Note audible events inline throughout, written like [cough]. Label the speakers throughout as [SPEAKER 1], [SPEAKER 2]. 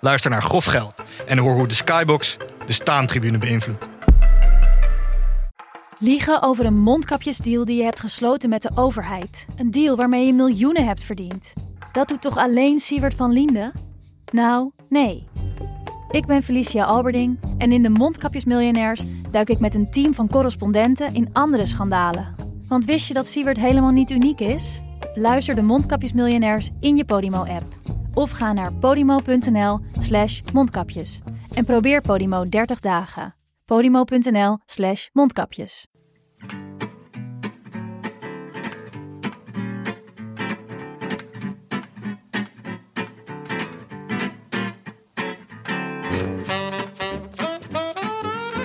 [SPEAKER 1] Luister naar Grof Geld en hoor hoe de Skybox de staantribune beïnvloedt.
[SPEAKER 2] Liegen over een mondkapjesdeal die je hebt gesloten met de overheid. Een deal waarmee je miljoenen hebt verdiend. Dat doet toch alleen Siewert van Liende? Nou, nee. Ik ben Felicia Alberding en in de Mondkapjesmiljonairs duik ik met een team van correspondenten in andere schandalen. Want wist je dat Siewert helemaal niet uniek is? Luister de Mondkapjesmiljonairs in je Podimo-app. Of ga naar podimo.nl slash mondkapjes. En probeer Podimo 30 dagen. podimo.nl slash mondkapjes.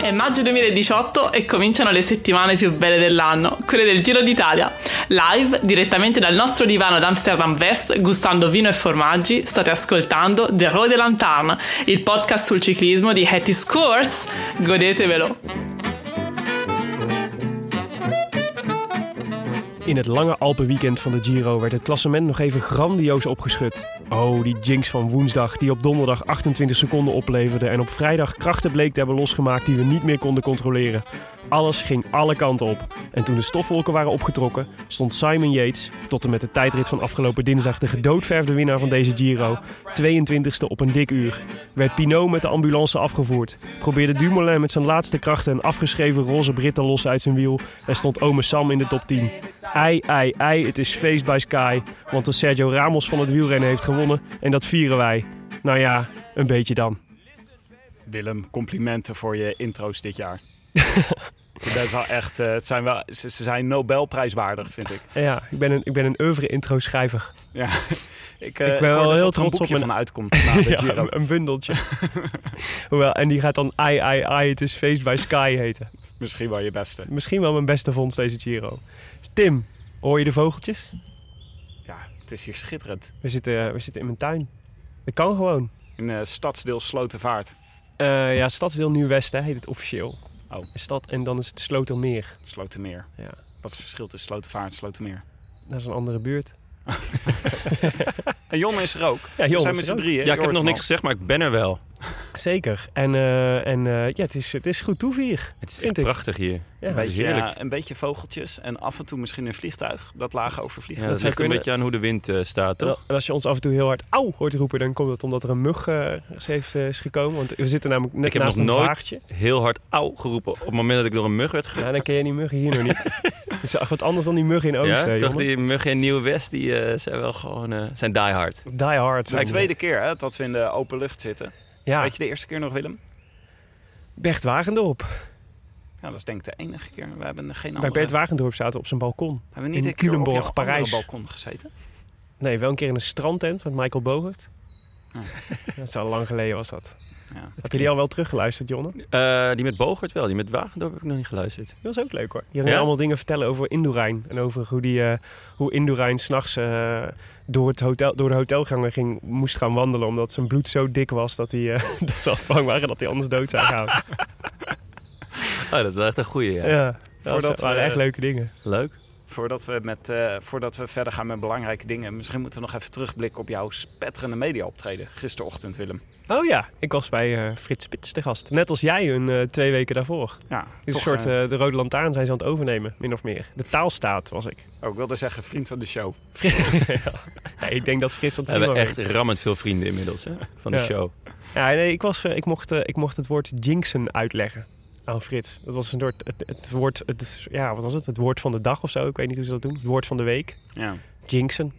[SPEAKER 3] È maggio 2018 e cominciano le settimane più belle dell'anno, quelle del Giro d'Italia. Live, direttamente dal nostro divano ad Amsterdam West, gustando vino e formaggi, state ascoltando The Road de Lanterne, il podcast sul ciclismo di Hattie Scores. Godetevelo!
[SPEAKER 4] In het lange Alpenweekend van de Giro werd het klassement nog even grandioos opgeschud. Oh, die jinx van woensdag die op donderdag 28 seconden opleverde en op vrijdag krachten bleek te hebben losgemaakt die we niet meer konden controleren. Alles ging alle kanten op. En toen de stofwolken waren opgetrokken, stond Simon Yates, tot en met de tijdrit van afgelopen dinsdag de gedoodverfde winnaar van deze Giro, 22e op een dik uur. Werd Pinot met de ambulance afgevoerd. Probeerde Dumoulin met zijn laatste krachten een afgeschreven roze Britten los uit zijn wiel en stond ome Sam in de top 10. Ei, ei, ei, het is feest bij Sky, want de Sergio Ramos van het wielrennen heeft gewonnen en dat vieren wij. Nou ja, een beetje dan.
[SPEAKER 5] Willem, complimenten voor je intro's dit jaar. Je bent wel echt, eh, het zijn wel, ze, ze zijn Nobelprijswaardig, vind ik.
[SPEAKER 4] Ja, ik ben een, ik ben een oeuvre intro schrijver.
[SPEAKER 5] Ja. [laughs] Ik, eh,
[SPEAKER 4] Ik ben wel
[SPEAKER 5] dat
[SPEAKER 4] heel trots
[SPEAKER 5] een
[SPEAKER 4] op mijn-
[SPEAKER 5] van uitkomt [laughs]
[SPEAKER 4] Ja,
[SPEAKER 5] Giro.
[SPEAKER 4] een, een bundeltje. [laughs] Hoewel, en die gaat dan ai, ai, ai, het is feest bij Sky heten.
[SPEAKER 5] Misschien wel je beste.
[SPEAKER 4] Misschien wel mijn beste vondst deze Giro. Tim, hoor je de vogeltjes?
[SPEAKER 5] Ja, het is hier schitterend.
[SPEAKER 4] We zitten, we zitten in mijn tuin. Dat kan gewoon.
[SPEAKER 5] In eh stadsdeel Slotenvaart.
[SPEAKER 4] Ja, Stadsdeel Nieuw-West hè, heet het officieel.
[SPEAKER 5] Oh.
[SPEAKER 4] Een stad en dan is het Slotermeer.
[SPEAKER 5] Slotenmeer.
[SPEAKER 4] Ja,
[SPEAKER 5] Wat is het verschil tussen Slotenvaart en Slotenmeer?
[SPEAKER 4] dat is een andere buurt. [laughs]
[SPEAKER 5] En Jon is er ook.
[SPEAKER 4] Ja,
[SPEAKER 5] We
[SPEAKER 4] Jon
[SPEAKER 5] zijn
[SPEAKER 4] is
[SPEAKER 5] met z'n drieën.
[SPEAKER 6] Ja, ik heb nog niks gezegd, maar ik ben er wel. [laughs]
[SPEAKER 4] Zeker. En, eh, en eh, ja, het is, het is goed toevier.
[SPEAKER 6] Het is
[SPEAKER 4] Vind
[SPEAKER 6] echt
[SPEAKER 4] ik.
[SPEAKER 6] prachtig hier.
[SPEAKER 4] Ja.
[SPEAKER 5] Een beetje,
[SPEAKER 6] heerlijk.
[SPEAKER 5] ja, een beetje vogeltjes en af en toe misschien een vliegtuig dat laag overvliegt.
[SPEAKER 6] Ja,
[SPEAKER 4] dat
[SPEAKER 6] dat ligt een beetje aan hoe de wind eh, staat,
[SPEAKER 4] En
[SPEAKER 6] toch?
[SPEAKER 4] als je ons af en toe heel hard auw hoort roepen, dan komt dat omdat er een mug eh, heeft, is gekomen. Want we zitten namelijk net
[SPEAKER 6] Ik heb
[SPEAKER 4] naast
[SPEAKER 6] nog
[SPEAKER 4] een
[SPEAKER 6] nooit
[SPEAKER 4] vaartje.
[SPEAKER 6] heel hard auw geroepen op het moment dat ik door een mug werd
[SPEAKER 4] Ja, dan ken je die muggen hier nog niet. [laughs] Het is echt wat anders dan die muggen in Oosten,
[SPEAKER 6] Ja,
[SPEAKER 4] hè,
[SPEAKER 6] toch die muggen in Nieuw-West, die eh, zijn wel gewoon eh, zijn die hard.
[SPEAKER 4] Die hard.
[SPEAKER 5] De tweede keer hè, dat we in de open lucht zitten.
[SPEAKER 4] Ja,
[SPEAKER 5] Weet je de eerste keer nog, Willem?
[SPEAKER 4] Bert Wagendorp.
[SPEAKER 5] Ja, dat is denk ik de enige keer. We hebben geen
[SPEAKER 4] Bij
[SPEAKER 5] andere...
[SPEAKER 4] Bert Wagendorp zaten we op zijn balkon.
[SPEAKER 5] hebben we niet
[SPEAKER 4] in
[SPEAKER 5] een
[SPEAKER 4] Culemborg, Parijs.
[SPEAKER 5] balkon gezeten?
[SPEAKER 4] Nee, wel een keer in een strandtent met Michael Bogert. [laughs] Dat is al lang geleden was dat.
[SPEAKER 5] Ja.
[SPEAKER 4] Heb je die al wel teruggeluisterd, Jonne?
[SPEAKER 6] Eh, die met Bogert wel, die met Wagendorp heb ik nog niet geluisterd.
[SPEAKER 4] Dat was ook leuk hoor. Je ging
[SPEAKER 6] Ja?
[SPEAKER 4] allemaal dingen vertellen over Indurain. En over hoe, die, eh hoe Indurain s'nachts eh door, het hotel, door de hotelgangen ging, moest gaan wandelen. Omdat zijn bloed zo dik was dat, hij, eh, [laughs] dat ze al bang waren dat hij anders dood zou gaan. [laughs]
[SPEAKER 6] Oh, dat is wel echt een goeie, ja.
[SPEAKER 4] ja, dat
[SPEAKER 5] Voordat
[SPEAKER 4] waren
[SPEAKER 5] we-
[SPEAKER 4] echt leuke dingen.
[SPEAKER 6] Leuk.
[SPEAKER 5] Voordat we, met, eh, voordat we verder gaan met belangrijke dingen, misschien moeten we nog even terugblikken op jouw spetterende media optreden gisterochtend, Willem.
[SPEAKER 4] Oh ja, ik was bij eh, Frits Spits te gast. Net als jij een eh, twee weken daarvoor.
[SPEAKER 5] Ja,
[SPEAKER 4] Dit is
[SPEAKER 5] toch,
[SPEAKER 4] een soort
[SPEAKER 5] eh,
[SPEAKER 4] de Rode Lantaarn zijn ze aan het overnemen, min of meer. De taalstaat was ik.
[SPEAKER 5] oh, ik wilde zeggen vriend van de show. [laughs]
[SPEAKER 4] ja. Ik denk dat Frits dat
[SPEAKER 6] We hebben echt rammend veel vrienden inmiddels hè, van de
[SPEAKER 4] Ja.
[SPEAKER 6] show.
[SPEAKER 4] Ja, nee, ik, was, ik, mocht, ik mocht het woord jinxen uitleggen aan Frits. Dat was een soort, het, het woord, het, ja, wat was het? Het woord van de dag of zo. Ik weet niet hoe ze dat doen. Het woord van de week.
[SPEAKER 5] Ja.
[SPEAKER 4] Jinxen.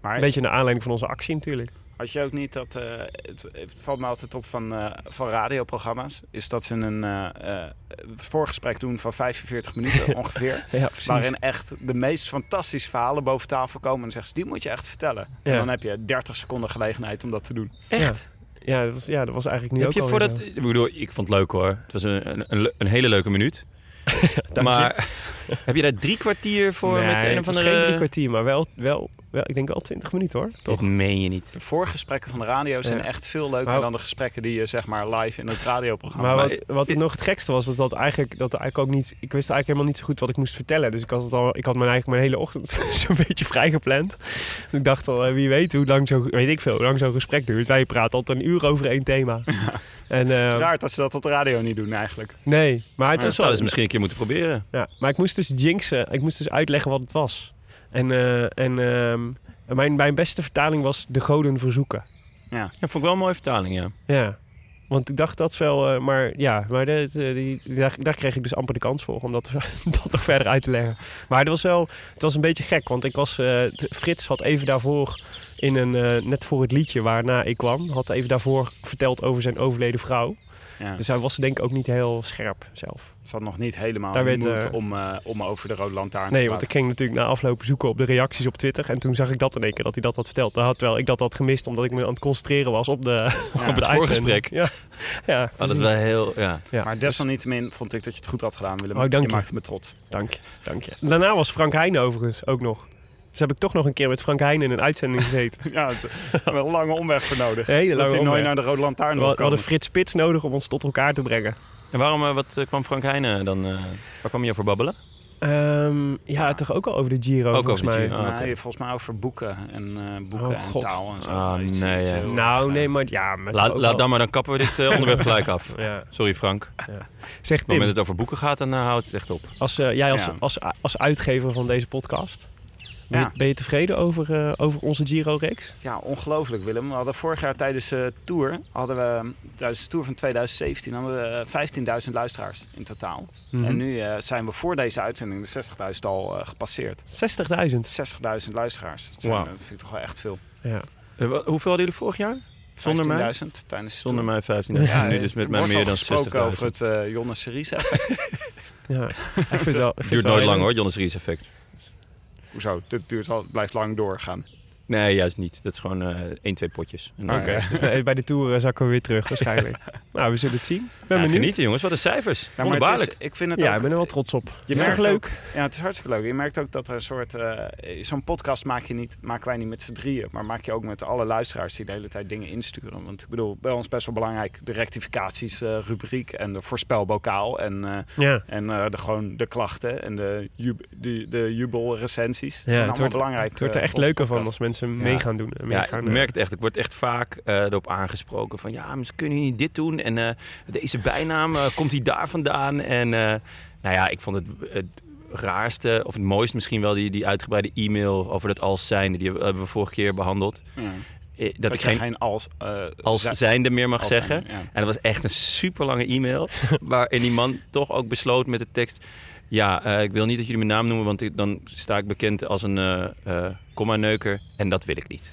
[SPEAKER 5] Maar
[SPEAKER 4] Een beetje naar aanleiding van onze actie natuurlijk.
[SPEAKER 5] Had je ook niet dat, eh, het, het valt me altijd op van, eh, van radioprogramma's, is dat ze een eh, eh, voorgesprek doen van 45 minuten [laughs] ongeveer.
[SPEAKER 4] Ja.
[SPEAKER 5] Waarin echt de meest fantastische verhalen boven tafel komen. En dan zeggen ze, die moet je echt vertellen. En dan heb je 30 seconden gelegenheid om dat te doen.
[SPEAKER 6] Echt?
[SPEAKER 4] ja, dat was, ja, dat was eigenlijk nu
[SPEAKER 6] Heb
[SPEAKER 4] ook
[SPEAKER 6] je
[SPEAKER 4] al
[SPEAKER 6] voor
[SPEAKER 4] weer
[SPEAKER 6] dat,
[SPEAKER 4] zo.
[SPEAKER 6] ik bedoel, ik vond het leuk hoor. Het was een, een, een, le- een hele leuke minuut. [laughs] Maar [laughs] heb je daar drie kwartier voor
[SPEAKER 4] nee,
[SPEAKER 6] met een
[SPEAKER 4] het
[SPEAKER 6] of
[SPEAKER 4] was
[SPEAKER 6] andere...
[SPEAKER 4] geen drie kwartier, maar wel, wel, wel, ik denk wel 20 minuten hoor.
[SPEAKER 6] Dat meen je niet.
[SPEAKER 5] De voorgesprekken van de radio zijn
[SPEAKER 4] Ja.
[SPEAKER 5] echt veel leuker
[SPEAKER 4] Maar-
[SPEAKER 5] dan de gesprekken die je zeg maar live in het radioprogramma
[SPEAKER 4] Maar wat, wat nog het gekste was, was dat eigenlijk, dat eigenlijk ook niet... Ik wist eigenlijk helemaal niet zo goed wat ik moest vertellen. Dus ik, was het al, ik had mijn, eigenlijk mijn hele ochtend [laughs] zo'n beetje vrijgepland. Dus ik dacht al, eh, wie weet hoe lang zo, weet ik veel, hoe lang zo'n gesprek duurt. Wij praten altijd een uur over één thema. En, eh,
[SPEAKER 5] Het is raar dat ze dat op de radio niet doen eigenlijk.
[SPEAKER 4] nee, maar het
[SPEAKER 5] Maar
[SPEAKER 4] was
[SPEAKER 6] Dat zouden ze misschien een keer moeten proberen.
[SPEAKER 4] Ja, maar ik moest dus jinxen. Ik moest dus uitleggen wat het was. En, eh, en ehm, mijn, mijn beste vertaling was de goden verzoeken.
[SPEAKER 5] Ja.
[SPEAKER 6] Ja, vond ik wel een mooie vertaling, ja.
[SPEAKER 4] Ja, want ik dacht dat is wel... eh, maar ja, maar de, de- die, daar, daar kreeg ik dus amper de kans voor om dat, [laughs] dat nog verder uit te leggen. Maar het was wel... Het was een beetje gek, want ik was... eh, Frits had even daarvoor in een... eh, net voor het liedje waarna ik kwam... had even daarvoor verteld over zijn overleden vrouw.
[SPEAKER 5] Ja.
[SPEAKER 4] Dus hij was denk ik ook niet heel scherp zelf.
[SPEAKER 5] Ze had nog niet helemaal
[SPEAKER 4] Daar
[SPEAKER 5] de
[SPEAKER 4] werd, eh,
[SPEAKER 5] om, eh, om over de Rode Lantaarn te
[SPEAKER 4] Nee, want ik ging natuurlijk na afloop zoeken op de reacties op Twitter. En toen zag ik dat in één keer, dat hij dat had verteld. Dan had wel ik dat had gemist, omdat ik me aan het concentreren was op de,
[SPEAKER 5] Ja. [laughs]
[SPEAKER 6] Op het voorgesprek.
[SPEAKER 4] Ja, ja.
[SPEAKER 6] Oh, dat is wel heel... Ja.
[SPEAKER 4] ja.
[SPEAKER 5] Maar desalniettemin vond ik dat je het goed had gedaan, Willem.
[SPEAKER 4] Oh, dank
[SPEAKER 5] je
[SPEAKER 4] je.
[SPEAKER 5] maakte me trots.
[SPEAKER 4] Dank je, dank je. Daarna was Frank Heijnen overigens ook nog. Dus heb ik toch nog een keer met Frank Heijnen in een uitzending gezeten. [laughs]
[SPEAKER 5] Ja, wel een lange omweg voor nodig.
[SPEAKER 4] Hele
[SPEAKER 5] dat
[SPEAKER 4] lange
[SPEAKER 5] hij nooit naar de Rode Lantaarn
[SPEAKER 4] We, we hadden. Frits Spits nodig om ons tot elkaar te brengen.
[SPEAKER 6] En waarom, eh, wat eh, kwam Frank Heijnen dan... eh, waar kwam je over babbelen?
[SPEAKER 4] Ehm, ja, toch ook al over de Giro
[SPEAKER 6] Ook
[SPEAKER 4] volgens
[SPEAKER 6] over
[SPEAKER 4] mij.
[SPEAKER 6] Giro. Ah,
[SPEAKER 5] Nee,
[SPEAKER 6] oké.
[SPEAKER 5] volgens mij over boeken en eh, boeken
[SPEAKER 4] Oh,
[SPEAKER 5] en
[SPEAKER 4] God.
[SPEAKER 5] taal en zo.
[SPEAKER 6] Ah, nee, ja.
[SPEAKER 4] Nou, nee, maar ja. Maar
[SPEAKER 6] Laat, dan maar, dan kappen we dit [laughs] onderwerp gelijk af.
[SPEAKER 4] Ja.
[SPEAKER 6] Sorry Frank. Op
[SPEAKER 4] Zeg
[SPEAKER 6] het moment
[SPEAKER 4] Tim,
[SPEAKER 6] dat het over boeken gaat, dan uh, houdt het echt op.
[SPEAKER 4] als, jij als,
[SPEAKER 5] Ja.
[SPEAKER 4] als, als uitgever van deze podcast... Ben je,
[SPEAKER 5] Ja.
[SPEAKER 4] ben je tevreden over, eh, over onze Giro-reeks?
[SPEAKER 5] Ja, ongelooflijk Willem. We hadden vorig jaar tijdens de tour, hadden we, tijdens de tour van 2017, hadden we eh, 15.000 luisteraars in totaal.
[SPEAKER 4] Mhm.
[SPEAKER 5] En nu eh, zijn we voor deze uitzending de 60.000 al eh, gepasseerd.
[SPEAKER 4] 60.000.
[SPEAKER 5] 60.000 luisteraars. Dat, zijn, eh, dat vind ik toch wel echt veel.
[SPEAKER 4] Ja.
[SPEAKER 6] Eh, hoeveel hadden jullie vorig jaar? Zonder mij?
[SPEAKER 5] 15.000 tijdens de
[SPEAKER 6] Zonder mij 15. Ja, nu
[SPEAKER 5] eh,
[SPEAKER 6] dus met mij meer dan
[SPEAKER 5] gesproken
[SPEAKER 6] 60.000.
[SPEAKER 5] over het eh Jonne Series effect.
[SPEAKER 4] ja. [laughs] Ik vind het wel, ik vind
[SPEAKER 6] Het
[SPEAKER 4] het
[SPEAKER 6] duurt
[SPEAKER 4] wel
[SPEAKER 6] nooit lang hoor, Jonas Ries effect.
[SPEAKER 5] Hoezo? Dit duurt al, blijft lang doorgaan.
[SPEAKER 6] Nee, juist niet. Dat is gewoon eh 1, 2 potjes.
[SPEAKER 5] Oké.
[SPEAKER 4] Dus bij bij de Tour eh, zakken we weer terug waarschijnlijk. [laughs] nou, we zullen het zien. Ben
[SPEAKER 6] Ja,
[SPEAKER 4] benieuwd.
[SPEAKER 6] genieten jongens, wat een cijfers.
[SPEAKER 5] Ja, maar is, ik vind het
[SPEAKER 4] Ja,
[SPEAKER 5] ook,
[SPEAKER 4] ik ben er wel trots op.
[SPEAKER 5] Je
[SPEAKER 4] is toch
[SPEAKER 5] merkt
[SPEAKER 4] leuk?
[SPEAKER 5] Ja, het is hartstikke leuk. Je merkt ook dat er een soort... eh, Zo'n podcast maak je niet, maken wij niet met z'n drieën. Maar maak je ook met alle luisteraars die de hele tijd dingen insturen. Want ik bedoel, bij ons best wel belangrijk de rectificaties eh, rubriek en de voorspelbokaal. En, eh,
[SPEAKER 4] Ja.
[SPEAKER 5] en eh, de, gewoon de klachten en de, jub, de, de jubelrecensies. Dat
[SPEAKER 4] Ja,
[SPEAKER 5] zijn
[SPEAKER 4] het
[SPEAKER 5] allemaal
[SPEAKER 4] wordt,
[SPEAKER 5] belangrijk.
[SPEAKER 4] het wordt er
[SPEAKER 5] eh,
[SPEAKER 4] echt leuker van als mensen mee gaan doen. en mee
[SPEAKER 6] Ja,
[SPEAKER 4] gaan,
[SPEAKER 6] ik
[SPEAKER 4] eh,
[SPEAKER 6] merk het echt. Ik word echt vaak eh, erop aangesproken van... ja, ze kunnen niet dit doen en eh, deze bijnaam, eh, komt die daar vandaan? En eh, nou ja, ik vond het, het raarste, of het mooiste misschien wel... die, die uitgebreide e-mail over dat als zijnde. Die hebben we vorige keer behandeld.
[SPEAKER 5] Ja.
[SPEAKER 6] Eh, Dat,
[SPEAKER 5] Dat,
[SPEAKER 6] ik geen
[SPEAKER 5] geen als... eh,
[SPEAKER 6] als
[SPEAKER 5] zij-
[SPEAKER 6] zijnde meer mag zeggen.
[SPEAKER 5] zijnde, ja.
[SPEAKER 6] En dat was echt een super lange e-mail. [laughs] waarin die man toch ook besloot met de tekst... Ja, eh, ik wil niet dat jullie mijn naam noemen, want ik- dan sta ik bekend als een eh eh, komma-neuker. En dat wil ik niet.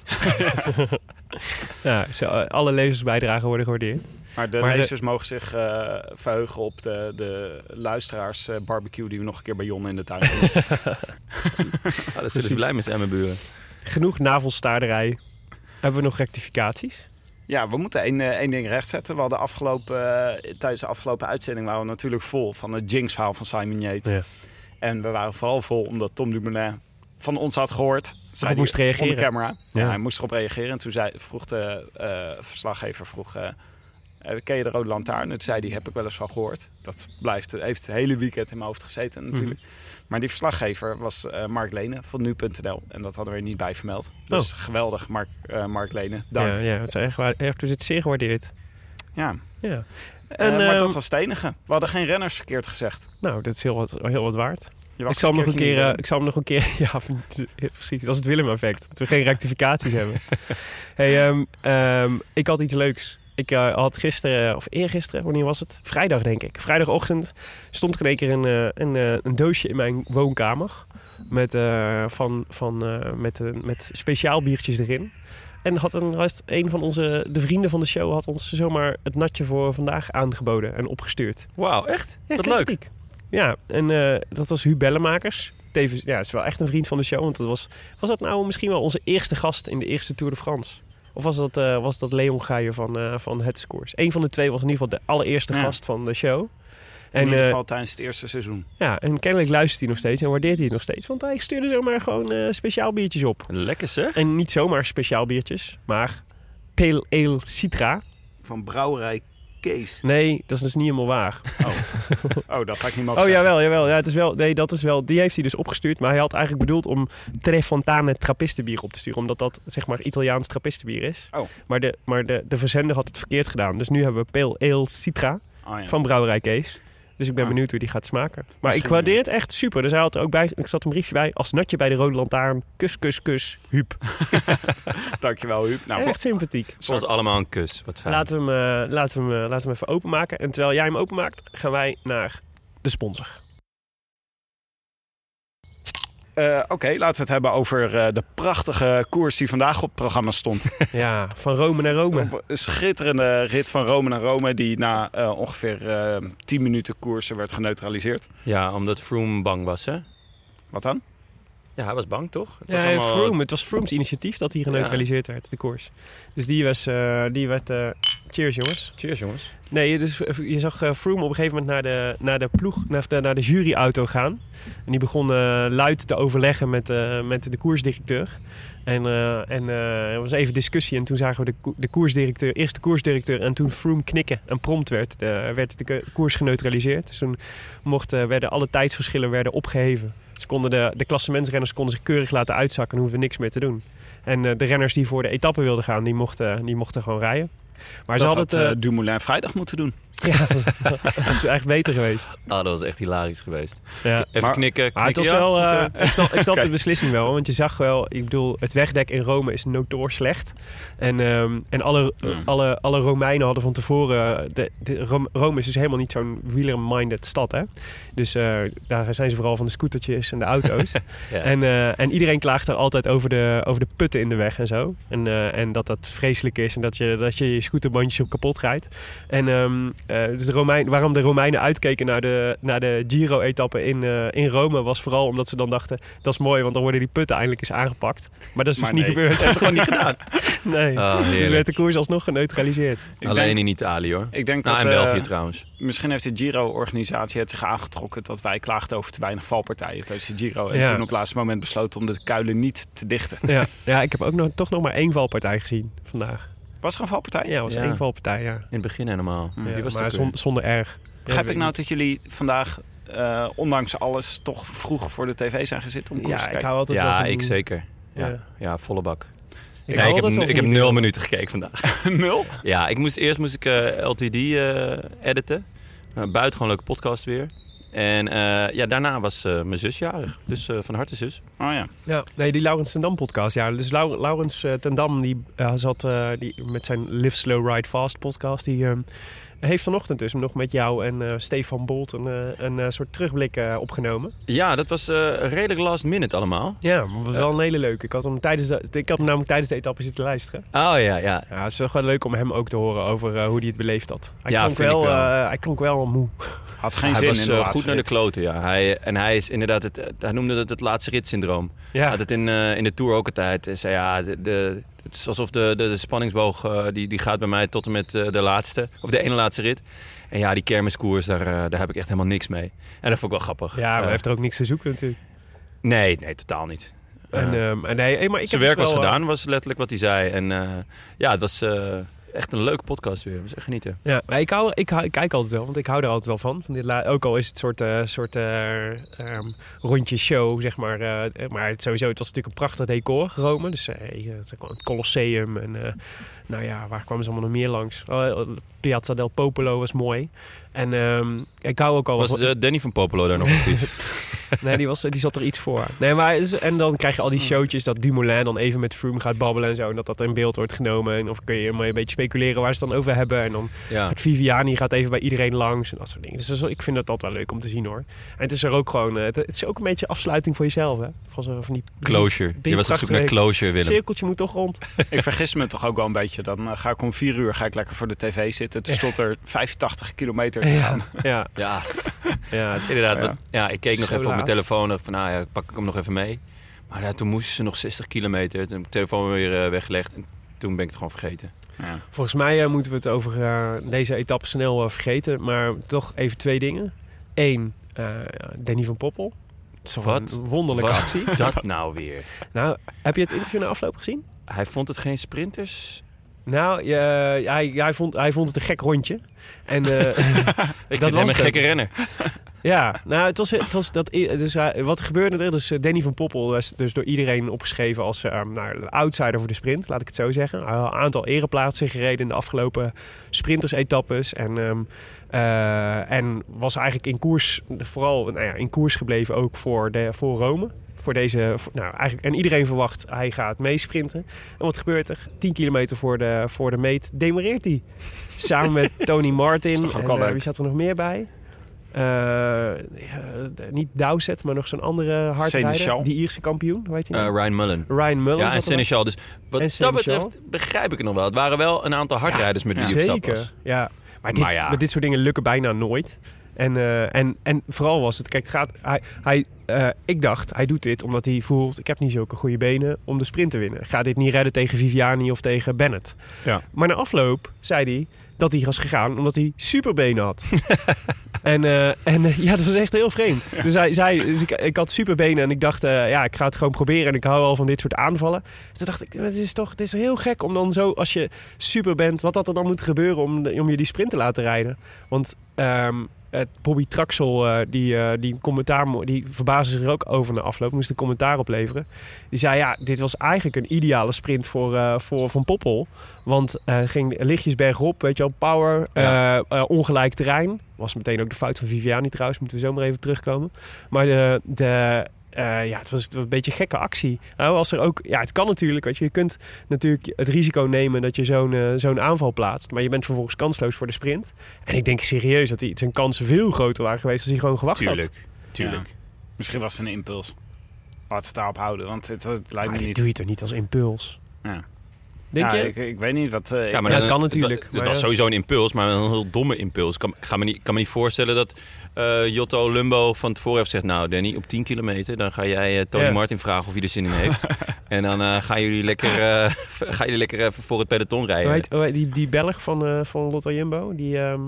[SPEAKER 6] [laughs]
[SPEAKER 4] ja, zo, eh, alle lezersbijdragen worden gewaardeerd.
[SPEAKER 5] Maar de
[SPEAKER 4] Maar de-
[SPEAKER 5] lezers mogen zich eh, verheugen op de, de luisteraars eh, barbecue die we nog een keer bij Jon in de tuin doen. [laughs]
[SPEAKER 6] Ah, dat zullen ze blij mee zijn, mijn buren.
[SPEAKER 4] Genoeg navelstaarderij. Hebben we nog rectificaties?
[SPEAKER 5] Ja, we moeten één, eh, één ding rechtzetten. We hadden afgelopen, eh, tijdens de afgelopen uitzending waren we natuurlijk vol van het Jinx-verhaal van Simon Yates.
[SPEAKER 4] Ja.
[SPEAKER 5] En we waren vooral vol omdat Tom Dumoulin van ons had gehoord. Zei
[SPEAKER 4] moest
[SPEAKER 5] hij
[SPEAKER 4] reageren.
[SPEAKER 5] De camera. Ja.
[SPEAKER 4] Ja.
[SPEAKER 5] hij moest erop reageren. En toen zei, vroeg de eh, verslaggever, vroeg, ken je de Rode Lantaarn? En toen zei hij, heb ik wel eens van gehoord. Dat blijft, heeft het hele weekend in mijn hoofd gezeten natuurlijk.
[SPEAKER 4] Mhm.
[SPEAKER 5] Maar die verslaggever was eh, Mark Lenen van nu.nl. En dat hadden we er niet bij vermeld. Dus geweldig, Mark, eh, Mark Lenen. Dank.
[SPEAKER 4] Ja, ja het is echt. Echt, dus het zeer gewaardeerd.
[SPEAKER 5] Ja.
[SPEAKER 4] Ja.
[SPEAKER 5] Eh,
[SPEAKER 4] En,
[SPEAKER 5] maar
[SPEAKER 4] ehm,
[SPEAKER 5] dat was het enige. We hadden geen renners verkeerd gezegd.
[SPEAKER 4] Nou, dat is heel wat, heel wat waard. Ik zal, hem nog een keer, ik zal hem nog een keer... Ja, precies. Dat is het Willem-effect. Dat we geen rectificaties hebben. [laughs] hey, ehm, ehm, ik had iets leuks. Ik eh, had gisteren, of eergisteren, wanneer was het? Vrijdag, denk ik. Vrijdagochtend stond er in één keer een, eh, een, eh, een doosje in mijn woonkamer. Met, van, van, met, met speciaal biertjes erin. En had een, een van onze, de vrienden van de show had ons zomaar het natje voor vandaag aangeboden en opgestuurd.
[SPEAKER 6] Wauw, echt?
[SPEAKER 4] Ja,
[SPEAKER 6] Wat leuk.
[SPEAKER 4] Ja, en dat was Hu Bellemakers. Tevens, ja, is wel echt een vriend van de show. Want dat was, was dat nou misschien wel onze eerste gast in de eerste Tour de France? Of was dat, eh, was dat Leon Geijer van, eh van Het Scores? Eén van de twee was in ieder geval de allereerste
[SPEAKER 5] Ja.
[SPEAKER 4] gast van de show.
[SPEAKER 5] In ieder
[SPEAKER 4] eh,
[SPEAKER 5] geval tijdens het eerste seizoen.
[SPEAKER 4] ja, en kennelijk luistert hij nog steeds en waardeert hij het nog steeds. Want hij stuurde zomaar gewoon speciaal biertjes op.
[SPEAKER 6] Lekker zeg.
[SPEAKER 4] En niet zomaar speciaal biertjes, maar Pale Ale Citra.
[SPEAKER 5] Van Brouwerij Kees.
[SPEAKER 4] Nee, dat is dus niet helemaal waar.
[SPEAKER 5] Oh, [laughs] dat ga ik niet mogen
[SPEAKER 4] Oh
[SPEAKER 5] zeggen.
[SPEAKER 4] jawel, jawel. Ja, het is wel, nee, dat is wel. Die heeft hij dus opgestuurd. Maar hij had eigenlijk bedoeld om Tre Fontane Trappistenbier op te sturen. Omdat dat zeg maar Italiaans Trappistenbier is.
[SPEAKER 5] Oh.
[SPEAKER 4] Maar, de, maar de, de verzender had het verkeerd gedaan. Dus nu hebben we Pale Ale Citra
[SPEAKER 5] Oh, ja.
[SPEAKER 4] van Brouwerij Kees. Dus ik ben benieuwd hoe die gaat smaken. Maar
[SPEAKER 5] Misschien,
[SPEAKER 4] ik waardeer het echt super. Dus hij had er ook bij. Ik zat een briefje bij. Als natje bij de Rode Lantaarn. Kus, kus, kus. Huub. [laughs]
[SPEAKER 5] Dankjewel, Huub. Nou,
[SPEAKER 4] echt sympathiek.
[SPEAKER 6] Zoals allemaal een kus. Wat fijn.
[SPEAKER 4] Laten we, hem, eh, laten, we hem, eh, laten we hem even openmaken. En terwijl jij hem openmaakt, gaan wij naar de sponsor.
[SPEAKER 5] Eh, Oké, laten we het hebben over eh, de prachtige koers die vandaag op het programma stond. [laughs]
[SPEAKER 4] Ja, van Rome naar Rome.
[SPEAKER 5] Een schitterende rit van Rome naar Rome die na eh, ongeveer eh 10 minuten koersen werd geneutraliseerd.
[SPEAKER 6] Ja, omdat Froome bang was, hè?
[SPEAKER 5] Wat dan?
[SPEAKER 6] Ja, hij was bang, toch? Het
[SPEAKER 4] Ja,
[SPEAKER 6] was allemaal-
[SPEAKER 4] Froome. Het was Froome's initiatief dat hij geneutraliseerd werd, de koers. Dus die, was, eh, die werd... eh, cheers, jongens.
[SPEAKER 6] Cheers, jongens.
[SPEAKER 4] Nee, dus eh, je zag Froome op een gegeven moment naar de, naar de ploeg, naar de, naar de juryauto gaan. En die begon luid te overleggen met, met de koersdirecteur. En, en er was even discussie en toen zagen we de, de koersdirecteur, eerst de koersdirecteur en toen Froome knikken. En prompt werd, de, werd de koers geneutraliseerd. Dus toen mochten, werden alle tijdsverschillen werden opgeheven. Dus konden de, de klassementsrenners konden zich keurig laten uitzakken en hoeven niks meer te doen. En eh, de renners die voor de etappe wilden gaan, die mochten, die mochten gewoon rijden. Maar
[SPEAKER 5] dat
[SPEAKER 4] ze
[SPEAKER 5] had
[SPEAKER 4] hadden het...
[SPEAKER 5] eh, Dumoulin vrijdag moeten doen.
[SPEAKER 4] Ja, [laughs] dat is echt beter geweest.
[SPEAKER 6] Ah, dat was echt hilarisch geweest.
[SPEAKER 4] Ja.
[SPEAKER 6] Even
[SPEAKER 5] Maar-
[SPEAKER 6] knikken,
[SPEAKER 4] Maar het was
[SPEAKER 6] knikken,
[SPEAKER 4] wel, eh, ik snap, ik snap de beslissing wel, want je zag wel, ik bedoel, het wegdek in Rome is notoor slecht. En, ehm, en alle,
[SPEAKER 6] Mm.
[SPEAKER 4] alle, alle Romeinen hadden van tevoren, de, de, Rom- Rome is dus helemaal niet zo'n wieler-minded stad, hè. Dus eh, daar zijn ze vooral van de scootertjes en de auto's. [laughs]
[SPEAKER 6] Ja.
[SPEAKER 4] En, eh, en iedereen klaagt er altijd over de, over de putten in de weg en zo. En, eh, en dat dat vreselijk is en dat je dat je, je scooterbandjes op kapot rijdt. En ehm, eh, dus de Romein, waarom de Romeinen uitkeken naar de, naar de Giro-etappe in, eh, in Rome... was vooral omdat ze dan dachten, dat is mooi, want dan worden die putten eindelijk eens aangepakt. Maar dat is dus niet gebeurd. [laughs]
[SPEAKER 5] Dat is gewoon niet gedaan. [laughs]
[SPEAKER 4] nee.
[SPEAKER 6] Ah,
[SPEAKER 4] dus werd de koers alsnog geneutraliseerd.
[SPEAKER 5] Ik
[SPEAKER 6] Alleen
[SPEAKER 5] denk,
[SPEAKER 6] in Italië, hoor.
[SPEAKER 5] ik denk
[SPEAKER 6] Nou,
[SPEAKER 5] dat
[SPEAKER 6] in
[SPEAKER 5] eh,
[SPEAKER 6] België trouwens.
[SPEAKER 5] misschien heeft de Giro-organisatie het zich aangetrokken dat wij klaagden over te weinig valpartijen tijdens de Giro. En
[SPEAKER 4] Ja.
[SPEAKER 5] toen op het laatste moment besloten om de kuilen niet te dichten.
[SPEAKER 4] Ja, ja ik heb ook nog, toch nog maar één valpartij gezien vandaag.
[SPEAKER 5] Was er een valpartij?
[SPEAKER 4] Ja, was
[SPEAKER 6] Ja.
[SPEAKER 4] één valpartij, ja.
[SPEAKER 6] In het begin helemaal.
[SPEAKER 5] Ja,
[SPEAKER 6] Wie was
[SPEAKER 4] maar zon- zonder erg.
[SPEAKER 5] Begrijp ik nou dat jullie vandaag, eh, ondanks alles, toch vroeg voor de tv zijn gezeten om koers te
[SPEAKER 4] Ja, ik
[SPEAKER 5] kijken?
[SPEAKER 4] hou altijd wel
[SPEAKER 6] Ja,
[SPEAKER 4] van...
[SPEAKER 6] ik zeker. Ja,
[SPEAKER 4] Ja.
[SPEAKER 6] volle bak.
[SPEAKER 4] Ik,
[SPEAKER 6] heb,
[SPEAKER 4] wel
[SPEAKER 6] ik heb nul minuten gekeken vandaag. [laughs] [laughs]
[SPEAKER 5] Nul?
[SPEAKER 6] Ja, ik moest, eerst moest ik eh, LTD eh, editen. Uh, buitengewoon leuke podcast weer. En eh, ja, daarna was eh, mijn zus jarig. Dus eh, van harte zus.
[SPEAKER 5] Oh ja.
[SPEAKER 4] Ja, nee, die Laurens ten Dam podcast. Ja, dus Lau- Laurens eh, ten Dam die, zat eh, die, met zijn Live Slow Ride Fast podcast. Die eh, heeft vanochtend dus nog met jou en eh, Stefan Bolt een, eh, een eh, soort terugblik eh, opgenomen.
[SPEAKER 6] Ja, dat was eh, redelijk last minute allemaal.
[SPEAKER 4] Ja, maar was wel een hele leuke. Ik had hem tijdens de, ik had hem namelijk tijdens de etappe zitten luisteren.
[SPEAKER 6] Oh ja, ja.
[SPEAKER 4] Ja, het is wel gewoon leuk om hem ook te horen over eh, hoe hij het beleefd had. Hij,
[SPEAKER 6] Ja,
[SPEAKER 4] klonk,
[SPEAKER 6] vind ik
[SPEAKER 4] wel,
[SPEAKER 6] wel.
[SPEAKER 4] eh, hij klonk wel moe. [laughs]
[SPEAKER 5] Had geen
[SPEAKER 6] hij
[SPEAKER 5] zin
[SPEAKER 6] was
[SPEAKER 5] in de
[SPEAKER 6] goed naar de kloten, ja. Hij, en hij is inderdaad, het, hij noemde het het laatste ritsyndroom. Hij
[SPEAKER 4] Ja,
[SPEAKER 6] had het in, eh, in de Tour ook altijd. Hij zei ja, de, de, het is alsof de, de, de spanningsboog eh, die, die gaat bij mij tot en met eh, de laatste, of de ene laatste rit. En ja, die kermiskoers, daar, eh, daar heb ik echt helemaal niks mee. En dat vond ik wel grappig.
[SPEAKER 4] ja maar hij heeft er ook niks te zoeken natuurlijk.
[SPEAKER 6] Nee, nee, totaal niet.
[SPEAKER 4] En,
[SPEAKER 6] Eh,
[SPEAKER 4] ehm, en nee, maar ik
[SPEAKER 6] zijn
[SPEAKER 4] heb
[SPEAKER 6] werk
[SPEAKER 4] dus
[SPEAKER 6] was
[SPEAKER 4] wel, eh,
[SPEAKER 6] gedaan, was letterlijk wat hij zei. En ja, het was echt een leuke podcast weer. Was echt genieten.
[SPEAKER 4] Ja, maar ik, hou, ik, hou- ik kijk altijd wel, want ik hou er altijd wel van. van dit la- ook al is het soort, eh soort eh, ehm, rondje show, zeg maar. eh, maar het, sowieso, het was natuurlijk een prachtig decor, Rome. Dus het Colosseum en nou ja, waar kwamen ze allemaal nog meer langs? Oh, Piazza del Popolo was mooi. En ehm, ik hou ook al...
[SPEAKER 6] Was Danny van Popolo daar nog actief? [laughs]
[SPEAKER 4] Nee, die, was, die zat er iets voor. Nee, maar, het en dan krijg je al die showtjes dat Dumoulin dan even met Froome gaat babbelen en zo. En dat dat in beeld wordt genomen. En of kun je maar een beetje speculeren waar ze het dan over hebben. En dan
[SPEAKER 6] ja.
[SPEAKER 4] het Viviani gaat even bij iedereen langs en dat soort dingen. Dus is- ik vind dat altijd wel leuk om te zien hoor. En het is er ook gewoon, eh, het, het is ook een beetje afsluiting voor jezelf hè. Van, zo, van die
[SPEAKER 6] Closure. Je was op zoek naar closure,
[SPEAKER 4] Het
[SPEAKER 6] Willem.
[SPEAKER 4] cirkeltje moet toch rond. [laughs]
[SPEAKER 5] Ik vergis me toch ook wel een beetje. Dan eh, ga ik om vier uur ga ik lekker voor de tv zitten. Dus tot er 85 kilometer te gaan.
[SPEAKER 4] Ja,
[SPEAKER 6] Ja,
[SPEAKER 4] ja, het-
[SPEAKER 6] inderdaad.
[SPEAKER 5] Ja.
[SPEAKER 6] want- Ja, ik keek nog
[SPEAKER 4] Zo
[SPEAKER 6] even op mijn telefoon. dacht Van, nou ja, pak ik hem nog even mee. Maar ja, toen moesten ze nog 60 kilometer. Toen heb ik de telefoon weer eh, weggelegd. En toen ben ik het gewoon vergeten.
[SPEAKER 5] Ja.
[SPEAKER 4] Volgens mij eh, moeten we het over eh, deze etappe snel vergeten. Maar toch even twee dingen. Eén, eh, Danny van Poppel.
[SPEAKER 6] Wat?
[SPEAKER 4] een wonderlijke
[SPEAKER 6] Wat?
[SPEAKER 4] actie.
[SPEAKER 6] Dat nou weer.
[SPEAKER 4] Nou, heb je het interview na afloop gezien?
[SPEAKER 6] Hij vond het geen sprinters.
[SPEAKER 4] Nou, je- hij, hij, vond, hij vond het een gek rondje. En eh, [laughs]
[SPEAKER 6] Ik [laughs]
[SPEAKER 4] Dat
[SPEAKER 6] vind hem
[SPEAKER 4] was
[SPEAKER 6] een gekke renner.
[SPEAKER 4] Ja, nou, het was, het was dat, dus, hij- wat gebeurde er? Dus eh, Danny van Poppel was dus door iedereen opgeschreven als eh, nou, de outsider voor de sprint, laat ik het zo zeggen. Een aantal ereplaatsen gereden in de afgelopen sprinters-etappes. En, ehm, eh, en was eigenlijk in koers, vooral nou ja, in koers gebleven ook voor, de, voor Rome. Voor deze, voor- nou, eigenlijk, en iedereen verwacht hij gaat meesprinten. En wat gebeurt er? 10 kilometer voor de, voor de meet demoreert hij. Samen met [laughs] Tony Martin. en, eh, wie zat er nog meer bij? Eh, niet Dowsett, maar nog zo'n andere hardrijder.
[SPEAKER 5] Seneschal.
[SPEAKER 4] Die Ierse kampioen, hoe heet hij?
[SPEAKER 6] Eh,
[SPEAKER 4] nou?
[SPEAKER 6] Ryan Mullen.
[SPEAKER 4] Ryan Mullen.
[SPEAKER 6] Ja, en Seneschal. Dus wat
[SPEAKER 4] En
[SPEAKER 6] dat
[SPEAKER 4] Seneschal.
[SPEAKER 6] betreft begrijp ik het nog wel. Het waren wel een aantal hardrijders met stap
[SPEAKER 4] Zeker, ja. Maar dit,
[SPEAKER 6] Maar ja.
[SPEAKER 4] maar dit soort dingen lukken bijna nooit. En, eh, en, en vooral was het, kijk, gaat, hij, hij, eh, ik dacht, hij doet dit omdat hij voelt, ik heb niet zulke goede benen om de sprint te winnen. Ik ga dit niet redden tegen Viviani of tegen Bennett.
[SPEAKER 6] Ja.
[SPEAKER 4] Maar na afloop zei hij dat hij was gegaan omdat hij superbenen had. [laughs] en en en eh, ja, dat was echt heel vreemd. Dus hij zei, dus ik, ik had superbenen en ik dacht, eh, ja, ik ga het gewoon proberen en ik hou wel van dit soort aanvallen. Toen dacht ik, het is toch, het is heel gek om dan zo, als je super bent, wat dat er dan moet gebeuren om, om je die sprint te laten rijden. Want ehm, Bobby Traxel, eh, die, eh, die commentaar, die verbaasde zich er ook over na afloop, moest een commentaar opleveren. Die zei, ja, dit was eigenlijk een ideale sprint voor, eh, voor Van Poppel. Want eh ging lichtjes bergop, weet je wel, power,
[SPEAKER 6] Ja.
[SPEAKER 4] eh, eh, ongelijk terrein. Was meteen ook de fout van Viviani trouwens, moeten we zo maar even terugkomen. Maar de, de, eh, ja, het was een beetje een gekke actie. Nou, als er ook, ja, het kan natuurlijk, weet je, je kunt natuurlijk het risico nemen dat je zo'n eh, zo'n aanval plaatst. Maar je bent vervolgens kansloos voor de sprint. En ik denk serieus dat die, zijn kansen veel groter waren geweest als hij gewoon gewacht had.
[SPEAKER 6] Tuurlijk. Tuurlijk.
[SPEAKER 5] Misschien was het een impuls. Laten we het daarop houden, want het, het lijkt
[SPEAKER 4] Maar
[SPEAKER 5] me niet...
[SPEAKER 4] doe je toch niet als impuls?
[SPEAKER 5] Ja.
[SPEAKER 4] Denk
[SPEAKER 5] Ja,
[SPEAKER 4] je?
[SPEAKER 5] Ik, ik weet niet wat... eh,
[SPEAKER 6] Ja, maar
[SPEAKER 4] Ja, het kan natuurlijk,
[SPEAKER 6] Het was sowieso een impuls, maar een heel domme impuls. Ik kan, ga me niet, kan me niet voorstellen dat eh, Jotto Lumbo van tevoren heeft gezegd... Nou, Danny, op 10 kilometer, dan ga jij eh, Tony. Martin vragen of hij er zin in heeft. [laughs] en dan eh, gaan jullie lekker, eh, [laughs] gaan jullie lekker even voor het peloton rijden.
[SPEAKER 4] Hoe heet, hoe heet die, die Belg van, eh, van Lotto Jumbo, die ehm,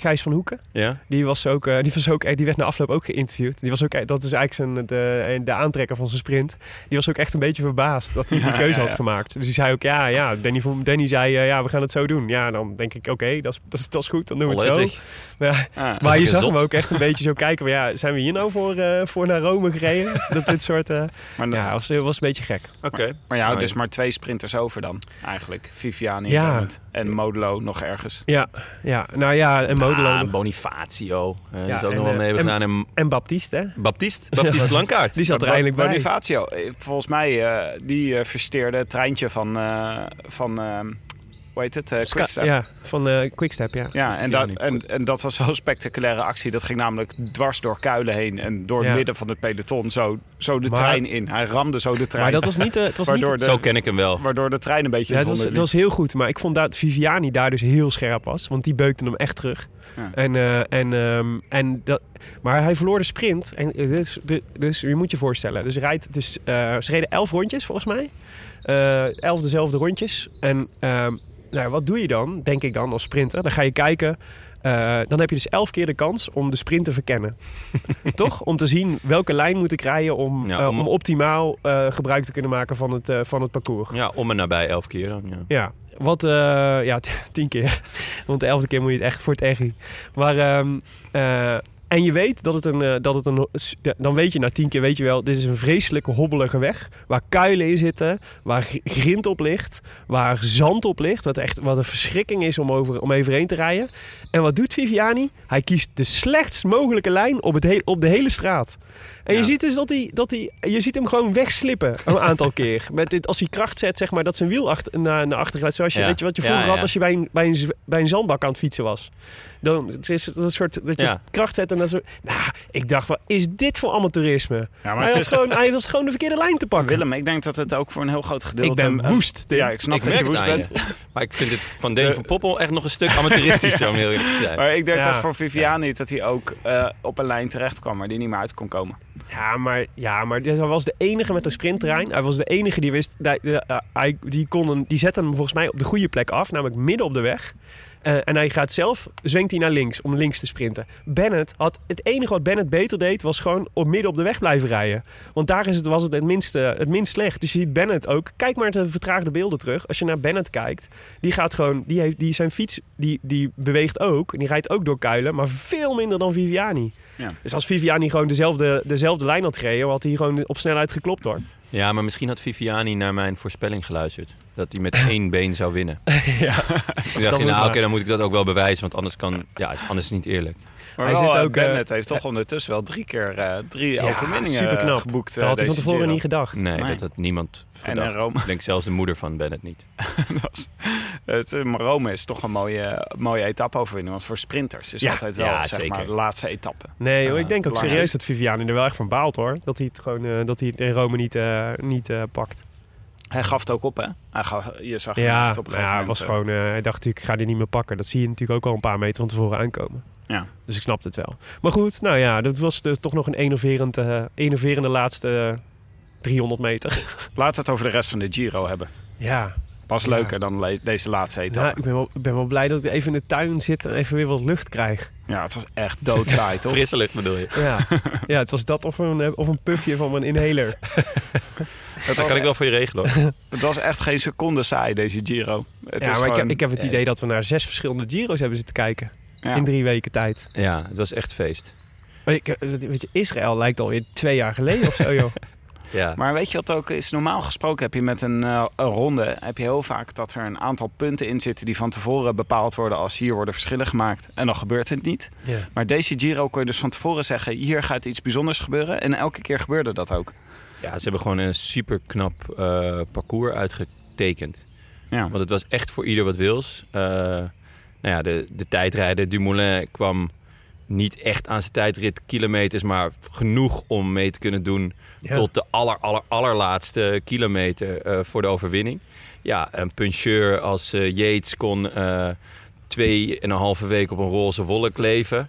[SPEAKER 4] Gijs van Hoeken,
[SPEAKER 6] Ja?
[SPEAKER 4] die was ook, eh, die was ook, eh, die werd na afloop ook geïnterviewd. Die was ook, dat is eigenlijk zijn, de, de aantrekker van zijn sprint. Die was ook echt een beetje verbaasd dat hij die [laughs] keuze had gemaakt. Dus die zei ook, ja, ja, Danny, van- Danny zei, eh, ja, we gaan het zo doen. Ja, dan denk ik, oké, dat, is, dat, is, dat is goed, dan doen we het zo.
[SPEAKER 6] Onlezig.
[SPEAKER 4] Maar, ja,
[SPEAKER 5] Ah,
[SPEAKER 4] maar je zag
[SPEAKER 6] gezond.
[SPEAKER 4] hem ook echt een beetje zo kijken van, ja, zijn we hier nou voor, eh, voor naar Rome gereden? [laughs] dat dit soort, eh,
[SPEAKER 5] maar,
[SPEAKER 4] ja, was, was een beetje gek.
[SPEAKER 6] Oké.
[SPEAKER 5] maar je houdt
[SPEAKER 6] Nou,
[SPEAKER 5] dus maar twee sprinters over dan, eigenlijk. Viviani
[SPEAKER 4] Ja.
[SPEAKER 5] en Bennett. En Modelo nog ergens.
[SPEAKER 4] Ja, ja, nou ja, en Modelo
[SPEAKER 6] Ah,
[SPEAKER 4] nog. Ja,
[SPEAKER 6] is ook
[SPEAKER 4] en,
[SPEAKER 6] nog wel
[SPEAKER 4] eh,
[SPEAKER 6] mee hebben
[SPEAKER 4] en-
[SPEAKER 6] gedaan. En
[SPEAKER 4] En Baptiste, hè?
[SPEAKER 6] Baptiste, Baptiste [laughs]
[SPEAKER 4] Ja,
[SPEAKER 6] Blankaart.
[SPEAKER 4] Die zat er eindelijk bij.
[SPEAKER 5] Bonifacio, eh, volgens mij, die versteerde het treintje van, van hoe heet het, eh,
[SPEAKER 4] Ska-
[SPEAKER 5] Quickstep.
[SPEAKER 4] ja, van eh Quickstep, ja.
[SPEAKER 5] Ja, en dat, en, en dat was wel een spectaculaire actie. Dat ging namelijk dwars door Kuilen heen en door het
[SPEAKER 4] Ja.
[SPEAKER 5] midden van het peloton zo, zo de
[SPEAKER 4] Maar-
[SPEAKER 5] trein in. Hij ramde zo de trein.
[SPEAKER 4] Maar dat was niet... eh, het was
[SPEAKER 5] waardoor,
[SPEAKER 4] niet
[SPEAKER 5] de,
[SPEAKER 6] Zo ken ik hem wel.
[SPEAKER 5] waardoor de trein een beetje
[SPEAKER 4] ja,
[SPEAKER 5] in
[SPEAKER 4] het, was,
[SPEAKER 5] het
[SPEAKER 4] het was heel goed, maar ik vond dat Viviani daar dus heel scherp was. Want die beukte hem echt terug.
[SPEAKER 5] Ja.
[SPEAKER 4] En, eh, en, ehm, en dat, maar hij verloor de sprint. En eh, dus, dus je moet je voorstellen. Dus, rijdt, dus eh, ze reden elf rondjes volgens mij. Eh, elf dezelfde rondjes. En ehm, nou, wat doe je dan, denk ik dan, als sprinter? Dan ga je kijken... dan heb je dus elf keer de kans om de sprint te verkennen. [laughs] Toch? Om te zien welke lijn moet ik rijden om,
[SPEAKER 6] Ja, om-
[SPEAKER 4] om optimaal gebruik te kunnen maken van het, van het parcours.
[SPEAKER 6] Ja, om en nabij elf keer dan. Ja.
[SPEAKER 4] Ja, wat, ja, [laughs] tien keer. Want de elfde keer moet je het echt voor het echi. Maar, ehm, eh, en je weet dat het een, eh, dat het een, dan weet je na tien keer, weet je wel, dit is een vreselijke hobbelige weg. Waar kuilen in zitten, waar gr- grind op ligt, waar zand op ligt. Wat echt, wat een verschrikking is om, over, om evenheen te rijden. En wat doet Viviani? Hij kiest de slechtst mogelijke lijn op, het he- op de hele straat. En je ziet dus dat hij, dat hij, je ziet hem gewoon wegslippen een [laughs] aantal keer. Met dit, als hij kracht zet, zeg maar, dat zijn wiel achter, naar, naar achter gaat. Zoals je,
[SPEAKER 6] Ja.
[SPEAKER 4] weet je wat je vroeger
[SPEAKER 6] ja.
[SPEAKER 4] had als je bij een, bij, een, bij een zandbak aan het fietsen was. Dan het is dat een soort dat je
[SPEAKER 6] Ja.
[SPEAKER 4] kracht zet en dat zo. Nou, ik dacht, wat is dit voor amateurisme?
[SPEAKER 5] Ja, maar
[SPEAKER 4] hij,
[SPEAKER 5] het
[SPEAKER 4] had
[SPEAKER 5] is,
[SPEAKER 4] gewoon, hij was gewoon de verkeerde lijn te pakken.
[SPEAKER 5] Willem, ik denk dat het ook voor een heel groot gedeelte...
[SPEAKER 4] ik ben woest. Tim.
[SPEAKER 5] Ja, ik snap
[SPEAKER 6] Ik
[SPEAKER 5] dat je woest bent.
[SPEAKER 6] je. Maar ik vind het van
[SPEAKER 5] De-
[SPEAKER 6] van Poppel echt nog een stuk amateuristischer [laughs] om heel eerlijk te zijn.
[SPEAKER 5] Maar ik denk
[SPEAKER 4] Ja.
[SPEAKER 5] dat voor Viviani dat hij ook eh, op een lijn terecht kwam waar hij niet meer uit kon komen.
[SPEAKER 4] Ja, maar, ja, maar hij was de enige met een sprintterrein. Hij was de enige die wist... Die, eh, hij, die, kon een, die zette hem volgens mij op de goede plek af. Namelijk midden op de weg. Eh, en hij gaat zelf, zwengt hij naar links om links te sprinten. Bennett had, het enige wat Bennett beter deed, was gewoon op midden op de weg blijven rijden. Want daar is het, was het het, minste, het minst slecht. Dus je ziet Bennett ook, kijk maar naar de vertraagde beelden terug. Als je naar Bennett kijkt, die gaat gewoon, die heeft, die, zijn fiets, die, die beweegt ook. En die rijdt ook door kuilen, maar veel minder dan Viviani.
[SPEAKER 5] Ja.
[SPEAKER 4] Dus als Viviani gewoon dezelfde, dezelfde lijn had gereden, had hij gewoon op snelheid geklopt hoor.
[SPEAKER 6] Ja, maar misschien had Viviani naar mijn voorspelling geluisterd. Dat hij met [laughs] één been zou winnen.
[SPEAKER 4] ja.
[SPEAKER 6] Dus toen dacht hij, [laughs] nou oké, dan moet ik dat ook wel bewijzen. Want anders, kan, ja, is- anders is het niet eerlijk.
[SPEAKER 5] Maar
[SPEAKER 4] Hij
[SPEAKER 5] wel,
[SPEAKER 4] zit
[SPEAKER 5] eh,
[SPEAKER 4] ook, eh,
[SPEAKER 5] Bennett heeft toch ondertussen wel drie keer eh, drie
[SPEAKER 4] Ja,
[SPEAKER 5] overwinningen
[SPEAKER 4] superknap.
[SPEAKER 5] geboekt.
[SPEAKER 4] Dat
[SPEAKER 5] eh,
[SPEAKER 4] had hij van tevoren
[SPEAKER 5] Giro.
[SPEAKER 4] niet gedacht.
[SPEAKER 6] Nee,
[SPEAKER 5] Nee.
[SPEAKER 6] dat had niemand
[SPEAKER 5] En
[SPEAKER 6] gedacht.
[SPEAKER 5] in Rome.
[SPEAKER 6] Ik denk zelfs de moeder van Bennett niet. [laughs]
[SPEAKER 5] Dat is- het, eh, maar Rome is toch een mooie, mooie etappe-overwinning. Want voor sprinters is
[SPEAKER 4] Ja,
[SPEAKER 5] altijd wel
[SPEAKER 6] ja,
[SPEAKER 5] zeg
[SPEAKER 6] zeker.
[SPEAKER 5] maar, de laatste etappe.
[SPEAKER 4] Nee, hoor, ik denk ook serieus dat Viviani er wel echt van baalt hoor. Dat hij het gewoon eh, dat hij het in Rome niet, eh, niet eh, pakt.
[SPEAKER 5] Hij gaf het ook op, hè? Hij gaf, je zag
[SPEAKER 4] Ja,
[SPEAKER 5] op een
[SPEAKER 4] nou ja, was
[SPEAKER 5] moment,
[SPEAKER 4] gewoon, eh, hij dacht natuurlijk, ik ga die niet meer pakken. Dat zie je natuurlijk ook al een paar meter van tevoren aankomen.
[SPEAKER 5] Ja.
[SPEAKER 4] Dus ik snapte het wel. Maar goed, nou ja, dat was dus toch nog een enerverend, eh, enerverende laatste eh, 300 meter.
[SPEAKER 5] eh, Laten we het over de rest van de Giro hebben.
[SPEAKER 4] ja,
[SPEAKER 5] Was
[SPEAKER 4] Ja.
[SPEAKER 5] leuker dan le- deze laatste etappe.
[SPEAKER 4] nou, ik, ben wel, ik ben wel blij dat ik even in de tuin zit en even weer wat lucht krijg.
[SPEAKER 5] Ja, het was echt doodsaai, [laughs] toch?
[SPEAKER 6] Frisse lucht bedoel je?
[SPEAKER 4] Ja, [laughs] ja het was dat of een, eh, of een puffje van mijn inhaler. [laughs]
[SPEAKER 6] Dat kan ik wel voor je regelen hoor.
[SPEAKER 5] het was echt geen seconde saai, deze Giro. Het
[SPEAKER 4] ja,
[SPEAKER 5] is
[SPEAKER 4] maar ik, heb,
[SPEAKER 5] gewoon-
[SPEAKER 4] ik heb het
[SPEAKER 6] Ja.
[SPEAKER 4] idee dat we naar zes verschillende Giro's hebben zitten kijken.
[SPEAKER 5] ja.
[SPEAKER 4] In drie weken tijd.
[SPEAKER 6] Ja, het was echt feest.
[SPEAKER 4] Maar ik, eh, weet je, Israël lijkt alweer twee jaar geleden of zo, joh.
[SPEAKER 6] Ja.
[SPEAKER 5] Maar weet je wat ook is? Normaal gesproken heb je met een, eh, een ronde heb je heel vaak dat er een aantal punten in zitten die van tevoren bepaald worden als hier worden verschillen gemaakt. En dan gebeurt het niet.
[SPEAKER 4] Ja.
[SPEAKER 5] Maar deze Giro kon je dus van tevoren zeggen: hier gaat iets bijzonders gebeuren. En elke keer gebeurde dat ook.
[SPEAKER 6] ja, ze hebben gewoon een super knap eh, parcours uitgetekend.
[SPEAKER 5] Ja.
[SPEAKER 6] Want het was echt voor ieder wat wils. Eh, nou ja, de, de tijdrijder Dumoulin kwam niet echt aan zijn tijdrit kilometers, maar genoeg om mee te kunnen doen
[SPEAKER 4] Ja.
[SPEAKER 6] tot de aller, aller, allerlaatste kilometer eh, voor de overwinning. Ja, een puncheur als eh, Yates kon eh twee en een halve week op een roze wolk leven.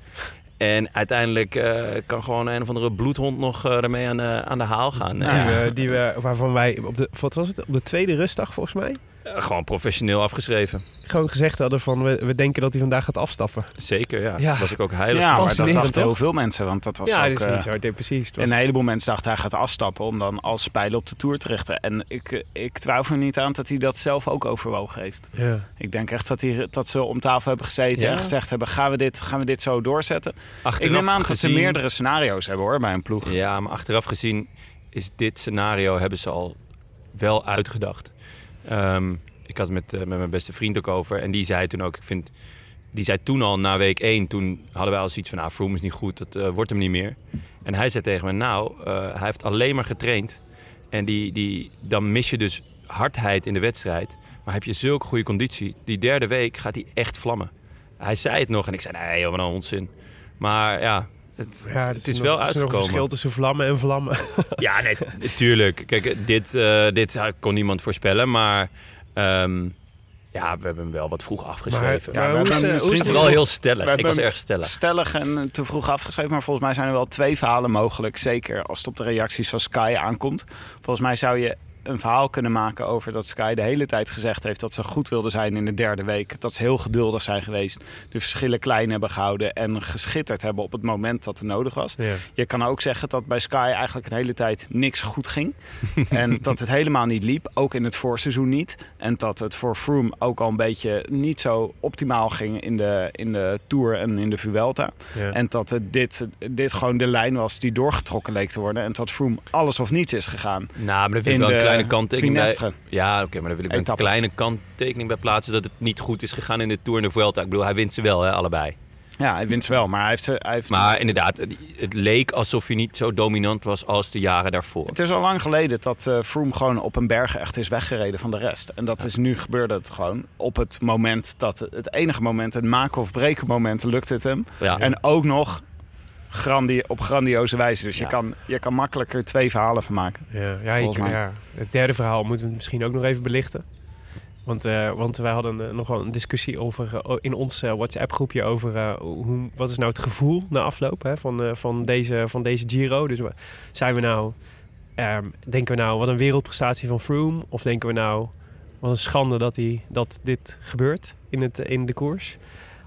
[SPEAKER 6] En uiteindelijk eh, kan gewoon een of andere bloedhond nog eh, ermee aan de, aan de haal gaan.
[SPEAKER 4] Die,
[SPEAKER 6] Ja.
[SPEAKER 4] we, die we, waarvan wij op de, wat was het, op de tweede rustdag volgens mij,
[SPEAKER 6] gewoon professioneel afgeschreven.
[SPEAKER 4] gewoon gezegd hadden van we, we denken dat hij vandaag gaat afstappen.
[SPEAKER 6] Zeker, ja.
[SPEAKER 4] Ja.
[SPEAKER 6] Was ik ook heilig
[SPEAKER 5] Ja, maar dat dachten heel veel mensen. Want dat was
[SPEAKER 4] ja,
[SPEAKER 5] ook,
[SPEAKER 4] dat is
[SPEAKER 5] eh,
[SPEAKER 4] niet zo. Nee, precies. Het
[SPEAKER 5] En een heleboel mensen dachten hij gaat afstappen om dan als spijlen op de Tour te richten. En ik, eh, ik twijfel er niet aan dat hij dat zelf ook overwogen heeft.
[SPEAKER 4] ja.
[SPEAKER 5] Ik denk echt dat, hij, dat ze om tafel hebben gezeten
[SPEAKER 6] Ja.
[SPEAKER 5] en gezegd hebben... Gaan we, dit, gaan we dit zo doorzetten?
[SPEAKER 6] Achteraf
[SPEAKER 5] ik neem aan dat ze meerdere scenario's hebben hoor, bij een ploeg.
[SPEAKER 6] Ja, maar achteraf gezien is dit scenario hebben ze al wel uitgedacht. Ehm, ik had het met, eh, met mijn beste vriend ook over. En die zei toen ook, ik vind... Die zei toen al, na week 1, toen hadden wij al zoiets van... Nou, Froome is niet goed, dat eh, wordt hem niet meer. En hij zei tegen me, nou, eh, hij heeft alleen maar getraind. En die, die, dan mis je dus hardheid in de wedstrijd. Maar heb je zulke goede conditie, die derde week gaat hij echt vlammen. Hij zei het nog en ik zei, nee, een onzin. Maar ja, het,
[SPEAKER 4] ja,
[SPEAKER 6] het is
[SPEAKER 4] nog-
[SPEAKER 6] wel
[SPEAKER 4] er is nog een
[SPEAKER 6] uitgekomen.
[SPEAKER 4] verschil tussen vlammen en vlammen. [laughs]
[SPEAKER 6] Ja, nee, natuurlijk. Kijk, dit, eh, dit kon niemand voorspellen, maar ehm, ja, we hebben hem wel wat vroeg afgeschreven.
[SPEAKER 5] Ja,
[SPEAKER 4] maar
[SPEAKER 5] we
[SPEAKER 4] hoe is, eh,
[SPEAKER 6] het wel heel stellig.
[SPEAKER 5] we
[SPEAKER 6] Ik was erg stellig.
[SPEAKER 5] Stellig en te vroeg afgeschreven. Maar volgens mij zijn er wel twee verhalen mogelijk. Zeker als het op de reacties van Sky aankomt. Volgens mij zou je een verhaal kunnen maken over dat Sky de hele tijd gezegd heeft dat ze goed wilden zijn in de derde week. Dat ze heel geduldig zijn geweest. De verschillen klein hebben gehouden en geschitterd hebben op het moment dat het nodig was.
[SPEAKER 4] Ja.
[SPEAKER 5] Je kan ook zeggen dat bij Sky eigenlijk een hele tijd niks goed ging. [laughs] en dat het helemaal niet liep, ook in het voorseizoen niet. En dat het voor Froome ook al een beetje niet zo optimaal ging in de, in de Tour en in de Vuelta.
[SPEAKER 4] Ja.
[SPEAKER 5] En dat het dit, dit gewoon de lijn was die doorgetrokken leek te worden. En dat Froome alles of niets is gegaan.
[SPEAKER 6] Nou, maar ik wel een kleine kanttekening bij. Ja, oké, maar daar wil ik een kleine kanttekening bij plaatsen dat het niet goed is gegaan in de Tour en de Vuelta. Ik bedoel, hij wint ze wel, hè, allebei.
[SPEAKER 5] Ja, hij wint ze wel, maar hij heeft... ze- Hij heeft
[SPEAKER 6] Maar inderdaad, het- het leek alsof hij niet zo dominant was als de jaren daarvoor.
[SPEAKER 5] Het is al lang geleden dat eh Froome gewoon op een berg echt is weggereden van de rest. En dat is nu gebeurde het gewoon op het moment dat het enige moment, een maken of breken moment, lukt het hem.
[SPEAKER 6] Ja.
[SPEAKER 5] En ook nog grandi op grandioze wijze. Dus
[SPEAKER 6] Ja.
[SPEAKER 5] je, kan, je kan makkelijker twee verhalen van maken.
[SPEAKER 4] Ja, ja,
[SPEAKER 5] Volgens
[SPEAKER 4] ik-
[SPEAKER 5] mij.
[SPEAKER 4] ja, het derde verhaal moeten we misschien ook nog even belichten. Want, eh, want wij hadden eh, nog wel een discussie over, eh, in ons WhatsApp-groepje over eh, hoe, wat is nou het gevoel na afloop hè, van, eh, van, deze, van deze Giro. Dus we- zijn we nou, ehm, denken we nou wat een wereldprestatie van Froome? Of denken we nou wat een schande dat, hij, dat dit gebeurt in, het, in de koers?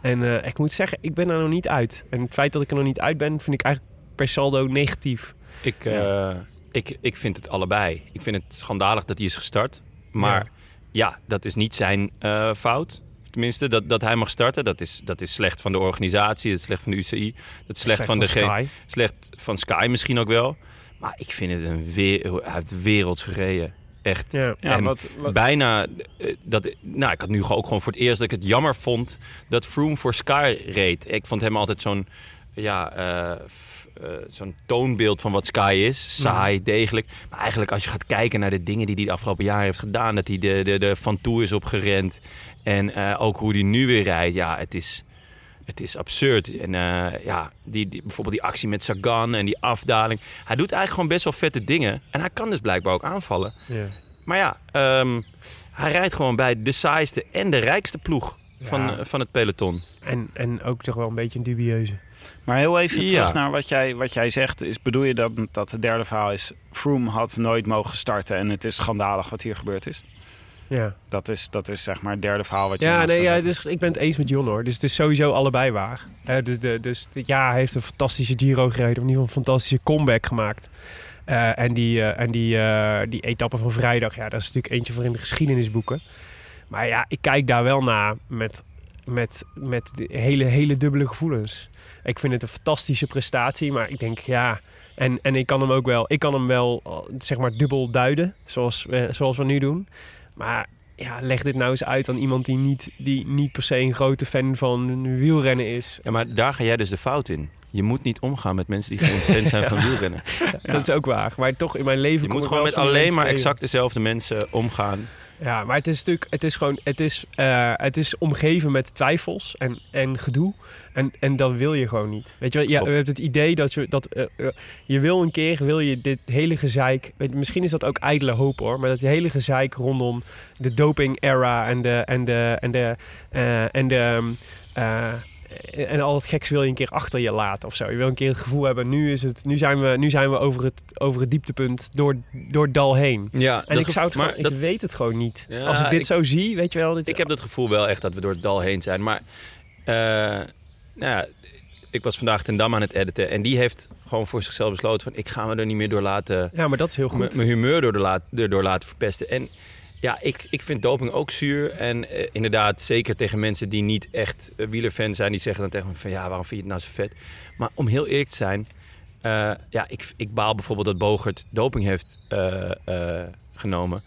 [SPEAKER 4] En eh, ik moet zeggen, ik ben er nog niet uit. En het feit dat ik er nog niet uit ben, vind ik eigenlijk per saldo negatief.
[SPEAKER 6] Ik, eh, ik, ik vind het allebei. Ik vind het schandalig dat hij is gestart. Maar ja, dat is niet zijn eh, fout. Tenminste, dat, dat hij mag starten, dat is, dat is slecht van de organisatie. Dat is slecht van de UCI. Dat is slecht, van, de
[SPEAKER 4] Sky.
[SPEAKER 6] Slecht van Sky misschien ook wel. Maar ik vind het een weer, hij heeft werelds gereden. Echt.
[SPEAKER 4] Ja.
[SPEAKER 5] Wat, wat-
[SPEAKER 6] Bijna, eh, dat, nou, ik had nu ook gewoon voor het eerst dat ik het jammer vond dat Froome voor Sky reed. Ik vond hem altijd zo'n, ja, eh, eh, zo'n toonbeeld van wat Sky is. Saai, degelijk. Maar eigenlijk als je gaat kijken naar de dingen die hij de afgelopen jaren heeft gedaan, dat hij de, de, de Van Toe is opgerend en eh, ook hoe hij nu weer rijdt, ja, het is... Het is absurd. En eh, ja, die, die, bijvoorbeeld die actie met Sagan en die afdaling. Hij doet eigenlijk gewoon best wel vette dingen. En hij kan dus blijkbaar ook aanvallen.
[SPEAKER 4] Ja.
[SPEAKER 6] Maar ja, ehm, hij rijdt gewoon bij de saaiste en de rijkste ploeg van,
[SPEAKER 4] Ja.
[SPEAKER 6] van het peloton.
[SPEAKER 4] En, en ook toch wel een beetje een dubieuze.
[SPEAKER 5] Maar heel even
[SPEAKER 6] Ja.
[SPEAKER 5] terug naar wat jij, wat jij zegt. Is, bedoel je dat, dat het derde verhaal is... Froome had nooit mogen starten en het is schandalig wat hier gebeurd is?
[SPEAKER 4] Ja,
[SPEAKER 5] Dat is, dat is zeg maar het derde verhaal wat je
[SPEAKER 4] ja, nee, ja dus ik ben het eens met John hoor. Dus het is sowieso allebei waar. Dus, de, dus ja, hij heeft een fantastische Giro gereden. Of in ieder geval een fantastische comeback gemaakt. Eh, en die, eh, en die, eh, die etappe van vrijdag, ja, dat is natuurlijk eentje voor in de geschiedenisboeken. Maar ja, ik kijk daar wel naar met, met, met hele, hele dubbele gevoelens. Ik vind het een fantastische prestatie, maar ik denk ja. En, en ik kan hem ook wel, ik kan hem wel zeg maar dubbel duiden, zoals, zoals we nu doen. Maar ja, leg dit nou eens uit aan iemand die niet, die niet per se een grote fan van wielrennen is.
[SPEAKER 6] Ja, maar daar ga jij dus de fout in. Je moet niet omgaan met mensen die geen [laughs] fan zijn van wielrennen.
[SPEAKER 4] Dat is ook waar. Maar toch in mijn leven
[SPEAKER 6] Je moet gewoon met alleen maar exact dezelfde mensen omgaan.
[SPEAKER 4] Ja, maar het is natuurlijk, het is gewoon, het is, eh, het is omgeven met twijfels en, en gedoe. En, en dat wil je gewoon niet. Weet je wel, ja, je hebt het idee dat je, dat, eh, eh, je wil een keer, wil je dit hele gezeik, weet je, misschien is dat ook ijdele hoop hoor, maar dat hele gezeik rondom de doping era en de, en de, en de, en de, ehm, eh, en al het geks wil je een keer achter je laten of zo. Je wil een keer het gevoel hebben, nu, is het, nu zijn we, nu zijn we over, het, over het dieptepunt door, door het dal heen.
[SPEAKER 6] Ja,
[SPEAKER 4] En ik, zou het
[SPEAKER 6] dat-
[SPEAKER 4] ik weet het gewoon niet.
[SPEAKER 6] Ja,
[SPEAKER 4] Als ik dit
[SPEAKER 6] ik-
[SPEAKER 4] zo zie, weet je wel. Dit,
[SPEAKER 6] Ik heb het gevoel wel echt dat we door het dal heen zijn. Maar eh, nou ja, ik was vandaag ten Dam aan het editen. En die heeft gewoon voor zichzelf besloten van... ik ga me er niet meer door laten...
[SPEAKER 4] ja, maar dat is heel goed.
[SPEAKER 6] mijn humeur door, de laat, erdoor laten verpesten. En ja, ik, ik vind doping ook zuur. En eh, inderdaad, zeker tegen mensen die niet echt uh, wielerfan zijn... die zeggen dan tegen me van ja, waarom vind je het nou zo vet? Maar om heel eerlijk te zijn... eh, ja, ik, ik baal bijvoorbeeld dat Bogert doping heeft eh, eh, genomen...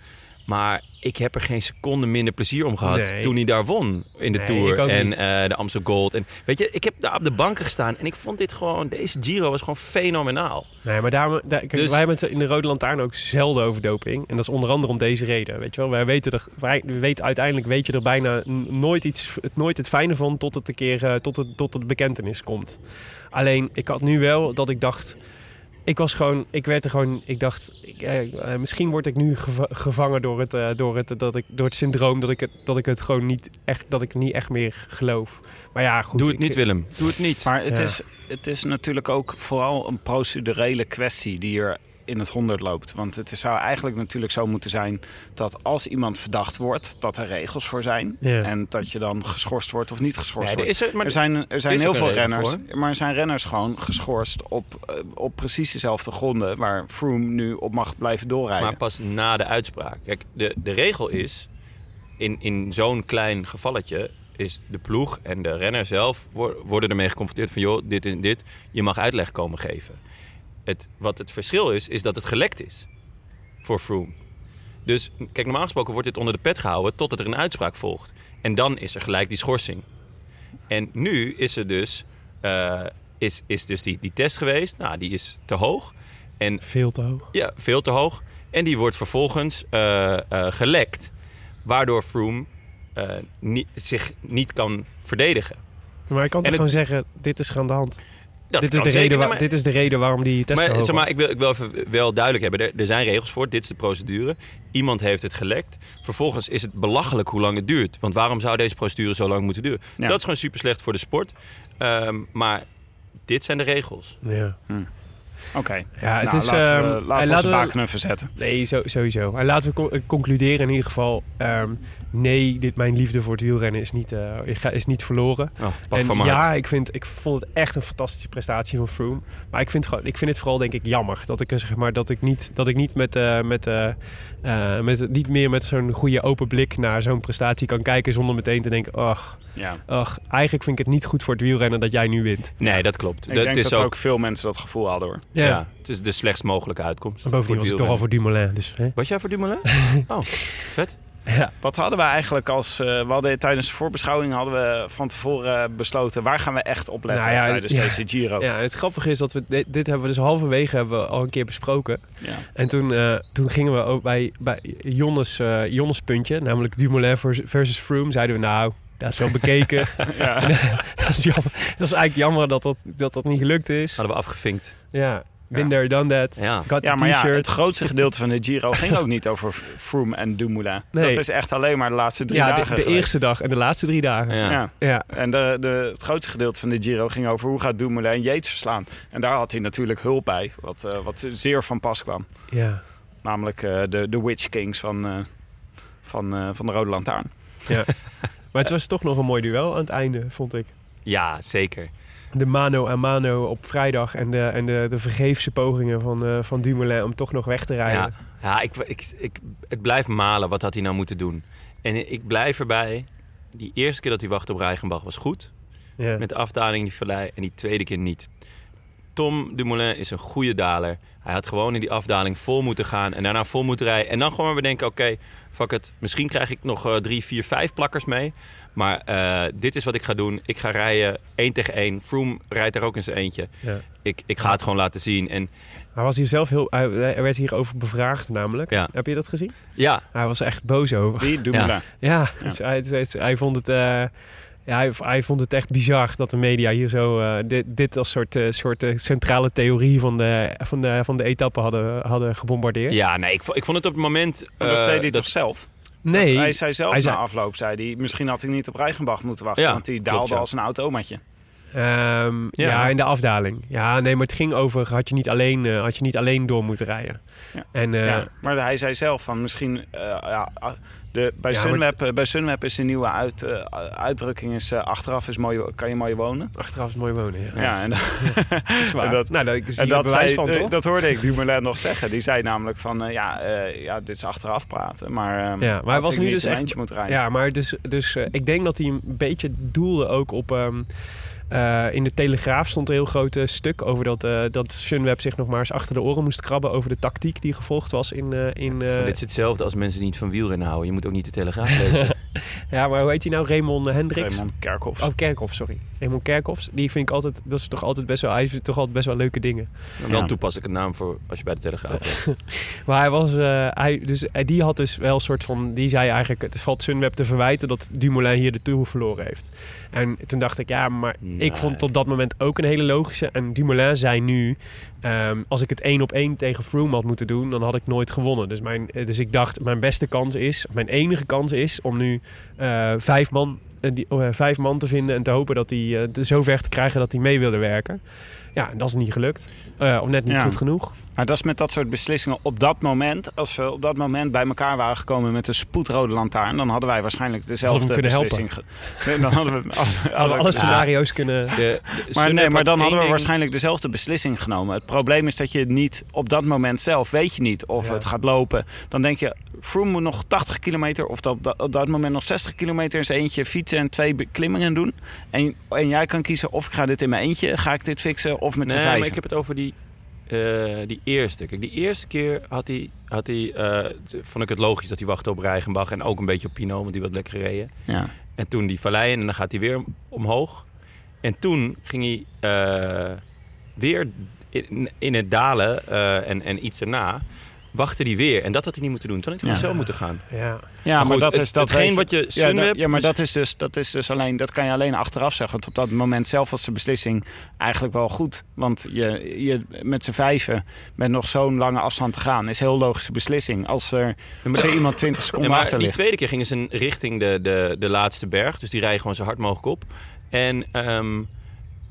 [SPEAKER 6] Maar ik heb er geen seconde minder plezier om gehad
[SPEAKER 4] Nee.
[SPEAKER 6] toen hij daar won in de
[SPEAKER 4] Nee,
[SPEAKER 6] Tour. en eh, de Amstel Gold. En weet je, ik heb daar op de banken gestaan en ik vond dit gewoon, deze Giro was gewoon fenomenaal.
[SPEAKER 4] Nee, maar daar, daar, kijk,
[SPEAKER 6] Dus-
[SPEAKER 4] wij hebben het in de Rode Lantaarn ook zelden over doping. En dat is onder andere om deze reden. Weet je wel? Wij weten er, wij, we weten uiteindelijk weet je er bijna nooit, iets, het, nooit het fijne van tot het een keer eh, tot het, tot het bekentenis komt. Alleen, ik had nu wel dat ik dacht. Ik was gewoon, ik werd er gewoon, ik dacht, ik, eh, eh, misschien word ik nu geva- gevangen door het, eh, door het, dat ik, door het syndroom dat ik het, dat ik het gewoon niet echt, dat ik niet echt meer geloof. Maar ja, goed.
[SPEAKER 6] Doe het
[SPEAKER 4] ik-
[SPEAKER 6] niet, Willem. Doe het niet.
[SPEAKER 5] Maar het,
[SPEAKER 4] Ja.
[SPEAKER 5] is, het is natuurlijk ook vooral een procedurele kwestie die er in het honderd loopt. Want het zou eigenlijk natuurlijk zo moeten zijn dat als iemand verdacht wordt, dat er regels voor zijn.
[SPEAKER 4] Ja.
[SPEAKER 5] En dat je dan geschorst wordt of niet geschorst
[SPEAKER 6] er
[SPEAKER 5] wordt.
[SPEAKER 6] is er,
[SPEAKER 5] er zijn, er zijn heel veel renners, maar er zijn renners gewoon geschorst op, eh, op precies dezelfde gronden waar Froome nu op mag blijven doorrijden.
[SPEAKER 6] Maar pas na de uitspraak. Kijk, de, de regel is, in, in zo'n klein gevalletje, is de ploeg en de renner zelf wo- worden ermee geconfronteerd van, joh, dit en dit, je mag uitleg komen geven. Het, wat het verschil is, is dat het gelekt is voor Froome. Dus kijk, normaal gesproken wordt dit onder de pet gehouden totdat er een uitspraak volgt. En dan is er gelijk die schorsing. En nu is er dus, eh, is, is dus die, die test geweest. Nou, die is te hoog. En
[SPEAKER 4] Veel te hoog.
[SPEAKER 6] ja, veel te hoog. En die wordt vervolgens eh, eh, gelekt. Waardoor Froome niet, zich niet kan verdedigen.
[SPEAKER 4] Maar ik kan
[SPEAKER 6] En
[SPEAKER 4] toch
[SPEAKER 6] het-
[SPEAKER 4] gewoon zeggen, dit is aan de hand.
[SPEAKER 6] Dat
[SPEAKER 4] dit, is de reden waar-
[SPEAKER 6] maar-
[SPEAKER 4] dit is de reden waarom die testen
[SPEAKER 6] Maar, zeg maar ik, wil, ik wil even wel duidelijk hebben. Er, er zijn regels voor. Dit is de procedure. Iemand heeft het gelekt. Vervolgens is het belachelijk hoe lang het duurt. Want waarom zou deze procedure zo lang moeten duren?
[SPEAKER 5] Ja.
[SPEAKER 6] Dat is gewoon super slecht voor de sport. Ehm, maar dit zijn de regels.
[SPEAKER 4] Ja.
[SPEAKER 5] Oké.
[SPEAKER 4] Ja, het
[SPEAKER 5] Nou,
[SPEAKER 4] is...
[SPEAKER 5] laten
[SPEAKER 4] ehm,
[SPEAKER 5] we,
[SPEAKER 4] en
[SPEAKER 5] laten we onze
[SPEAKER 4] laten we-
[SPEAKER 5] baken even zetten.
[SPEAKER 4] Nee, zo, sowieso. En laten we co- eh, concluderen in ieder geval. ehm, nee, dit, mijn liefde voor het wielrennen is niet, eh, is niet verloren.
[SPEAKER 6] Oh, pak
[SPEAKER 4] en
[SPEAKER 6] van
[SPEAKER 4] ja,
[SPEAKER 6] hart.
[SPEAKER 4] ik, vind, ik vond het echt een fantastische prestatie van Froome. Maar ik vind, gewoon, ik vind het vooral denk ik jammer dat ik, er, zeg maar, dat ik niet, dat ik niet, met, eh, met, eh, eh, met, niet meer met zo'n goede open blik naar zo'n prestatie kan kijken zonder meteen te denken, ach,
[SPEAKER 5] Ja.
[SPEAKER 4] ach, eigenlijk vind ik het niet goed voor het wielrennen dat jij nu wint.
[SPEAKER 6] Nee, dat klopt.
[SPEAKER 5] Ik
[SPEAKER 6] dat
[SPEAKER 5] denk
[SPEAKER 6] is
[SPEAKER 5] dat
[SPEAKER 6] ook,
[SPEAKER 5] ook veel mensen dat gevoel hadden hoor.
[SPEAKER 6] Ja. het is de slechtst mogelijke uitkomst.
[SPEAKER 4] En bovendien was ik toch al
[SPEAKER 6] het
[SPEAKER 4] voor Dumoulin. Dus, hè?
[SPEAKER 6] Was jij voor Dumoulin? [laughs] oh, vet.
[SPEAKER 4] Ja.
[SPEAKER 5] Wat hadden we eigenlijk als... eh, we hadden tijdens de voorbeschouwing hadden we van tevoren besloten... waar gaan we echt op letten
[SPEAKER 4] Nou ja,
[SPEAKER 5] tijdens
[SPEAKER 4] ja.
[SPEAKER 5] deze Giro.
[SPEAKER 4] ja, en het grappige is dat we dit, dit hebben we dus halverwege hebben we al een keer besproken.
[SPEAKER 5] Ja.
[SPEAKER 4] En toen, eh, toen gingen we ook bij, bij Jonnes, eh, Jonnes puntje, namelijk Dumoulin vers- versus Froome, zeiden we nou, dat is wel bekeken. [laughs]
[SPEAKER 5] Ja. [laughs]
[SPEAKER 4] dat, is jammer. dat is eigenlijk jammer dat dat, dat, dat niet gelukt is.
[SPEAKER 6] Hadden we afgevinkt.
[SPEAKER 4] Ja, been there, done that.
[SPEAKER 6] Ja.
[SPEAKER 4] Got
[SPEAKER 5] Ja, maar ja, het grootste gedeelte van de Giro ging ook niet over Froome en Dumoulin.
[SPEAKER 4] Nee.
[SPEAKER 5] Dat is echt alleen maar de laatste drie
[SPEAKER 4] ja,
[SPEAKER 5] dagen
[SPEAKER 4] de, de eerste dag en de laatste drie dagen.
[SPEAKER 6] Ja.
[SPEAKER 5] Ja.
[SPEAKER 4] Ja,
[SPEAKER 5] En de, de, het grootste gedeelte van de Giro ging over hoe gaat Dumoulin Yates verslaan. En daar had hij natuurlijk hulp bij, wat, eh, wat zeer van pas kwam.
[SPEAKER 4] ja.
[SPEAKER 5] Namelijk eh, de, de Witch Kings van, eh, van, eh, van de Rode Lantaarn. [laughs]
[SPEAKER 4] Maar het was toch nog een mooi duel aan het einde, vond ik.
[SPEAKER 6] ja, zeker.
[SPEAKER 4] De mano a mano op vrijdag en de, en de, de vergeefse pogingen van, eh, van Dumoulin om toch nog weg te rijden.
[SPEAKER 6] Ja, ja ik, ik, ik, het blijft malen. Wat had hij nou moeten doen? En ik blijf erbij. Die eerste keer dat hij wachtte op Reichenbach was goed.
[SPEAKER 4] Ja.
[SPEAKER 6] Met de afdaling in die vallei. En die tweede keer niet. Tom Dumoulin is een goede daler. Hij had gewoon in die afdaling vol moeten gaan. En daarna vol moeten rijden. En dan gewoon maar bedenken, oké, fuck het. Misschien krijg ik nog eh, drie, vier, vijf plakkers mee. Maar eh, dit is wat ik ga doen. Ik ga rijden één tegen één. Froome rijdt er ook in zijn eentje.
[SPEAKER 4] Ja.
[SPEAKER 6] Ik, ik ga het gewoon laten zien. En
[SPEAKER 4] Hij was hier zelf heel... Hij, werd hierover bevraagd namelijk.
[SPEAKER 6] Ja.
[SPEAKER 4] Heb je dat gezien?
[SPEAKER 6] ja,
[SPEAKER 4] Hij was echt boos over.
[SPEAKER 5] Die Dumoulin.
[SPEAKER 4] Ja, het- hij, hij vond het... eh, ja, hij, hij vond het echt bizar dat de media hier zo eh, dit, dit als soort, eh, soort eh, centrale theorie van de, van de, van de etappe hadden, hadden gebombardeerd.
[SPEAKER 6] ja nee, ik, ik vond het op het moment...
[SPEAKER 5] Dat deed hij toch zelf?
[SPEAKER 4] Nee,
[SPEAKER 5] Hij zei zelf
[SPEAKER 4] hij
[SPEAKER 5] na
[SPEAKER 4] zei-
[SPEAKER 5] afloop, zei hij, misschien had ik niet op Reichenbach moeten wachten.
[SPEAKER 6] Ja,
[SPEAKER 5] want die
[SPEAKER 6] klopt,
[SPEAKER 5] daalde
[SPEAKER 6] ja.
[SPEAKER 5] als een automaatje.
[SPEAKER 4] Ehm, ja.
[SPEAKER 6] Ja.
[SPEAKER 4] in de afdaling. Ja, nee, maar het ging over... Had je niet alleen, eh, had je niet alleen door moeten rijden.
[SPEAKER 5] Ja.
[SPEAKER 4] En, eh,
[SPEAKER 5] ja. Maar hij zei zelf van misschien... eh, ja, de, bij, Sunweb, bij Sunweb is de nieuwe uit, uitdrukking... Is, achteraf is mooi, kan je mooi wonen.
[SPEAKER 4] Achteraf is mooi wonen, ja.
[SPEAKER 5] Ja, en, [laughs]
[SPEAKER 4] Dat is waar. [laughs]
[SPEAKER 5] En dat-
[SPEAKER 4] nou,
[SPEAKER 5] en dat, zei,
[SPEAKER 4] van, toch?
[SPEAKER 5] dat hoorde ik [laughs] Dumoulin nog zeggen. Die zei namelijk van, ja, ja, dit is achteraf praten. Maar, eh,
[SPEAKER 4] Ja, maar hij was nu dus echt-
[SPEAKER 5] moeten rijden.
[SPEAKER 4] Ja, maar dus, dus ik denk dat hij een beetje doelde ook op... ehm, eh, in de Telegraaf stond een heel groot eh, stuk over dat, eh, dat Sunweb zich nog maar eens achter de oren moest krabben over de tactiek die gevolgd was in... eh, in eh,
[SPEAKER 6] dit is hetzelfde als mensen die niet van wielrennen houden. Je moet ook niet de Telegraaf lezen. [laughs]
[SPEAKER 4] Ja, maar hoe heet hij nou? Raymond Hendricks?
[SPEAKER 5] Raymond Kerkhoff.
[SPEAKER 4] Oh, Kerkhoff, sorry. Raymond Kerkhoffs. Die vind ik altijd... Dat is toch altijd best wel... Hij heeft toch altijd best wel leuke dingen.
[SPEAKER 6] Wel
[SPEAKER 5] Ja.
[SPEAKER 6] een toepasselijke naam voor als je bij de Telegraaf [laughs] bent.
[SPEAKER 4] Maar hij was... eh, hij, dus, die had dus wel een soort van... Die zei eigenlijk... Het valt Sunweb te verwijten dat Dumoulin hier de Tour verloren heeft. En toen dacht ik... Ja, maar ik vond tot dat moment ook een hele logische. En Dumoulin zei nu... ehm, als ik het één op één tegen Froome had moeten doen... dan had ik nooit gewonnen. Dus, mijn, eh, dus ik dacht... Mijn beste kans is... Mijn enige kans is om nu eh, vijf, man, eh, die, oh, vijf man te vinden... en te hopen dat hij zo ver te krijgen dat hij mee wilde werken. Ja, en dat is niet gelukt. Of net niet
[SPEAKER 5] Ja.
[SPEAKER 4] goed genoeg.
[SPEAKER 5] Maar dat is met dat soort beslissingen op dat moment. Als we op dat moment bij elkaar waren gekomen met een spoedrode lantaarn, dan hadden wij waarschijnlijk dezelfde
[SPEAKER 4] Hadden we hem
[SPEAKER 5] beslissing. ge- Nee, [laughs] dan hadden we, [laughs]
[SPEAKER 4] Hadden we alle scenario's kunnen...
[SPEAKER 6] De, de
[SPEAKER 5] Maar nee, maar dan hadden we waarschijnlijk dezelfde beslissing genomen. Het probleem is dat je het niet op dat moment zelf weet je niet of
[SPEAKER 4] Ja.
[SPEAKER 5] het gaat lopen. Dan denk je, Froome moet nog 80 kilometer of dat, op dat- op dat moment nog 60 kilometer in zijn eentje fietsen en twee beklimmingen doen. En, en jij kan kiezen of ik ga dit in mijn eentje, ga ik dit fixen of met z'n
[SPEAKER 6] Nee,
[SPEAKER 5] vijf.
[SPEAKER 6] maar ik heb het over die, eh, die eerste. Kijk, die eerste keer had hij, had hij, eh, vond ik het logisch dat hij wachtte op Reichenbach en ook een beetje op Pino, want die was lekker gereden.
[SPEAKER 5] Ja.
[SPEAKER 6] En toen die vallei en dan gaat hij weer omhoog. En toen ging hij eh, weer in, in het dalen en, en iets erna wachtte hij weer. En dat had hij niet moeten doen. Toen had hij
[SPEAKER 5] Ja.
[SPEAKER 6] gewoon zo moeten gaan.
[SPEAKER 4] Ja.
[SPEAKER 5] Ja, maar,
[SPEAKER 6] goed,
[SPEAKER 5] dat
[SPEAKER 6] het-
[SPEAKER 5] is dat
[SPEAKER 6] hetgeen wat je
[SPEAKER 5] ja, dat- ja, maar
[SPEAKER 6] dus-
[SPEAKER 5] dat is dus dat is dus alleen dat kan je alleen achteraf zeggen. Want op dat moment zelf was de beslissing eigenlijk wel goed, want je, je met z'n vijven met nog zo'n lange afstand te gaan is een heel logische beslissing. Als er,
[SPEAKER 6] Ja, maar
[SPEAKER 5] iemand 20
[SPEAKER 6] Ja,
[SPEAKER 5] seconden
[SPEAKER 6] maar
[SPEAKER 5] achter
[SPEAKER 6] die tweede keer gingen ze richting de, de, de laatste berg. Dus die rijden gewoon zo hard mogelijk op. En ehm,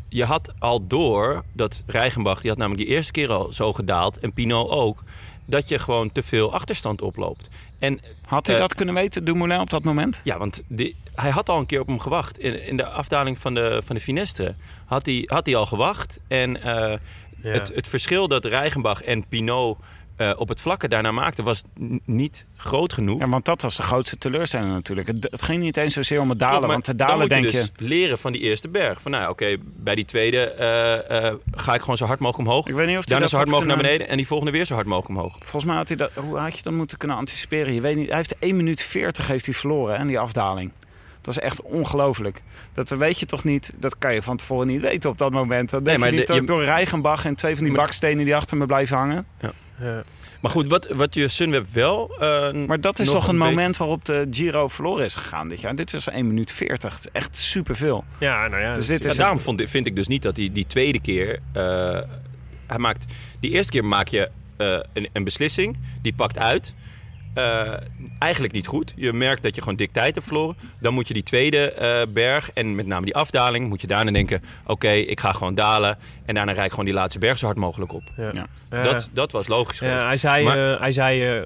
[SPEAKER 6] je had al door dat Rijgenbach, die had namelijk die eerste keer al zo gedaald. En Pinot ook. Dat je gewoon te veel achterstand oploopt. En
[SPEAKER 5] Had hij
[SPEAKER 6] eh,
[SPEAKER 5] dat kunnen weten, Dumoulin, op dat moment?
[SPEAKER 6] ja, want die, hij had al een keer op hem gewacht. In, in de afdaling van de, van de Finestre had hij, had hij al gewacht. En eh,
[SPEAKER 4] Ja.
[SPEAKER 6] het, het verschil dat Rijgenbach en Pinot eh, op het vlakke daarna maakten... was niet groot genoeg.
[SPEAKER 5] Ja, want dat was de grootste teleurstelling natuurlijk. Het, het ging niet eens zozeer om het dalen,
[SPEAKER 6] Klopt,
[SPEAKER 5] want te dalen denk
[SPEAKER 6] je
[SPEAKER 5] je...
[SPEAKER 6] dus leren van die eerste berg. Van nou, oké, bij die tweede eh, eh, ga ik gewoon zo hard mogelijk omhoog.
[SPEAKER 5] Ik weet niet of
[SPEAKER 6] Daarna zo hard mogelijk naar beneden. En die volgende weer zo hard mogelijk omhoog.
[SPEAKER 5] Volgens mij had hij dat... Hoe had je dat moeten kunnen anticiperen? Je weet niet. Hij heeft 1 minuut 40 heeft hij verloren, hè, die afdaling. Dat is echt ongelooflijk. Dat weet je toch niet... Dat kan je van tevoren niet weten op dat moment. Dan denk
[SPEAKER 6] maar
[SPEAKER 5] je niet
[SPEAKER 6] de-
[SPEAKER 5] dat
[SPEAKER 6] je-
[SPEAKER 5] door Rijgenbach en twee van die bakstenen die achter me blijven hangen.
[SPEAKER 4] Ja.
[SPEAKER 6] Maar goed, wat, wat je Sunweb wel... eh,
[SPEAKER 5] Maar dat is toch een
[SPEAKER 6] beetje-
[SPEAKER 5] moment waarop de Giro verloren is gegaan dit jaar. Dit is 1 minuut 40. Dat is echt superveel.
[SPEAKER 4] ja, nou ja.
[SPEAKER 5] Dus
[SPEAKER 6] Ja, daarom vond, vind ik dus niet dat hij die tweede keer... eh, hij maakt, die eerste keer maak je eh, een, een beslissing. Die pakt uit. Eh, eigenlijk niet goed. Je merkt dat je gewoon dik tijd hebt verloren. Dan moet je die tweede eh, berg en met name die afdaling... moet je daarna denken, oké, ik ga gewoon dalen. En daarna rijd ik gewoon die laatste berg zo hard mogelijk op.
[SPEAKER 4] ja.
[SPEAKER 6] Dat, dat was logisch.
[SPEAKER 4] Ja, hij zei,
[SPEAKER 6] Maar-
[SPEAKER 4] eh, hij zei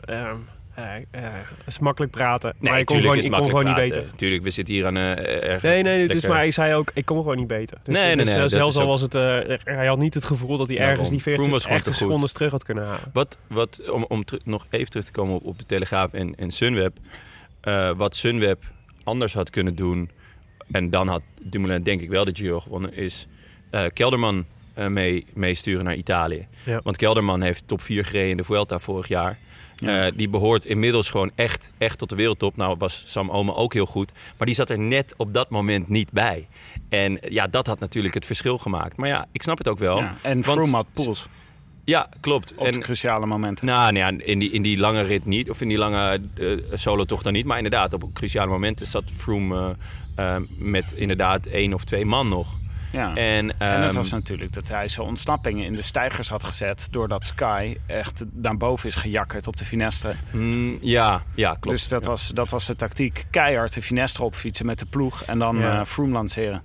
[SPEAKER 4] eh, eh, het is makkelijk praten.
[SPEAKER 6] Nee,
[SPEAKER 4] maar ik kon gewoon,
[SPEAKER 6] is
[SPEAKER 4] ik kon gewoon niet beter.
[SPEAKER 6] Tuurlijk, we zitten hier aan eh erg.
[SPEAKER 4] Nee, nee, dus
[SPEAKER 6] lekker-
[SPEAKER 4] maar hij zei ook, ik kom gewoon niet beter. Dus,
[SPEAKER 6] Nee, nee,
[SPEAKER 4] dus,
[SPEAKER 6] nee,
[SPEAKER 4] zelfs
[SPEAKER 6] is
[SPEAKER 4] al
[SPEAKER 6] ook-
[SPEAKER 4] was het, hij had niet het gevoel dat hij
[SPEAKER 6] Daarom.
[SPEAKER 4] ergens die
[SPEAKER 6] Froome
[SPEAKER 4] 40
[SPEAKER 6] was gewoon
[SPEAKER 4] echte
[SPEAKER 6] te goed.
[SPEAKER 4] secondes terug had kunnen halen.
[SPEAKER 6] Wat, wat om, om nog even terug te komen op, op de Telegraaf en, en Sunweb. eh, wat Sunweb anders had kunnen doen... en dan had Dumoulin denk ik wel de Giro gewonnen... is eh, Kelderman eh, mee, meesturen naar Italië.
[SPEAKER 4] Ja.
[SPEAKER 6] Want Kelderman heeft top 4 gereden in de Vuelta vorig jaar.
[SPEAKER 5] Ja.
[SPEAKER 6] Eh, die behoort inmiddels gewoon echt, echt tot de wereldtop. Nou was Sam Omen ook heel goed. Maar die zat er net op dat moment niet bij. En ja, dat had natuurlijk het verschil gemaakt. Maar ja, ik snap het ook wel.
[SPEAKER 5] Ja. En Froome had pools
[SPEAKER 6] Ja, klopt.
[SPEAKER 5] op
[SPEAKER 6] En
[SPEAKER 5] cruciale momenten.
[SPEAKER 6] nou, nou ja, in, die, in die lange rit niet. Of in die lange eh solo toch dan niet. Maar inderdaad, op cruciale momenten zat Froome eh, met inderdaad één of twee man nog.
[SPEAKER 5] Ja.
[SPEAKER 6] En,
[SPEAKER 5] En het
[SPEAKER 6] ehm,
[SPEAKER 5] was natuurlijk dat hij zijn ontsnappingen in de stijgers had gezet... doordat Sky echt naar boven is gejakkerd op de Finestre.
[SPEAKER 6] mm, ja, ja, klopt.
[SPEAKER 5] Dus dat, was, dat was de tactiek. Keihard de Finestre opfietsen met de ploeg en dan
[SPEAKER 4] Ja.
[SPEAKER 5] eh Froome lanceren.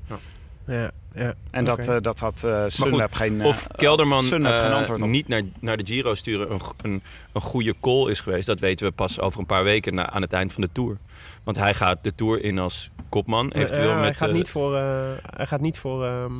[SPEAKER 4] Ja, ja.
[SPEAKER 5] En dat, eh, dat had eh Sunweb geen, eh,
[SPEAKER 6] of Kelderman
[SPEAKER 5] geen
[SPEAKER 6] eh,
[SPEAKER 5] antwoord op.
[SPEAKER 6] niet naar, naar de Giro sturen een, een, een goede call is geweest. Dat weten we pas over een paar weken na, aan het eind van de Tour. Want hij gaat de Tour in als kopman. Eventueel
[SPEAKER 4] hij,
[SPEAKER 6] met,
[SPEAKER 4] gaat
[SPEAKER 6] eh,
[SPEAKER 4] niet voor, eh, hij gaat niet voor ehm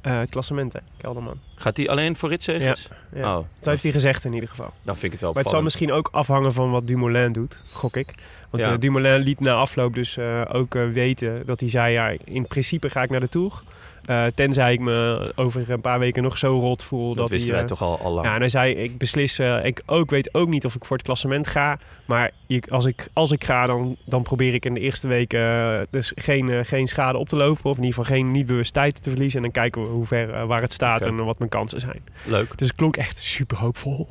[SPEAKER 4] eh, het klassement, hè, Kelderman.
[SPEAKER 6] gaat hij alleen voor ritzegers?
[SPEAKER 4] Ja.
[SPEAKER 6] Oh,
[SPEAKER 4] Zo heeft hij gezegd in ieder geval.
[SPEAKER 6] dan vind ik het wel
[SPEAKER 4] Maar het zal misschien ook afhangen van wat Dumoulin doet, gok ik. Want
[SPEAKER 6] Ja.
[SPEAKER 4] eh, Dumoulin liet na afloop dus ook weten dat hij zei... ja, in principe ga ik naar de Tour. Eh, tenzij ik me over een paar weken nog zo rot voel
[SPEAKER 6] Dat,
[SPEAKER 4] dat,
[SPEAKER 6] wisten
[SPEAKER 4] hij...
[SPEAKER 6] wij
[SPEAKER 4] eh,
[SPEAKER 6] toch al, al lang.
[SPEAKER 4] Ja, en hij zei, ik beslis, eh, ik ook, weet ook niet of ik voor het klassement ga. Maar ik, als, ik, als ik ga, dan, dan probeer ik in de eerste weken dus geen, geen schade op te lopen. Of in ieder geval geen niet bewust tijd te verliezen. En dan kijken we hoe ver, waar het staat en wat mijn kansen zijn.
[SPEAKER 6] Leuk.
[SPEAKER 4] Dus het klonk echt super hoopvol.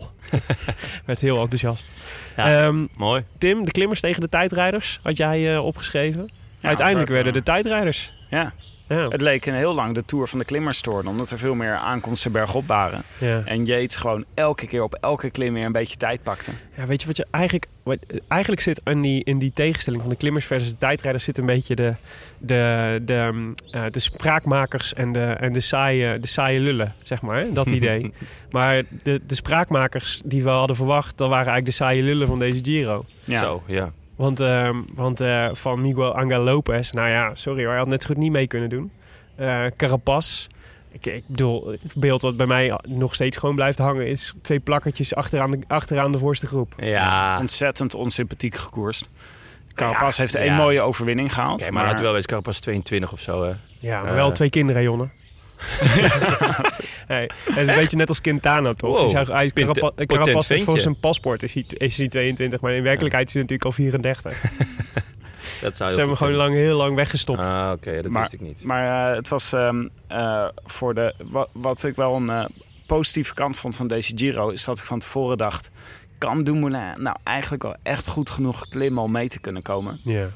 [SPEAKER 4] [laughs] Werd heel enthousiast.
[SPEAKER 6] Ja.
[SPEAKER 4] Ehm,
[SPEAKER 6] Mooi.
[SPEAKER 4] Tim, de klimmers tegen de tijdrijders had jij eh, opgeschreven.
[SPEAKER 5] Ja,
[SPEAKER 4] Uiteindelijk werden de tijdrijders.
[SPEAKER 5] Ja,
[SPEAKER 4] Ja.
[SPEAKER 5] het leek een heel lang de Tour van de klimmers te worden... omdat er veel meer aankomsten bergop waren.
[SPEAKER 4] ja.
[SPEAKER 5] En Yates gewoon elke keer op elke klim weer een beetje tijd pakte.
[SPEAKER 4] Ja, weet je wat je eigenlijk... Wat, eigenlijk zit in die, in die tegenstelling van de klimmers versus de tijdrijders... zit een beetje de, de, de, ehm, eh, de spraakmakers en, de, en de, saaie, de saaie lullen, zeg maar. hè, Dat [laughs] idee. maar de, de spraakmakers die we hadden verwacht... dat waren eigenlijk de saaie lullen van deze Giro.
[SPEAKER 5] Ja.
[SPEAKER 6] Zo, ja.
[SPEAKER 4] Want, ehm, want eh, van Miguel Angel Lopez... Nou ja, sorry hoor, hij had net zo goed niet mee kunnen doen. Eh Carapaz... Ik, ik bedoel, het beeld wat bij mij nog steeds gewoon blijft hangen... is twee plakkertjes achteraan de, achteraan de voorste groep.
[SPEAKER 6] Ja.
[SPEAKER 5] Ontzettend onsympathiek gekoerst. Carapaz heeft één
[SPEAKER 6] ja.
[SPEAKER 5] mooie overwinning gehaald.
[SPEAKER 6] Maar laten we wel eens Carapaz 22 of zo, hè.
[SPEAKER 4] Ja, maar
[SPEAKER 6] Eh.
[SPEAKER 4] wel twee kinderen, Jonne. [laughs] hey, het is een beetje net als Quintana, toch?
[SPEAKER 6] Wow,
[SPEAKER 4] Die zou, hij is
[SPEAKER 6] pinte-
[SPEAKER 4] Carapa-
[SPEAKER 6] potent
[SPEAKER 4] Carapaz is
[SPEAKER 6] ventje.
[SPEAKER 4] voor zijn paspoort is hij, is hij 22, maar in werkelijkheid is hij natuurlijk al 34. [laughs]
[SPEAKER 6] Dat zou
[SPEAKER 4] Ze hebben hem gewoon lang, heel lang weggestopt.
[SPEAKER 6] Ah, oké, dat
[SPEAKER 5] Maar-
[SPEAKER 6] wist ik niet.
[SPEAKER 5] Maar eh, het was ehm, eh, voor de. Wat, wat ik wel een eh, positieve kant vond van deze Giro. is dat ik van tevoren dacht. kan Dumoulin nou eigenlijk wel echt goed genoeg klimmen om mee te kunnen komen.
[SPEAKER 4] Ja.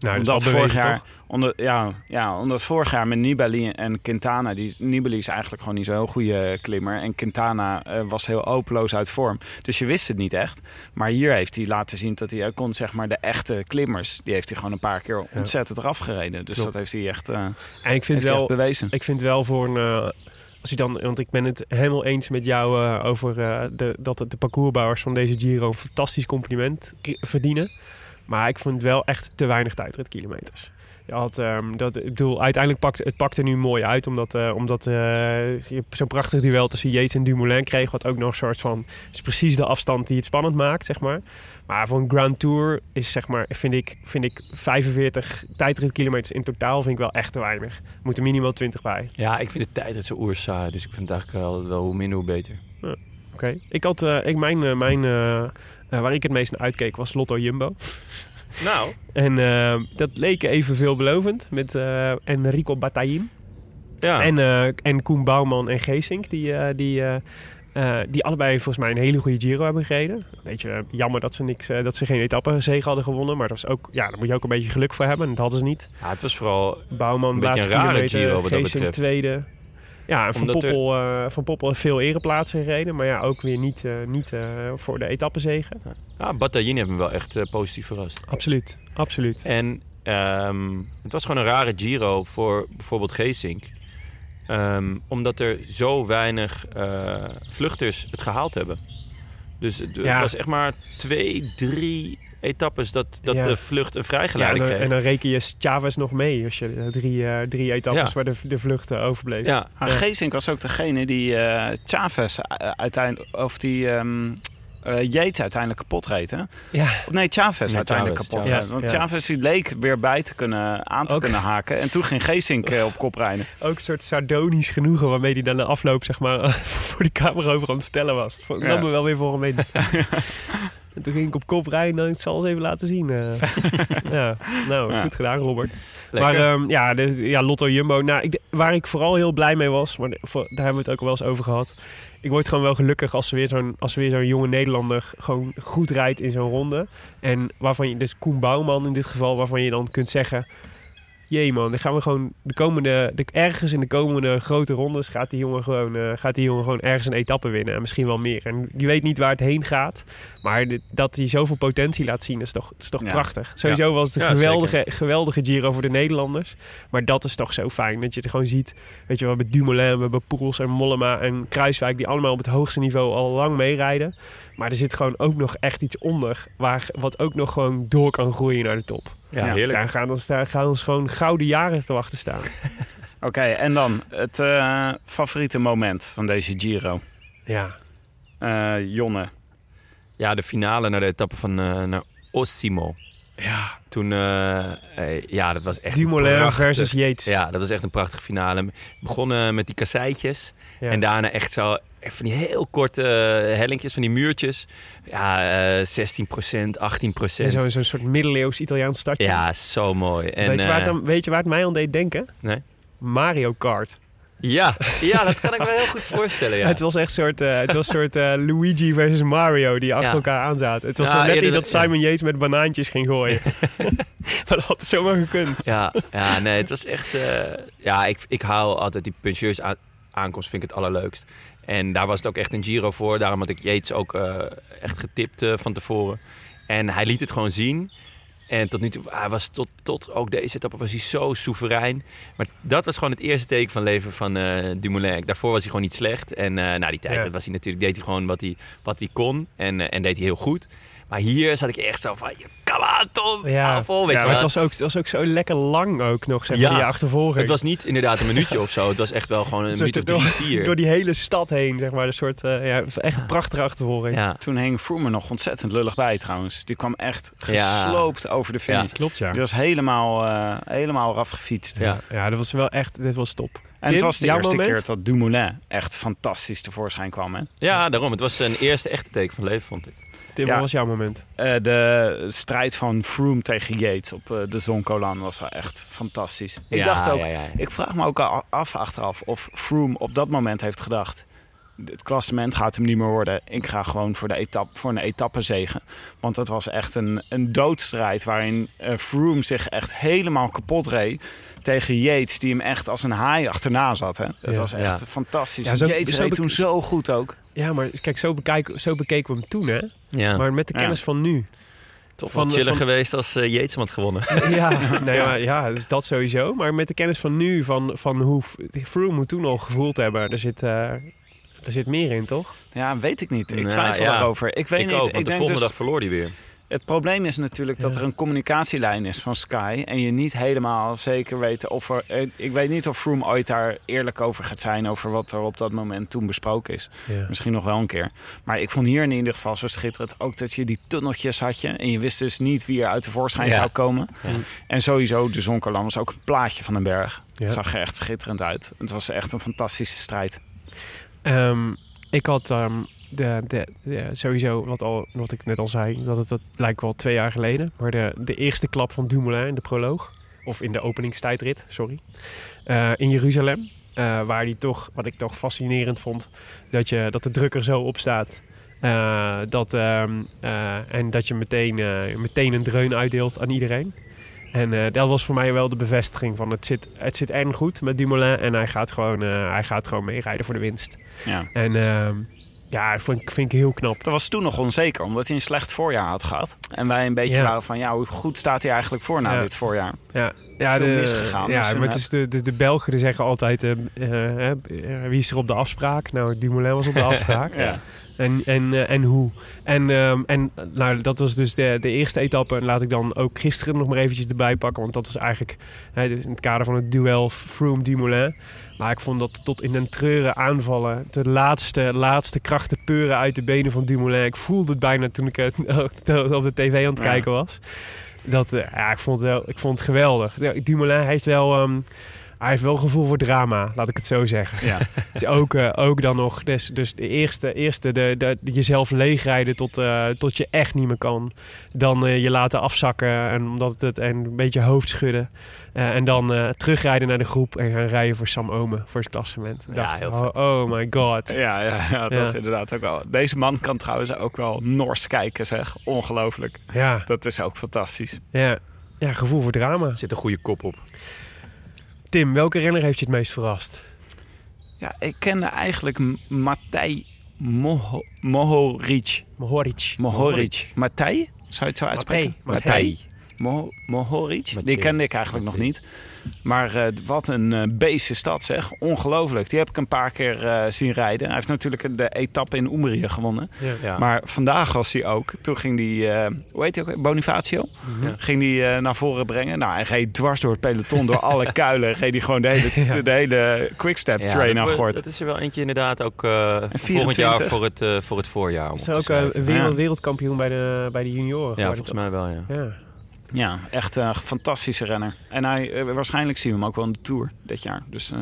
[SPEAKER 4] Nou, dat
[SPEAKER 5] omdat vorig jaar, onder, ja, ja, omdat vorig jaar met Nibali en Quintana, die, Nibali is eigenlijk gewoon niet zo'n heel goede klimmer. En Quintana eh, was heel openloos uit vorm. Dus je wist het niet echt. Maar hier heeft hij laten zien dat hij ook kon, zeg maar, de echte klimmers, die heeft hij gewoon een paar keer ontzettend eraf gereden. Dus
[SPEAKER 4] Klopt.
[SPEAKER 5] dat heeft hij echt, eh,
[SPEAKER 4] En ik vind wel,
[SPEAKER 5] echt bewezen.
[SPEAKER 4] ik vind wel voor een. eh, als je dan, want ik ben het helemaal eens met jou over de, dat de parcoursbouwers van deze Giro een fantastisch compliment verdienen. Maar ik vond wel echt te weinig tijdritkilometers. Je had, ehm, dat, ik bedoel, uiteindelijk pakt het pakte nu mooi uit, omdat, eh, omdat eh, je zo'n prachtig duel tussen Yates en Dumoulin kreeg, wat ook nog een soort van, is precies de afstand die het spannend maakt, zeg maar. Maar voor een Grand Tour is, zeg maar, vind ik, vind ik 45 tijdritkilometers in totaal vind ik wel echt te weinig. Er moeten minimaal 20 bij.
[SPEAKER 6] Ja, ik vind de tijd zo oerzaai. Dus ik vind het eigenlijk wel, wel hoe minder, hoe beter.
[SPEAKER 4] Oké. Ik had, eh, ik, mijn, mijn, eh, waar ik het meest naar uitkeek was Lotto Jumbo.
[SPEAKER 6] Nou,
[SPEAKER 4] En eh, dat leek even veelbelovend met eh Enrico Bataillin.
[SPEAKER 6] ja.
[SPEAKER 4] En, en Koen Bouwman en Geesink, die, die, die allebei volgens mij een hele goede Giro hebben gereden. Een beetje jammer dat ze, niks, eh, dat ze geen etappenzege hadden gewonnen. Maar dat was ook, ja, daar moet je ook een beetje geluk voor hebben. En dat hadden ze niet.
[SPEAKER 6] ja, het was vooral...
[SPEAKER 4] Bouwman,
[SPEAKER 6] Een beetje een rare Giro wat dat
[SPEAKER 4] Geesink
[SPEAKER 6] betreft.
[SPEAKER 4] tweede. Ja, en Van
[SPEAKER 6] er-
[SPEAKER 4] Poppel, eh, Van Poppel heeft veel ereplaatsen gereden. Maar ja, ook weer niet, eh, niet eh, voor de etappenzege.
[SPEAKER 6] Ja, Bataillin heeft me wel echt positief verrast.
[SPEAKER 4] Absoluut, absoluut.
[SPEAKER 6] En ehm, het was gewoon een rare Giro voor bijvoorbeeld Geesink. Ehm, omdat er zo weinig vluchters het gehaald hebben. Dus het het
[SPEAKER 4] Ja.
[SPEAKER 6] was echt maar twee, drie etappes dat, dat
[SPEAKER 4] Ja.
[SPEAKER 6] de vlucht een
[SPEAKER 4] Ja, en,
[SPEAKER 6] vrijgeleide
[SPEAKER 4] dan,
[SPEAKER 6] kreeg.
[SPEAKER 4] en dan reken je Chavez nog mee als je eh, drie, eh, drie etappes
[SPEAKER 6] Ja.
[SPEAKER 4] waar de, de vlucht eh, overbleef.
[SPEAKER 6] ja,
[SPEAKER 5] Maar Geesink was ook degene die eh Chavez uiteindelijk, of die ehm eh, Yates uiteindelijk kapot reed, hè?
[SPEAKER 4] ja.
[SPEAKER 5] Of Nee, Chavez
[SPEAKER 6] Nee,
[SPEAKER 5] uiteindelijk
[SPEAKER 6] Chavez,
[SPEAKER 5] kapot
[SPEAKER 4] Chavez.
[SPEAKER 5] reed. Want
[SPEAKER 4] Ja, ja.
[SPEAKER 5] Chavez die leek weer bij te kunnen, aan te
[SPEAKER 4] Ook-
[SPEAKER 5] kunnen haken. En toen ging Geesink op kop rijden. [laughs]
[SPEAKER 4] ook een soort sardonisch genoegen waarmee hij dan de afloop zeg maar, [laughs] voor die camera over aan het vertellen was. Dat
[SPEAKER 5] Ja.
[SPEAKER 4] nam me wel weer voor hem mee. [laughs] en toen ging ik op kop rijden en ik zal het even laten zien. eh. [laughs] ja, nou,
[SPEAKER 5] Ja.
[SPEAKER 4] goed gedaan Robert.
[SPEAKER 6] lekker.
[SPEAKER 4] Maar ehm, ja, de, ja, Lotto Jumbo. Nou, ik, waar ik vooral heel blij mee was, maar voor- daar hebben we het ook al wel eens over gehad. Ik word gewoon wel gelukkig als er weer zo'n, als er weer zo'n jonge Nederlander gewoon goed rijdt in zo'n ronde. En waarvan je, dus Koen Bouwman in dit geval, waarvan je dan kunt zeggen... Jee man, dan gaan we gewoon de komende, de, ergens in de komende grote rondes gaat die jongen gewoon, eh, gaat die jongen gewoon ergens een etappe winnen. En misschien wel meer. En je weet niet waar het heen gaat. Maar dat hij zoveel potentie laat zien, is toch, is toch
[SPEAKER 5] Ja.
[SPEAKER 4] prachtig. Sowieso was het een geweldige, geweldige Giro voor de Nederlanders. Maar dat is toch zo fijn. Dat je het gewoon ziet. Weet je wel, met Dumoulin, we hebben Poels en Mollema en Kruiswijk. Die allemaal op het hoogste niveau al lang meerijden. Maar er zit gewoon ook nog echt iets onder. Waar, wat ook nog gewoon door kan groeien naar de top.
[SPEAKER 6] ja,
[SPEAKER 5] ja,
[SPEAKER 6] heerlijk.
[SPEAKER 4] Daar gaan ons, daar gaan ons gewoon gouden jaren te wachten staan. [laughs]
[SPEAKER 5] Oké, en dan het eh, favoriete moment van deze Giro.
[SPEAKER 4] Ja.
[SPEAKER 5] Eh, Jonne.
[SPEAKER 6] Ja, de finale naar de etappe van eh, naar Osimo.
[SPEAKER 4] Ja.
[SPEAKER 6] Toen, eh, eh, ja, dat was echt
[SPEAKER 4] Dumoulin
[SPEAKER 6] prachtig-
[SPEAKER 4] versus Yates.
[SPEAKER 6] Ja, dat was echt een prachtige finale. We begonnen met die kasseitjes.
[SPEAKER 4] Ja.
[SPEAKER 6] En daarna echt zo echt van die heel korte eh, hellinkjes, van die muurtjes. Ja, eh 16% 18%
[SPEAKER 4] En Zo'n zo'n soort middeleeuws Italiaans stadje.
[SPEAKER 6] Ja, zo mooi. En,
[SPEAKER 4] weet, je waar het dan, weet je waar het mij aan deed denken?
[SPEAKER 6] Nee.
[SPEAKER 4] Mario Kart.
[SPEAKER 6] Ja, ja, dat kan ik me heel goed voorstellen. Ja. [laughs]
[SPEAKER 4] Het was echt soort, eh, het was een soort eh, Luigi versus Mario die achter
[SPEAKER 6] Ja.
[SPEAKER 4] elkaar aanzaten. Het was
[SPEAKER 6] Ja,
[SPEAKER 4] nog net niet dat. Simon Yates met banaantjes ging gooien. [laughs] [laughs] maar dat had zomaar gekund.
[SPEAKER 6] Ja, ja, nee, het was echt... eh, ja, ik, ik haal altijd die puncheurs aan, aankomst, vind ik het allerleukst. En daar was het ook echt een Giro voor. Daarom had ik Yates ook echt getipt van tevoren. En hij liet het gewoon zien. En tot nu toe, hij was tot, tot ook deze etappe was hij zo soeverein. Maar dat was gewoon het eerste teken van leven van eh, Dumoulin. Daarvoor was hij gewoon niet slecht. En eh na die tijd
[SPEAKER 4] Ja.
[SPEAKER 6] was hij natuurlijk, deed hij gewoon wat hij, wat hij kon. En, eh, en deed hij heel goed. Maar hier zat ik echt zo van, come on Tom, hou vol. Weet
[SPEAKER 4] ja
[SPEAKER 6] je
[SPEAKER 4] maar het was, ook, het was ook zo lekker lang ook nog, zeg maar,
[SPEAKER 6] Ja.
[SPEAKER 4] die achtervolging.
[SPEAKER 6] Het was niet inderdaad een minuutje [laughs] of zo. Het was echt wel gewoon een minuut of
[SPEAKER 4] door-
[SPEAKER 6] drie, vier.
[SPEAKER 4] Door die hele stad heen, zeg maar. Een soort, eh, ja, echt een prachtige achtervolging.
[SPEAKER 6] Ja,
[SPEAKER 5] Toen hing Froome er nog ontzettend lullig bij trouwens. Die kwam echt
[SPEAKER 6] Ja.
[SPEAKER 5] gesloopt over de finish.
[SPEAKER 4] Klopt, ja.
[SPEAKER 5] Die was helemaal, eh, helemaal eraf gefietst.
[SPEAKER 6] ja.
[SPEAKER 4] Ja, dat was wel echt, dit was top.
[SPEAKER 5] En
[SPEAKER 4] Tim,
[SPEAKER 5] het was de eerste
[SPEAKER 4] moment?
[SPEAKER 5] keer dat Dumoulin echt fantastisch tevoorschijn kwam. Hè?
[SPEAKER 6] ja, daarom. Het was een eerste echte teken van leven, vond ik.
[SPEAKER 4] Tim,
[SPEAKER 5] Ja.
[SPEAKER 4] wat was jouw moment?
[SPEAKER 5] Eh, de strijd van Froome tegen Yates op eh, de Zoncolan was wel echt fantastisch. Ik
[SPEAKER 6] Ja,
[SPEAKER 5] dacht ook,
[SPEAKER 6] ja, ja, ja.
[SPEAKER 5] ik vraag me ook al af achteraf of Froome op dat moment heeft gedacht... het klassement gaat hem niet meer worden. Ik ga gewoon voor, de etappe, voor een etappezegen. Want het was echt een, een doodstrijd waarin eh, Froome zich echt helemaal kapot reed tegen Yates, die hem echt als een haai achterna zat. Hè? Het
[SPEAKER 4] Ja.
[SPEAKER 5] was echt
[SPEAKER 6] Ja.
[SPEAKER 5] fantastisch.
[SPEAKER 4] Ja, zo-
[SPEAKER 5] Yates
[SPEAKER 4] zo
[SPEAKER 5] reed toen zo goed ook.
[SPEAKER 4] Ja, maar kijk, zo, bekijk, zo bekeken we hem toen, hè?
[SPEAKER 6] Ja,
[SPEAKER 4] Maar met de
[SPEAKER 5] Ja.
[SPEAKER 4] kennis van nu.
[SPEAKER 6] toch
[SPEAKER 4] van-
[SPEAKER 6] wel chiller
[SPEAKER 4] van-
[SPEAKER 6] geweest als uh, had gewonnen. [laughs]
[SPEAKER 4] Ja, nee, maar, ja, dus dat sowieso. Maar met de kennis van nu, van, van hoe Froome moet toen al gevoeld hebben, er zit, eh, er zit meer in, toch?
[SPEAKER 5] Ja, weet ik niet. Ik
[SPEAKER 6] Nou,
[SPEAKER 5] twijfel
[SPEAKER 6] ja.
[SPEAKER 5] daarover. Ik weet
[SPEAKER 6] ik
[SPEAKER 5] niet.
[SPEAKER 6] ook,
[SPEAKER 5] ik
[SPEAKER 6] want de
[SPEAKER 5] denk
[SPEAKER 6] volgende
[SPEAKER 5] dus,
[SPEAKER 6] dag verloor hij weer.
[SPEAKER 5] Het probleem is natuurlijk dat
[SPEAKER 4] Ja.
[SPEAKER 5] er een communicatielijn is van Sky. En je niet helemaal zeker weet of er. eh, Ik weet niet of Froome ooit daar eerlijk over gaat zijn. Over wat er op dat moment toen besproken is.
[SPEAKER 4] Ja.
[SPEAKER 5] Misschien nog wel een keer. Maar ik vond hier in ieder geval zo schitterend. Ook dat je die tunneltjes had je. En je wist dus niet wie er uit de voorschijn
[SPEAKER 6] Ja.
[SPEAKER 5] zou komen.
[SPEAKER 6] Ja.
[SPEAKER 5] En sowieso de Zonkerland was ook een plaatje van een berg.
[SPEAKER 4] Ja.
[SPEAKER 5] Het zag er echt schitterend uit. Het was echt een fantastische strijd.
[SPEAKER 4] Ehm, ik had ehm, de, de, de- sowieso, wat, al, wat ik net al zei, dat het, dat lijkt wel twee jaar geleden. Maar de, de eerste klap van Dumoulin in de proloog, of in de openingstijdrit, sorry, eh, in Jeruzalem. eh, waar die toch, wat ik toch fascinerend vond, dat, je, dat de druk er zo op staat. Eh, dat, ehm, eh, en dat je meteen, meteen een dreun uitdeelt aan iedereen. En dat was voor mij wel de bevestiging van het zit, het zit en goed met Dumoulin. En hij gaat gewoon, hij gaat gewoon meerijden voor de winst.
[SPEAKER 5] Ja.
[SPEAKER 4] En ehm, ja, dat vind ik, vind ik heel knap.
[SPEAKER 5] Dat was toen nog onzeker, omdat hij een slecht voorjaar had gehad. En wij een beetje
[SPEAKER 4] Ja.
[SPEAKER 5] waren van, ja, hoe goed staat hij eigenlijk voor na
[SPEAKER 4] Ja.
[SPEAKER 5] dit voorjaar?
[SPEAKER 4] Ja, ja,
[SPEAKER 5] Veel
[SPEAKER 4] de,
[SPEAKER 5] misgegaan,
[SPEAKER 4] Ja,
[SPEAKER 5] dus,
[SPEAKER 4] maar het is de, de, de Belgen zeggen altijd, eh, eh, eh, wie is er op de afspraak? Nou, Dumoulin was op de [laughs] afspraak.
[SPEAKER 5] Ja.
[SPEAKER 4] En, en, eh, en hoe? En, ehm, en nou, dat was dus de, de eerste etappe. En laat ik dan ook gisteren nog maar eventjes erbij pakken. Want dat was eigenlijk hè, dus in het kader van het duel Froome-Dumoulin. Maar ik vond dat tot in den treuren aanvallen. De laatste, laatste krachten peuren uit de benen van Dumoulin. Ik voelde het bijna toen ik het [laughs] op de tv aan het kijken was. Dat, eh, ja, ik, vond het wel, ik vond het geweldig. Dumoulin heeft wel... ehm, hij heeft wel gevoel voor drama, laat ik het zo zeggen.
[SPEAKER 5] Ja. [laughs]
[SPEAKER 4] Het is ook, eh, ook dan nog, dus, dus de eerste, eerste de, de, de jezelf leegrijden tot, eh, tot je echt niet meer kan. Dan eh, je laten afzakken en, omdat het, en een beetje hoofd schudden. Eh, en dan eh, terugrijden naar de groep en gaan rijden voor Sam Omen, voor het klassement.
[SPEAKER 6] Ja,
[SPEAKER 4] dacht,
[SPEAKER 6] heel
[SPEAKER 4] oh,
[SPEAKER 6] vet.
[SPEAKER 4] oh my god.
[SPEAKER 5] Ja, ja, ja, dat
[SPEAKER 4] Ja.
[SPEAKER 5] was inderdaad ook wel. Deze man kan trouwens ook wel Nors kijken, zeg. Ongelooflijk.
[SPEAKER 4] Ja,
[SPEAKER 5] Dat is ook fantastisch.
[SPEAKER 4] ja. ja, gevoel voor drama.
[SPEAKER 6] Er zit een goede kop op.
[SPEAKER 4] Tim, welke renner heeft je het meest verrast?
[SPEAKER 5] Ja, ik kende eigenlijk M- Matej Moho- Mohoric.
[SPEAKER 4] Mohoric.
[SPEAKER 5] Mohoric. Matej? Zou je het zo uitspreken?
[SPEAKER 4] Matej.
[SPEAKER 5] Mo- Mohoric? Die kende ik eigenlijk nog niet. Maar eh, wat een eh is dat zeg. Ongelooflijk. Die heb ik een paar keer eh, zien rijden. Hij heeft natuurlijk de etappe in Umbrië gewonnen.
[SPEAKER 4] Ja.
[SPEAKER 6] Ja.
[SPEAKER 5] Maar vandaag was hij ook. Toen ging hij, eh, hoe heet hij ook? Bonifacio?
[SPEAKER 6] Ja.
[SPEAKER 5] Ging hij eh, naar voren brengen. Nou, hij reed dwars door het peloton, door alle [laughs] kuilen. Reed hij gewoon de hele,
[SPEAKER 4] Ja.
[SPEAKER 5] de hele quickstep
[SPEAKER 6] Ja,
[SPEAKER 5] train
[SPEAKER 6] dat,
[SPEAKER 5] aan gort.
[SPEAKER 6] dat is er wel eentje inderdaad ook eh, volgend
[SPEAKER 5] 24.
[SPEAKER 6] jaar voor het, voor het voorjaar. om
[SPEAKER 4] Is er ook een wereld, wereldkampioen bij de, bij de junioren?
[SPEAKER 6] Ja, volgens mij wel, ja.
[SPEAKER 4] Ja.
[SPEAKER 5] Ja, echt een fantastische renner. En hij, eh, waarschijnlijk zien we hem ook wel in de Tour dit jaar. Dus eh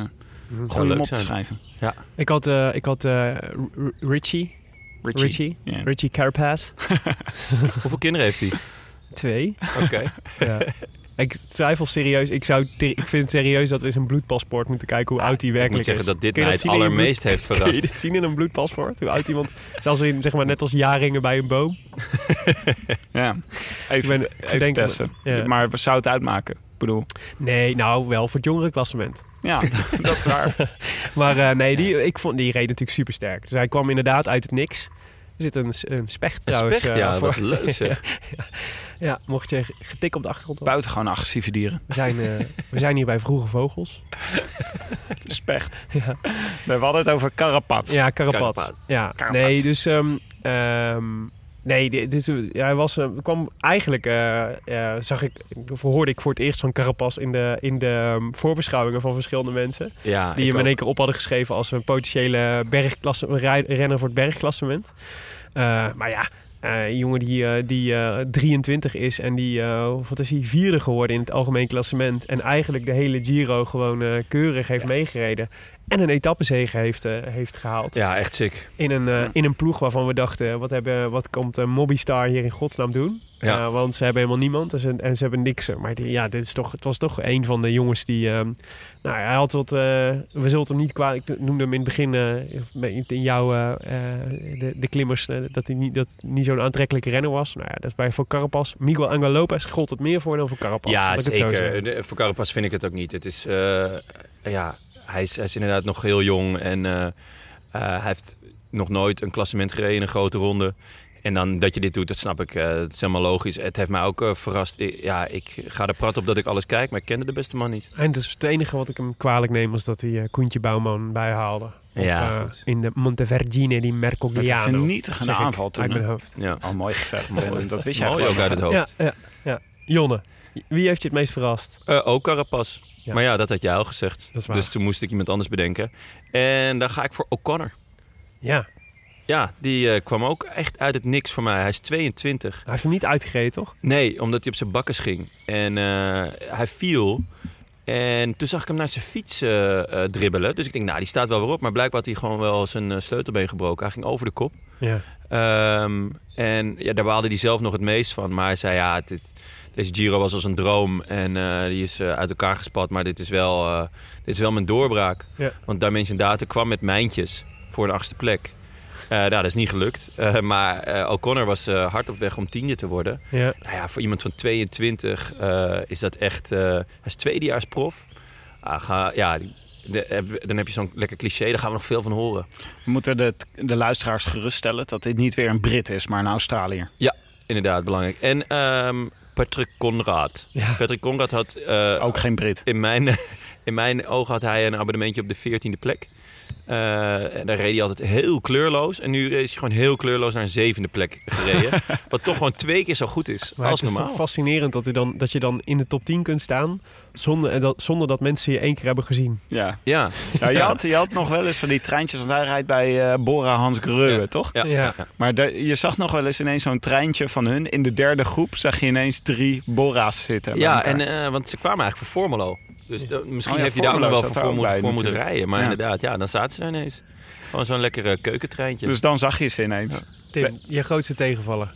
[SPEAKER 4] Mhm.
[SPEAKER 5] goed
[SPEAKER 6] Zou
[SPEAKER 5] om
[SPEAKER 6] leuk
[SPEAKER 5] op te schrijven.
[SPEAKER 4] Ik had, eh, ik had eh, Richie.
[SPEAKER 5] Richie.
[SPEAKER 4] Richie.
[SPEAKER 5] Ja.
[SPEAKER 4] Richie Carapaz. [laughs]
[SPEAKER 6] Hoeveel kinderen heeft hij?
[SPEAKER 4] Twee.
[SPEAKER 6] Oké.
[SPEAKER 4] Ja. Ik twijfel serieus. Ik, zou ik vind het serieus dat we eens een bloedpaspoort moeten kijken hoe oud hij
[SPEAKER 6] Ik
[SPEAKER 4] werkelijk
[SPEAKER 6] moet zeggen
[SPEAKER 4] is.
[SPEAKER 6] dat dit mij het allermeest heeft
[SPEAKER 4] bloed- [laughs] Kun je
[SPEAKER 6] verrast.
[SPEAKER 4] dit zien in een bloedpaspoort? Hoe oud iemand... Zelfs in, zeg maar, net als jaringen bij een boom. [laughs]
[SPEAKER 5] Ja, even,
[SPEAKER 4] Ik ben-
[SPEAKER 5] even
[SPEAKER 4] denk-
[SPEAKER 5] testen.
[SPEAKER 4] ja.
[SPEAKER 5] Maar we zouden het uitmaken. Ik bedoel,
[SPEAKER 4] Nee, nou wel voor het jongere klassement.
[SPEAKER 5] ja, [laughs] dat is waar.
[SPEAKER 4] Maar eh, nee, die, ik vond, die reed natuurlijk super sterk. Dus hij kwam inderdaad uit het niks. Er zit een, een specht
[SPEAKER 6] Een
[SPEAKER 4] trouwens.
[SPEAKER 6] specht,
[SPEAKER 4] eh,
[SPEAKER 6] ja,
[SPEAKER 4] voor-
[SPEAKER 6] wat leuk [laughs] zeg.
[SPEAKER 4] ja, mocht je getik op de achtergrond.
[SPEAKER 5] Buitengewoon agressieve dieren.
[SPEAKER 4] We zijn, eh, we zijn hier bij Vroege Vogels.
[SPEAKER 5] De [laughs] specht.
[SPEAKER 4] Ja.
[SPEAKER 5] We hadden het over Karapat.
[SPEAKER 4] Ja, Karapat. Ja,
[SPEAKER 5] Karapat.
[SPEAKER 4] nee, dus... ehm, ehm, nee, dus, ja, hij was, eh, kwam eigenlijk... zag ik, hoorde ik voor het eerst van Carapaz in de, in de ehm, voorbeschouwingen van verschillende mensen.
[SPEAKER 6] Ja,
[SPEAKER 4] Die hem in één keer op hadden geschreven als een potentiële bergklasse, renner voor het bergklassement. Eh, maar ja, eh, een jongen die, eh, die eh, 23 is en die, eh, wat is hij, vierde geworden in het algemeen klassement. En eigenlijk de hele Giro gewoon eh, keurig heeft meegereden. en een etappezege heeft, eh, heeft gehaald.
[SPEAKER 6] Ja, echt sick.
[SPEAKER 4] In, een, eh, in een ploeg waarvan we dachten, wat, hebben, wat komt Mobbystar hier in godsnaam doen?
[SPEAKER 6] Ja.
[SPEAKER 4] Want ze hebben helemaal niemand en ze, en ze hebben niks. Maar die, ja, dit is toch, het was toch een van de jongens die... Nou, hij had wat... Uh, we zullen hem niet kwalijk... Ik noemde hem in het begin uh, in jouw... de, de klimmers... dat hij niet, dat niet zo'n aantrekkelijke renner was. Nou ja, dat is bij voor Carapaz. Miguel Angel Lopez gold het meer voor dan voor Carapaz.
[SPEAKER 6] Ja, zeker. De, voor Carapaz vind ik het ook niet. Het is... ja, hij is, hij is inderdaad nog heel jong. En hij heeft nog nooit een klassement gereden in een grote ronde. En dan dat je dit doet, dat snap ik. Uh, het is helemaal logisch. Het heeft mij ook uh, verrast. Ja, ik ga er prat op dat ik alles kijk, maar ik kende de beste man niet.
[SPEAKER 4] En dus het enige wat ik hem kwalijk neem was dat hij uh, Koentje Bouwman bijhaalde. Op,
[SPEAKER 6] ja, goed.
[SPEAKER 4] in de Montevergine di Mercogliano.
[SPEAKER 5] Met een vernietigende aanval toen.
[SPEAKER 4] Uit mijn hoofd.
[SPEAKER 5] Ja. Al mooi gezegd. dat wist jij
[SPEAKER 6] mooi ook uit het hoofd.
[SPEAKER 4] Ja, ja, ja. Jonne, wie heeft je het meest verrast?
[SPEAKER 6] ook Carapaz. Ja. Maar ja, dat had jij al gezegd. Dus toen moest ik iemand anders bedenken. En dan ga ik voor O'Connor.
[SPEAKER 4] Ja,
[SPEAKER 6] ja, die uh, kwam ook echt uit het niks voor mij. Hij is 22.
[SPEAKER 4] Hij heeft hem niet uitgereden, toch?
[SPEAKER 6] Nee, omdat hij op zijn bakkes ging. En uh, hij viel. En toen zag ik hem naar zijn fiets uh, dribbelen. Dus ik denk, nou, die staat wel weer op. Maar blijkbaar had hij gewoon wel zijn sleutelbeen gebroken. Hij ging over de kop.
[SPEAKER 4] Ja.
[SPEAKER 6] Um, en ja, daar baalde hij zelf nog het meest van. Maar hij zei, ja, dit, deze Giro was als een droom. En die is uit elkaar gespat. Maar dit is wel, dit is wel mijn doorbraak.
[SPEAKER 4] Ja.
[SPEAKER 6] Want Dimension Data kwam met mijntjes voor een achtste plek. Uh, nou, dat is niet gelukt. Uh, maar uh, O'Connor was hard op weg om tiende te worden.
[SPEAKER 4] Ja.
[SPEAKER 6] Nou ja, voor iemand van 22 is dat echt... hij is tweedejaars prof. Ah, ga, ja, de, dan heb je zo'n lekker cliché. Daar gaan we nog veel van horen.
[SPEAKER 5] We moeten de, de luisteraars geruststellen dat dit niet weer een Brit is, maar een Australiër.
[SPEAKER 6] Ja, inderdaad, belangrijk. En um, Patrick Conrad.
[SPEAKER 4] Ja.
[SPEAKER 6] Patrick Conrad had...
[SPEAKER 5] Ook geen Brit.
[SPEAKER 6] In mijn, [laughs] in mijn ogen had hij een abonnementje op de 14e plek. Uh, en daar reed hij altijd heel kleurloos. En nu is hij gewoon heel kleurloos naar een zevende plek gereden. [laughs] wat toch gewoon twee keer zo goed is
[SPEAKER 4] maar
[SPEAKER 6] als
[SPEAKER 4] het is
[SPEAKER 6] normaal.
[SPEAKER 4] toch fascinerend dat, hij dan, dat je dan in de top 10 kunt staan... zonder dat, zonder dat mensen je één keer hebben gezien.
[SPEAKER 5] Ja.
[SPEAKER 6] Ja.
[SPEAKER 5] ja je, had, je had nog wel eens van die treintjes... want hij rijdt bij uh, Bora Hans Greuwe,
[SPEAKER 6] ja.
[SPEAKER 5] toch?
[SPEAKER 6] Ja.
[SPEAKER 4] Ja.
[SPEAKER 5] Maar de, je zag nog wel eens ineens zo'n treintje van hun. In de derde groep zag je ineens drie Bora's zitten.
[SPEAKER 6] Ja, en, uh, want ze kwamen eigenlijk voor Formelo. Dus de, misschien
[SPEAKER 5] oh ja,
[SPEAKER 6] heeft hij daar ook nog wel voor, voor,
[SPEAKER 5] ook
[SPEAKER 6] moet,
[SPEAKER 5] bij
[SPEAKER 6] voor moeten rijden. Maar
[SPEAKER 5] Ja.
[SPEAKER 6] inderdaad, ja, dan zaten ze daar ineens. Gewoon zo'n lekkere keukentreintje.
[SPEAKER 5] Dus dan zag je ze ineens.
[SPEAKER 4] Tim, je grootste tegenvaller.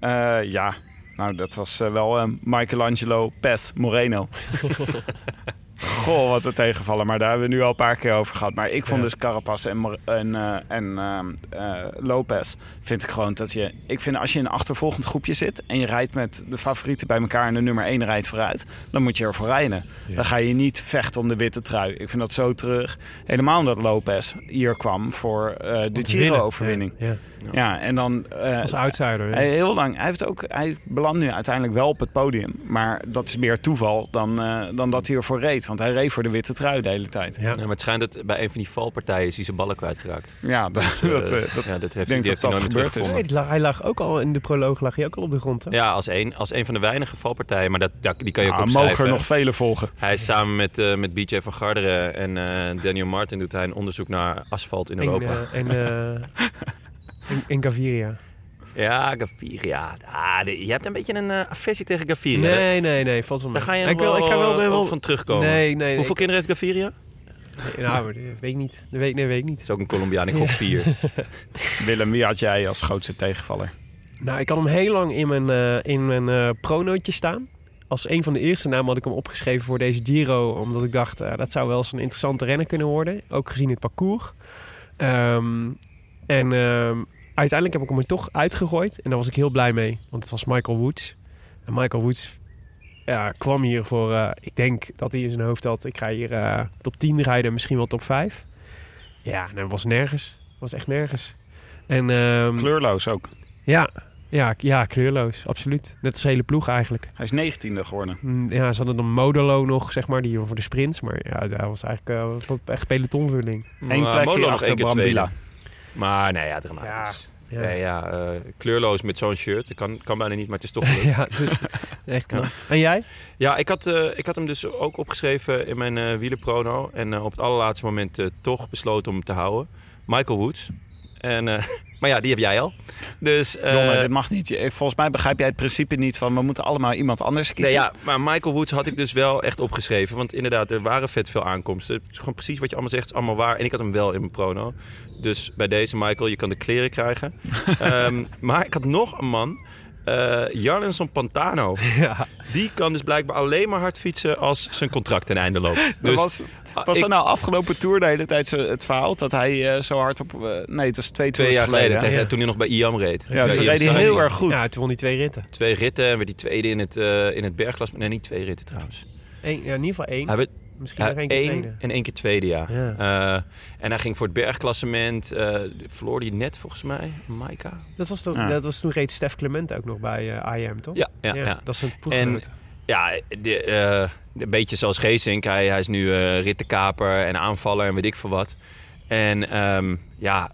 [SPEAKER 5] Eh, ja, nou dat was eh, wel eh, Michelangelo Pes Moreno. [laughs] [laughs] Goh, wat een tegenvallen. Maar daar hebben we nu al een paar keer over gehad. Maar ik vond
[SPEAKER 4] Ja.
[SPEAKER 5] dus Carapaz en, en, eh, en ehm, eh, Lopez... vind ik gewoon dat je... Ik vind als je in een achtervolgend groepje zit... en je rijdt met de favorieten bij elkaar... en de nummer 1 rijdt vooruit... dan moet je ervoor rijden.
[SPEAKER 4] Ja.
[SPEAKER 5] Dan ga je niet vechten om de witte trui. Ik vind dat zo terug. Helemaal omdat Lopez hier kwam voor eh, de. Giro-overwinning.
[SPEAKER 4] Ja, ja.
[SPEAKER 5] Ja. en dan... eh,
[SPEAKER 4] Als outsider.
[SPEAKER 5] hij, heel lang, hij, heeft ook, hij belandt nu uiteindelijk wel op het podium. Maar dat is meer toeval dan, eh, dan dat hij ervoor reed. Want hij reed voor de witte trui de hele tijd.
[SPEAKER 4] Ja.
[SPEAKER 6] Ja, maar het schijnt dat bij een van die valpartijen is hij zijn ballen kwijtgeraakt.
[SPEAKER 5] Ja, dat, dat, eh, dat,
[SPEAKER 6] ja, dat heeft,
[SPEAKER 5] denk
[SPEAKER 6] die heeft
[SPEAKER 5] dat
[SPEAKER 6] hij
[SPEAKER 5] dat
[SPEAKER 6] nooit
[SPEAKER 5] gebeurd is.
[SPEAKER 4] Nee, hij lag ook al in de proloog lag hij ook al op de grond. Hè?
[SPEAKER 6] Ja, als een, als een van de weinige valpartijen. Maar dat, dat- die kan je ook
[SPEAKER 5] Ah,
[SPEAKER 6] opschrijven.
[SPEAKER 5] mogen er nog vele volgen.
[SPEAKER 6] Hij is samen met, eh, met BJ van Garderen en eh, Daniel Martin doet hij een onderzoek naar asfalt in
[SPEAKER 4] En,
[SPEAKER 6] Europa.
[SPEAKER 4] en, [laughs] en Gaviria.
[SPEAKER 6] ja, Gaviria. Ah, de- je hebt een beetje een eh aversie tegen Gaviria.
[SPEAKER 4] Nee, nee, nee, valt wel mee.
[SPEAKER 6] Daar ga je
[SPEAKER 4] ik
[SPEAKER 6] wel,
[SPEAKER 4] ik ga wel,
[SPEAKER 6] eh,
[SPEAKER 4] wel
[SPEAKER 6] van terugkomen.
[SPEAKER 4] Nee, nee.
[SPEAKER 6] Hoeveel
[SPEAKER 4] ik-
[SPEAKER 6] kinderen heeft Gaviria?
[SPEAKER 4] nee, nou, dat weet ik niet. Dat weet, nee, weet ik niet.
[SPEAKER 6] Dat is ook een Colombiaan, ik gok vier. [laughs]
[SPEAKER 5] Willem, wie had jij als grootste tegenvaller?
[SPEAKER 4] Nou, ik had hem heel lang in mijn, eh in mijn eh pronootje staan. Als een van de eerste namen had ik hem opgeschreven voor deze Giro. Omdat ik dacht, dat zou wel eens een interessante renner kunnen worden. Ook gezien het parcours. Ehm, en ehm, uiteindelijk heb ik hem er toch uitgegooid. En daar was ik heel blij mee. Want het was Michael Woods. En Michael Woods ja, kwam hier voor... eh, ik denk dat hij in zijn hoofd had... Ik ga hier eh, top 10 rijden, misschien wel top 5. Ja, en dat was nergens. was echt nergens. En, ehm,
[SPEAKER 5] Kleurloos ook.
[SPEAKER 4] ja, ja, ja, kleurloos, absoluut. Net als de hele ploeg eigenlijk.
[SPEAKER 5] Hij is negentiende geworden.
[SPEAKER 4] Mm, Ja, ze hadden dan Modelo nog, zeg maar, die voor de sprints. Maar ja, dat was eigenlijk eh, echt pelotonvulling.
[SPEAKER 5] Eén plekje
[SPEAKER 6] Molo nog
[SPEAKER 5] achter
[SPEAKER 6] één keer
[SPEAKER 5] Brambilla.
[SPEAKER 6] Maar nee, ja, dramatisch.
[SPEAKER 4] Ja.
[SPEAKER 6] Ja, ja, eh, kleurloos met zo'n shirt. Kan, kan bijna niet, maar het is toch [laughs] gelukt.
[SPEAKER 4] Ja, het is echt knap. En jij?
[SPEAKER 6] Ja, ik had, eh, ik had hem dus ook opgeschreven in mijn eh wielerprono. En op het allerlaatste moment toch besloten om hem te houden. Michael Woods. En Maar ja, die heb jij al. Dus, eh,
[SPEAKER 5] Jonne, dit mag niet. Volgens mij begrijp jij het principe niet van we moeten allemaal iemand anders
[SPEAKER 6] Nee,
[SPEAKER 5] kiezen.
[SPEAKER 6] ja, maar Michael Woods had ik dus wel echt opgeschreven. Want inderdaad, er waren vet veel aankomsten. Het is gewoon precies wat je allemaal zegt, is allemaal waar. En ik had hem wel in mijn prono. Dus bij deze, Michael, je kan de kleren krijgen. [laughs] Ehm, maar ik had nog een man. Eh Jarlenson Pantano. [laughs]
[SPEAKER 4] Ja.
[SPEAKER 6] Die kan dus blijkbaar alleen maar hard fietsen als zijn contract ten einde loopt. [laughs]
[SPEAKER 5] Dat
[SPEAKER 6] Dus
[SPEAKER 5] was,
[SPEAKER 6] ah,
[SPEAKER 5] was
[SPEAKER 6] ik-
[SPEAKER 5] er nou afgelopen tour de hele tijd zo, het verhaal dat hij eh, zo hard op... eh, nee, het was twee
[SPEAKER 6] twee jaar geleden, tegen,
[SPEAKER 4] Ja.
[SPEAKER 6] toen hij nog bij IAM reed.
[SPEAKER 5] Ja, toen
[SPEAKER 6] IAM
[SPEAKER 5] reed hij heel erg goed.
[SPEAKER 4] ja, toen won hij twee ritten.
[SPEAKER 6] Twee ritten en werd hij tweede in het, eh in het bergklas. Nee, niet twee ritten trouwens.
[SPEAKER 4] Eén, ja, in ieder geval één.
[SPEAKER 6] Hij werd
[SPEAKER 4] Misschien
[SPEAKER 6] Ja,
[SPEAKER 4] nog één keer
[SPEAKER 6] één
[SPEAKER 4] tweede.
[SPEAKER 6] en één keer tweede, ja.
[SPEAKER 4] Ja.
[SPEAKER 6] Eh, en hij ging voor het bergklassement. eh verloor hij net volgens mij, Maika.
[SPEAKER 4] Dat was, toch,
[SPEAKER 5] Ja.
[SPEAKER 4] dat was toen reed Stef Clement ook nog bij eh IM, toch?
[SPEAKER 6] Ja, ja, ja.
[SPEAKER 4] Dat is een ploeggenoot.
[SPEAKER 6] Ja, de, eh, een beetje zoals Geesink. Hij, hij is nu eh rittenkaper en aanvaller en weet ik veel wat. En ehm, ja,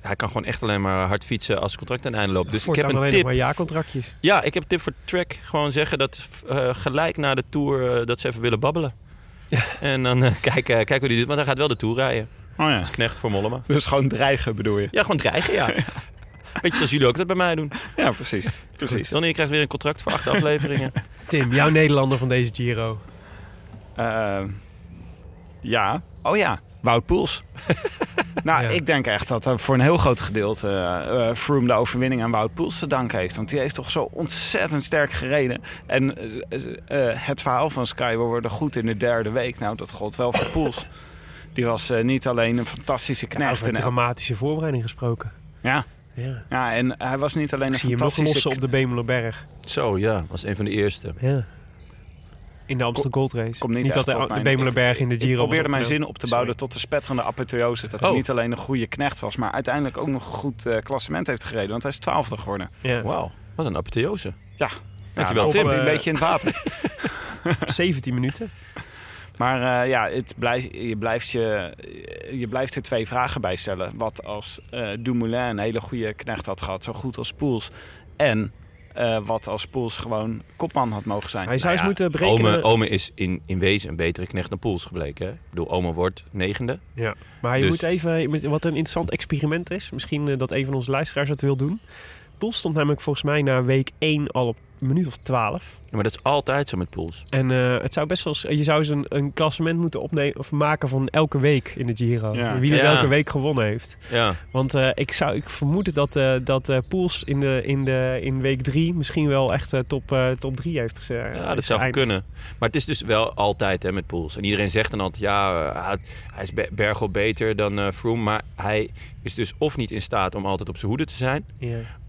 [SPEAKER 6] hij kan gewoon echt alleen maar hard fietsen als het contract aan het einde loopt. Dus ik heb een tip.
[SPEAKER 4] maar jaarcontractjes.
[SPEAKER 6] Ja, ik heb een tip voor Trek. Gewoon zeggen dat eh, gelijk na de Tour dat ze even willen babbelen. En dan eh, kijken, kijken hoe die doet. Want hij gaat wel de Tour rijden.
[SPEAKER 5] Oh ja.
[SPEAKER 6] Als knecht voor Mollema.
[SPEAKER 5] Dus gewoon dreigen bedoel je?
[SPEAKER 6] Ja, gewoon dreigen, ja. [laughs] Beetje zoals jullie ook dat bij mij doen.
[SPEAKER 5] Ja, precies. precies.
[SPEAKER 6] Dan je krijgt weer een contract voor acht afleveringen. [laughs]
[SPEAKER 4] Tim, jouw Nederlander van deze Giro.
[SPEAKER 5] Eh, ja. Oh ja, Wout Poels. [laughs] nou,
[SPEAKER 4] Ja.
[SPEAKER 5] ik denk echt dat er voor een heel groot gedeelte eh eh, Froome de overwinning aan Wout Poels te danken heeft. Want die heeft toch zo ontzettend sterk gereden. En eh, eh, het verhaal van Sky, we worden goed in de derde week. Nou, dat gold wel voor Poels. Die was eh, niet alleen een fantastische
[SPEAKER 4] Ja,
[SPEAKER 5] knecht.
[SPEAKER 4] over een
[SPEAKER 5] en,
[SPEAKER 4] dramatische voorbereiding gesproken.
[SPEAKER 5] ja,
[SPEAKER 4] Ja.
[SPEAKER 5] ja, en hij was niet alleen
[SPEAKER 4] Ik
[SPEAKER 5] een
[SPEAKER 4] zie hem nog
[SPEAKER 5] fantastische...
[SPEAKER 4] lossen op de Bemelerberg.
[SPEAKER 6] Zo, ja. Was een van de eerste.
[SPEAKER 4] Ja. In de Amstel Gold Race.
[SPEAKER 5] Komt niet
[SPEAKER 4] dat de, de in de Giro
[SPEAKER 5] Ik probeerde mijn zin op te bouwen tot de spetterende apotheose. Dat hij
[SPEAKER 6] Oh.
[SPEAKER 5] niet alleen een goede knecht was, maar uiteindelijk ook nog een goed eh, klassement heeft gereden. Want hij is twaalfde geworden.
[SPEAKER 4] Ja.
[SPEAKER 6] Wauw, wat een apotheose.
[SPEAKER 5] Ja,
[SPEAKER 6] Dankjewel,
[SPEAKER 5] ja,
[SPEAKER 6] Tim.
[SPEAKER 5] hij
[SPEAKER 4] Eh,
[SPEAKER 5] een beetje in het water. [laughs] [laughs]
[SPEAKER 4] 17 minuten.
[SPEAKER 5] Maar eh, ja, het blijft, je, blijft je, je blijft er twee vragen bij stellen. Wat als eh Dumoulin een hele goede knecht had gehad, zo goed als Poels. En eh, wat als Poels gewoon kopman had mogen zijn.
[SPEAKER 4] Hij zou eens
[SPEAKER 6] ja,
[SPEAKER 4] moeten berekenen...
[SPEAKER 6] Ome, Ome is in, in wezen een betere knecht dan Poels gebleken. Hè? Ik bedoel, Ome wordt negende.
[SPEAKER 4] Ja, maar je
[SPEAKER 6] Dus-
[SPEAKER 4] moet even, wat een interessant experiment is, misschien eh, dat een van onze luisteraars het wil doen. Poels stond namelijk volgens mij na week 1 al op een minuut of 12.
[SPEAKER 6] Ja, maar dat is altijd zo met Poels.
[SPEAKER 4] En eh, het zou best wel, je zou eens een, een klassement moeten opnemen of maken van elke week in de Giro.
[SPEAKER 5] Ja.
[SPEAKER 4] Wie er
[SPEAKER 6] Ja.
[SPEAKER 4] welke week gewonnen heeft.
[SPEAKER 6] Ja,
[SPEAKER 4] Want eh, ik, zou, ik vermoed dat, eh dat eh, Poels in, de, in, de, in week 3 misschien wel echt eh, top, eh, top 3 heeft geze-
[SPEAKER 6] ja dat zou kunnen. Maar het is dus wel altijd hè, met Poels. En iedereen zegt dan altijd, ja, hij- is be- bergop beter dan eh Froome. Maar hij is dus of niet in staat om altijd op zijn hoede te zijn.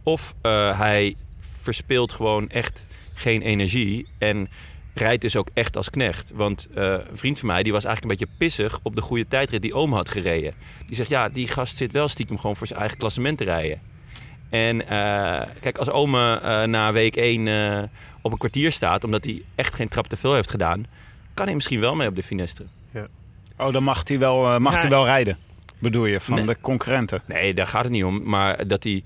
[SPEAKER 4] Ja.
[SPEAKER 6] Of eh, hij verspeelt gewoon echt geen energie en rijdt dus ook echt als knecht. Want eh, een vriend van mij die was eigenlijk een beetje pissig op de goede tijdrit die Oom had gereden. Die zegt, ja, die gast zit wel stiekem gewoon voor zijn eigen klassement te rijden. En eh, kijk, als Ome eh, na week 1 op een kwartier staat, omdat hij echt geen trap te veel heeft gedaan, kan hij misschien wel mee op de Finestre.
[SPEAKER 5] Oh, dan mag hij wel, eh, mag
[SPEAKER 4] Ja.
[SPEAKER 5] hij wel rijden, bedoel je, van
[SPEAKER 6] Nee.
[SPEAKER 5] de concurrenten.
[SPEAKER 6] Nee, daar gaat het niet om. Maar dat hij.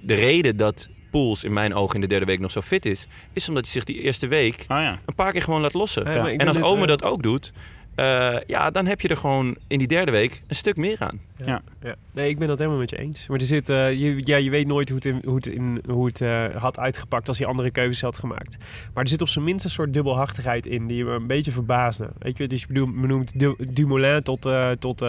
[SPEAKER 6] De reden dat Poels in mijn ogen in de derde week nog zo fit is, is omdat hij zich die eerste week
[SPEAKER 5] Oh ja.
[SPEAKER 6] een paar keer gewoon laat lossen.
[SPEAKER 4] Ja,
[SPEAKER 6] en als
[SPEAKER 4] dit,
[SPEAKER 6] Ome
[SPEAKER 4] eh,
[SPEAKER 6] dat ook doet, eh, ja, dan heb je er gewoon in die derde week een stuk meer aan.
[SPEAKER 5] Ja.
[SPEAKER 4] Ja. Nee, ik ben dat helemaal met je eens. Maar er zit, eh, je, ja, je weet nooit hoe het, in, hoe het, in, hoe het had uitgepakt als hij andere keuzes had gemaakt. Maar er zit op zijn minst een soort dubbelhartigheid in die me een beetje verbaasde. Weet je, dus je bedoelt, benoemt Du- Dumoulin tot, eh, tot,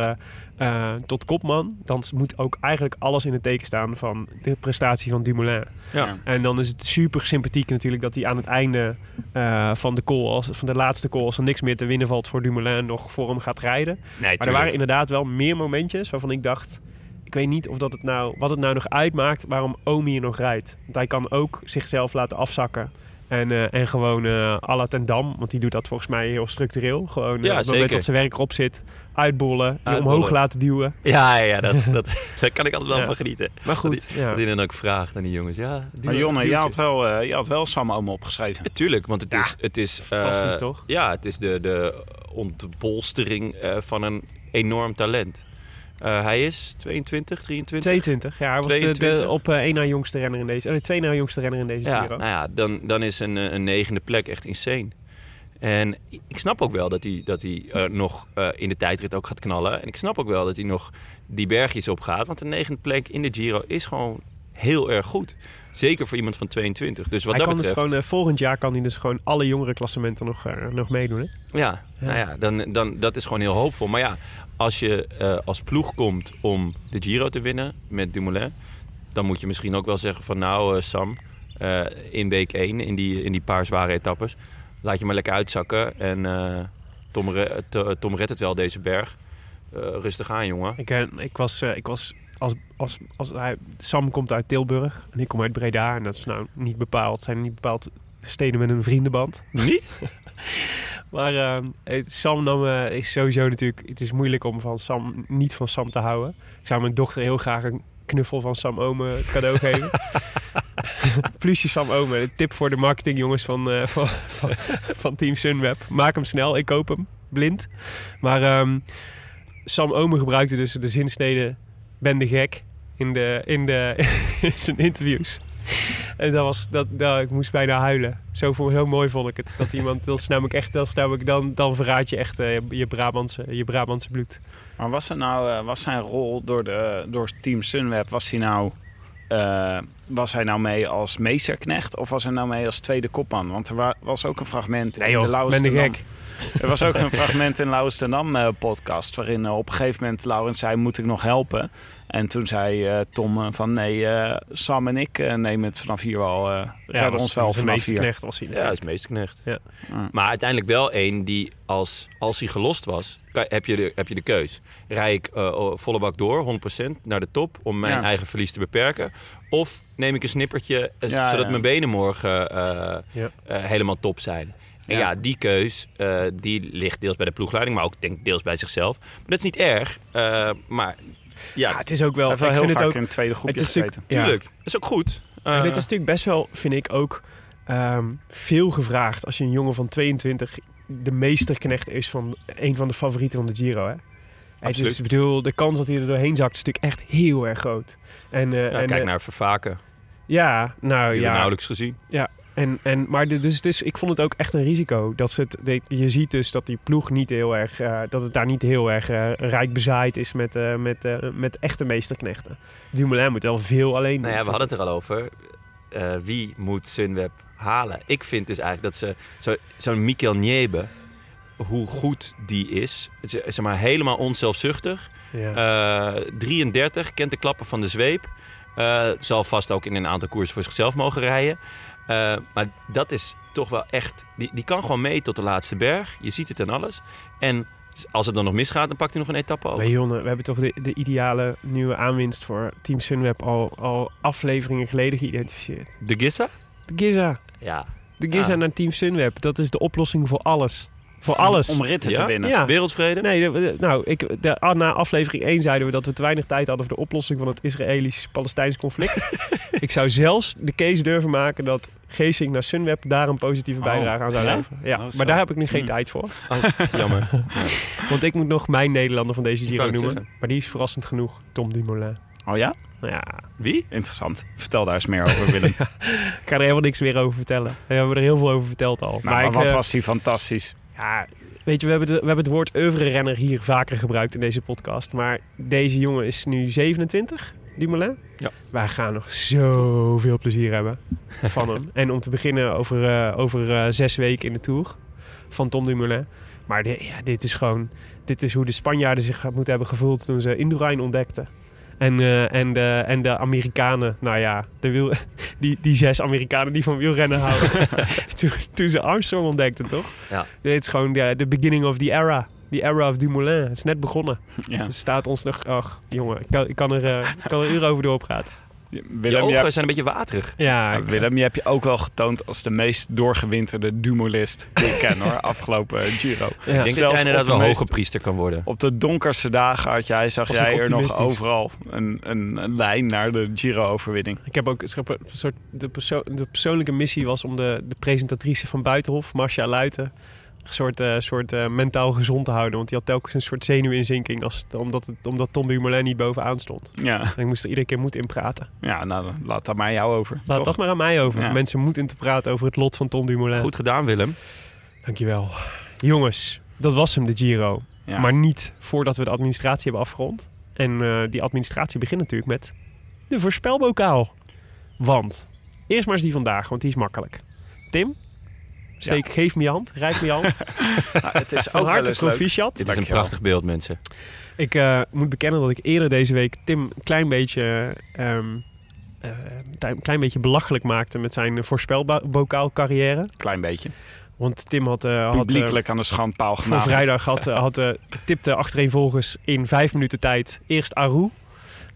[SPEAKER 4] eh, tot kopman. Dan moet ook eigenlijk alles in het teken staan van de prestatie van Dumoulin.
[SPEAKER 6] Ja.
[SPEAKER 4] En dan is het super sympathiek natuurlijk dat hij aan het einde eh, van de call, als, van de laatste call, als er niks meer te winnen valt voor Dumoulin, nog voor hem gaat rijden.
[SPEAKER 6] Nee,
[SPEAKER 4] Maar er waren inderdaad wel meer momentjes waarvan ik dacht... Ik weet niet of dat het nou, wat het nou nog uitmaakt waarom Omi hier nog rijdt. Want hij kan ook zichzelf laten afzakken. En, eh, en gewoon eh à la ten Dam, want die doet dat volgens mij heel structureel. Gewoon eh,
[SPEAKER 6] Ja,
[SPEAKER 4] op het moment
[SPEAKER 6] zeker.
[SPEAKER 4] dat zijn werk erop zit, uitbollen, omhoog laten duwen.
[SPEAKER 6] Ja, ja dat, [laughs] dat, daar kan ik altijd wel
[SPEAKER 4] Ja.
[SPEAKER 6] van genieten.
[SPEAKER 4] Maar goed,
[SPEAKER 6] Dat
[SPEAKER 4] ja.
[SPEAKER 6] hij dan ook vraagt aan die jongens. Ja, duw-
[SPEAKER 5] Maar Jonne, je had wel, eh, je had wel Sam Omen opgeschreven.
[SPEAKER 6] Ja, tuurlijk, want het
[SPEAKER 4] Ja,
[SPEAKER 6] is... Het is
[SPEAKER 4] fantastisch,
[SPEAKER 6] eh,
[SPEAKER 4] toch?
[SPEAKER 6] Ja, het is de, de ontbolstering eh, van een enorm talent. Eh, hij is 22, 23?
[SPEAKER 4] 22, ja. Hij was de,
[SPEAKER 6] 22.
[SPEAKER 4] de op eh, één na jongste renner in deze... Oh, nee, twee na jongste renner in deze
[SPEAKER 6] Ja,
[SPEAKER 4] Giro.
[SPEAKER 6] nou ja, dan, dan is een, eh, een negende plek echt insane. En ik snap ook wel dat hij, dat hij eh, nog eh, in de tijdrit ook gaat knallen. En ik snap ook wel dat hij nog die bergjes op gaat. Want de negende plek in de Giro is gewoon heel erg goed. Zeker voor iemand van 22. Dus wat
[SPEAKER 4] hij
[SPEAKER 6] dat
[SPEAKER 4] kan dus gewoon, eh, volgend jaar kan hij dus gewoon alle jongere klassementen nog, eh, nog meedoen. Hè?
[SPEAKER 6] Ja, nou ja, dan, dan, dat is gewoon heel hoopvol. Maar ja, als je eh, als ploeg komt om de Giro te winnen met Dumoulin... dan moet je misschien ook wel zeggen van nou Sam, in week 1, in die, in die paar zware etappes... laat je maar lekker uitzakken en Tom, Tom redt het wel deze berg. Rustig aan, jongen.
[SPEAKER 4] Ik, ik was, ik was als, als, als hij, Sam komt uit Tilburg en ik kom uit Breda. En dat is nou niet bepaald, zijn niet bepaald steden met een vriendenband.
[SPEAKER 6] Niet? [laughs]
[SPEAKER 4] Maar het- Sam nam, eh, is sowieso natuurlijk... Het is moeilijk om van Sam, niet van Sam te houden. Ik zou mijn dochter heel graag een knuffel van Sam Ome cadeau [laughs] geven. [laughs] Plusje Sam Ome. Een tip voor de marketingjongens van, eh, van, van, van Team Sunweb. Maak hem snel, ik koop hem. Blind. Maar ehm, Sam Ome gebruikte dus de zinsnede... Ben de gek in, de, in, de, [laughs] in zijn interviews. En dat was, dat, dat, ik moest bijna huilen. Zo, heel mooi vond ik het. Dat iemand, dat is namelijk echt, dat is namelijk dan, dan verraad je echt eh, je, Brabantse, je Brabantse bloed.
[SPEAKER 5] Maar was, er nou, eh, was zijn rol door, de, door Team Sunweb, was hij nou... eh, was hij nou mee als meesterknecht of was hij nou mee als tweede kopman? Want er wa- was ook een fragment
[SPEAKER 4] Nee
[SPEAKER 5] in de
[SPEAKER 4] joh,
[SPEAKER 5] Laurens
[SPEAKER 4] ben de gek.
[SPEAKER 5] Er was ook een fragment in Laurens ten Dam eh, podcast... waarin eh, op een gegeven moment Laurens zei, moet ik nog helpen? En toen zei eh, Tom van, nee, eh, Sam en ik nemen het vanaf hier wel... eh redden
[SPEAKER 4] was
[SPEAKER 5] ons wel vanaf
[SPEAKER 4] meeste
[SPEAKER 5] hier.
[SPEAKER 4] knecht was hij
[SPEAKER 6] Ja,
[SPEAKER 4] natuurlijk.
[SPEAKER 6] dat is meesterknecht.
[SPEAKER 4] Ja.
[SPEAKER 5] Ja.
[SPEAKER 6] Maar uiteindelijk wel één die, als, als hij gelost was, kan- heb je de, heb je de keus. Rij ik volle bak door, 100% naar de top, om mijn
[SPEAKER 5] Ja.
[SPEAKER 6] eigen verlies te beperken? Of neem ik een snippertje,
[SPEAKER 5] Ja,
[SPEAKER 6] zodat
[SPEAKER 5] ja.
[SPEAKER 6] mijn benen morgen
[SPEAKER 4] Ja.
[SPEAKER 6] helemaal top zijn? En ja,
[SPEAKER 5] Ja.
[SPEAKER 6] die keus, eh, die ligt deels bij de ploegleiding, maar ook denk deels bij zichzelf. Maar dat is niet erg, eh, maar ja,
[SPEAKER 4] Ja, het is ook wel... Ik
[SPEAKER 5] heel
[SPEAKER 4] vind
[SPEAKER 5] vaak
[SPEAKER 4] het ook,
[SPEAKER 5] in het tweede groepje
[SPEAKER 4] het is
[SPEAKER 5] gezeten.
[SPEAKER 4] natuurlijk- ja.
[SPEAKER 6] tuurlijk. Dat is ook goed.
[SPEAKER 4] En
[SPEAKER 6] Eh,
[SPEAKER 4] dit is natuurlijk best wel, vind ik ook, ehm, veel gevraagd als je een jongen van 22 de meesterknecht is van een van de favorieten van de Giro. Hè? Het is, ik bedoel, de kans dat hij er doorheen zakt is natuurlijk echt heel erg groot. En, eh,
[SPEAKER 6] ja,
[SPEAKER 4] en,
[SPEAKER 6] kijk
[SPEAKER 4] eh,
[SPEAKER 6] naar Vervaken,
[SPEAKER 4] Ja, nou
[SPEAKER 6] die ja.
[SPEAKER 4] ja.
[SPEAKER 6] nauwelijks gezien.
[SPEAKER 4] En, en, maar de- dus het is, ik vond het ook echt een risico. Dat ze het, de- je ziet dus dat die ploeg niet heel erg, eh, dat het daar niet heel erg eh, rijk bezaaid is met, eh, met, met echte meesterknechten. Dumoulin moet wel veel alleen
[SPEAKER 6] Nou ja, we hadden het er al over. Wie moet Sunweb halen? Ik vind dus eigenlijk dat ze zo- zo'n Mikkel Niebe, hoe goed die is, zeg maar helemaal onzelfzuchtig.
[SPEAKER 4] Ja.
[SPEAKER 6] Eh, 33, kent de klappen van de zweep. Zal vast ook in een aantal koersen voor zichzelf mogen rijden. Eh, maar dat is toch wel echt... Die, die kan gewoon mee tot de laatste berg. Je ziet het en alles. En als het dan nog misgaat, dan pakt hij nog een etappe over.
[SPEAKER 4] Jonne, we hebben toch de, de ideale nieuwe aanwinst voor Team Sunweb al, al afleveringen geleden geïdentificeerd.
[SPEAKER 6] De Gissa?
[SPEAKER 4] De Giza.
[SPEAKER 6] Ja.
[SPEAKER 4] De Giza
[SPEAKER 6] Ja.
[SPEAKER 4] naar Team Sunweb. Dat is de oplossing voor alles. Voor alles.
[SPEAKER 5] Om ritten
[SPEAKER 6] Ja?
[SPEAKER 5] te winnen.
[SPEAKER 4] Ja.
[SPEAKER 6] Wereldvrede?
[SPEAKER 4] Nee, nou, ik, de, ah, na aflevering 1 zeiden we dat we te weinig tijd hadden voor de oplossing van het Israëlisch-Palestijns conflict. [laughs] ik zou zelfs de case durven maken dat Geesink naar Sunweb daar een positieve
[SPEAKER 5] Oh,
[SPEAKER 4] bijdrage aan zou
[SPEAKER 5] ja?
[SPEAKER 4] leveren. Ja,
[SPEAKER 5] Oh,
[SPEAKER 4] maar daar heb ik nu geen tijd voor.
[SPEAKER 6] Oh, jammer. [laughs]
[SPEAKER 4] Want ik moet nog mijn Nederlander van deze Giro noemen.
[SPEAKER 6] zeggen.
[SPEAKER 4] Maar die is verrassend genoeg. Tom Dumoulin.
[SPEAKER 5] Oh ja?
[SPEAKER 4] Ja,
[SPEAKER 6] Wie?
[SPEAKER 5] Interessant. Vertel daar eens meer over, [laughs] Willem.
[SPEAKER 4] ik ga er helemaal niks meer over vertellen. We hebben er heel veel over verteld al.
[SPEAKER 5] Nou, maar
[SPEAKER 4] ik,
[SPEAKER 5] wat
[SPEAKER 4] eh,
[SPEAKER 5] was die fantastisch.
[SPEAKER 4] Ja, weet je, we hebben, de- we hebben het woord oeuvre-renner hier vaker gebruikt in deze podcast. Maar deze jongen is nu 27, Dumoulin.
[SPEAKER 6] Ja.
[SPEAKER 4] Wij gaan nog zoveel plezier hebben van hem. [laughs] En om te beginnen over, eh, over eh, zes weken in de Tour van Tom Dumoulin. Maar di- ja, dit is gewoon... Dit is hoe de Spanjaarden zich moeten hebben gevoeld toen ze Indurain ontdekten. En, eh, en, de, en de Amerikanen, nou ja, de wiel, [laughs] die, die zes Amerikanen die van wielrennen houden. [laughs] toen, toen ze Armstrong ontdekten, toch?
[SPEAKER 6] Ja.
[SPEAKER 4] Dit is gewoon de, de beginning of the era. The era of Dumoulin. Het is net begonnen.
[SPEAKER 5] Ja.
[SPEAKER 4] Er staat ons nog... Ach, jongen, ik kan, ik kan er, eh, ik kan er uren over doorpraten.
[SPEAKER 5] Willem, je,
[SPEAKER 6] ogen
[SPEAKER 5] hebt-
[SPEAKER 6] zijn een beetje waterig.
[SPEAKER 4] Ja, ik-
[SPEAKER 5] Willem, je hebt je ook wel getoond als de meest doorgewinterde Dumolist die ik ken hoor, [laughs] afgelopen Giro.
[SPEAKER 4] ja.
[SPEAKER 6] Ik denk dat
[SPEAKER 5] Zelfs
[SPEAKER 6] jij
[SPEAKER 5] op
[SPEAKER 6] inderdaad
[SPEAKER 5] de
[SPEAKER 6] wel
[SPEAKER 5] meest-
[SPEAKER 6] hoge priester kan worden.
[SPEAKER 5] Op de donkerste dagen had jij, zag
[SPEAKER 4] Was
[SPEAKER 5] jij er nog overal een, een, een lijn naar de Giro-overwinning.
[SPEAKER 4] Ik heb ook een soort... De, perso de persoonlijke missie was om de, de presentatrice van Buitenhof, Marcia Luiten... een soort, eh, soort eh, mentaal gezond te houden. Want die had telkens een soort zenuwinzinking... Als, omdat, het, omdat Tom Dumoulin niet bovenaan stond.
[SPEAKER 5] Ja,
[SPEAKER 4] En ik moest er iedere keer moed in praten.
[SPEAKER 5] ja nou, laat dat maar jou over.
[SPEAKER 4] Laat
[SPEAKER 5] toch?
[SPEAKER 4] dat maar aan mij over.
[SPEAKER 5] Ja.
[SPEAKER 4] Mensen moeten in te praten over het lot van Tom Dumoulin.
[SPEAKER 6] Goed gedaan, Willem.
[SPEAKER 4] Dankjewel. Jongens, dat was hem, de Giro.
[SPEAKER 5] Ja.
[SPEAKER 4] Maar niet voordat we de administratie hebben afgerond. En eh, die administratie begint natuurlijk met de voorspelbokaal. Want, eerst maar eens die vandaag, want die is makkelijk. Tim, steek, geef me je hand, reik me je hand. [laughs]
[SPEAKER 5] Nou, het is
[SPEAKER 4] Van
[SPEAKER 5] ook
[SPEAKER 4] harte proficiat.
[SPEAKER 6] Dit is een prachtig beeld, mensen.
[SPEAKER 4] Ik eh, moet bekennen dat ik eerder deze week Tim een klein beetje, ehm, eh, een klein beetje belachelijk maakte met zijn voorspelbokaal carrière.
[SPEAKER 5] Klein beetje.
[SPEAKER 4] Want Tim had, had eh,
[SPEAKER 5] Publiekelijk aan de schandpaal
[SPEAKER 4] voor
[SPEAKER 5] genageld.
[SPEAKER 4] vrijdag had, had, tipte achtereenvolgens in vijf minuten tijd eerst Aru.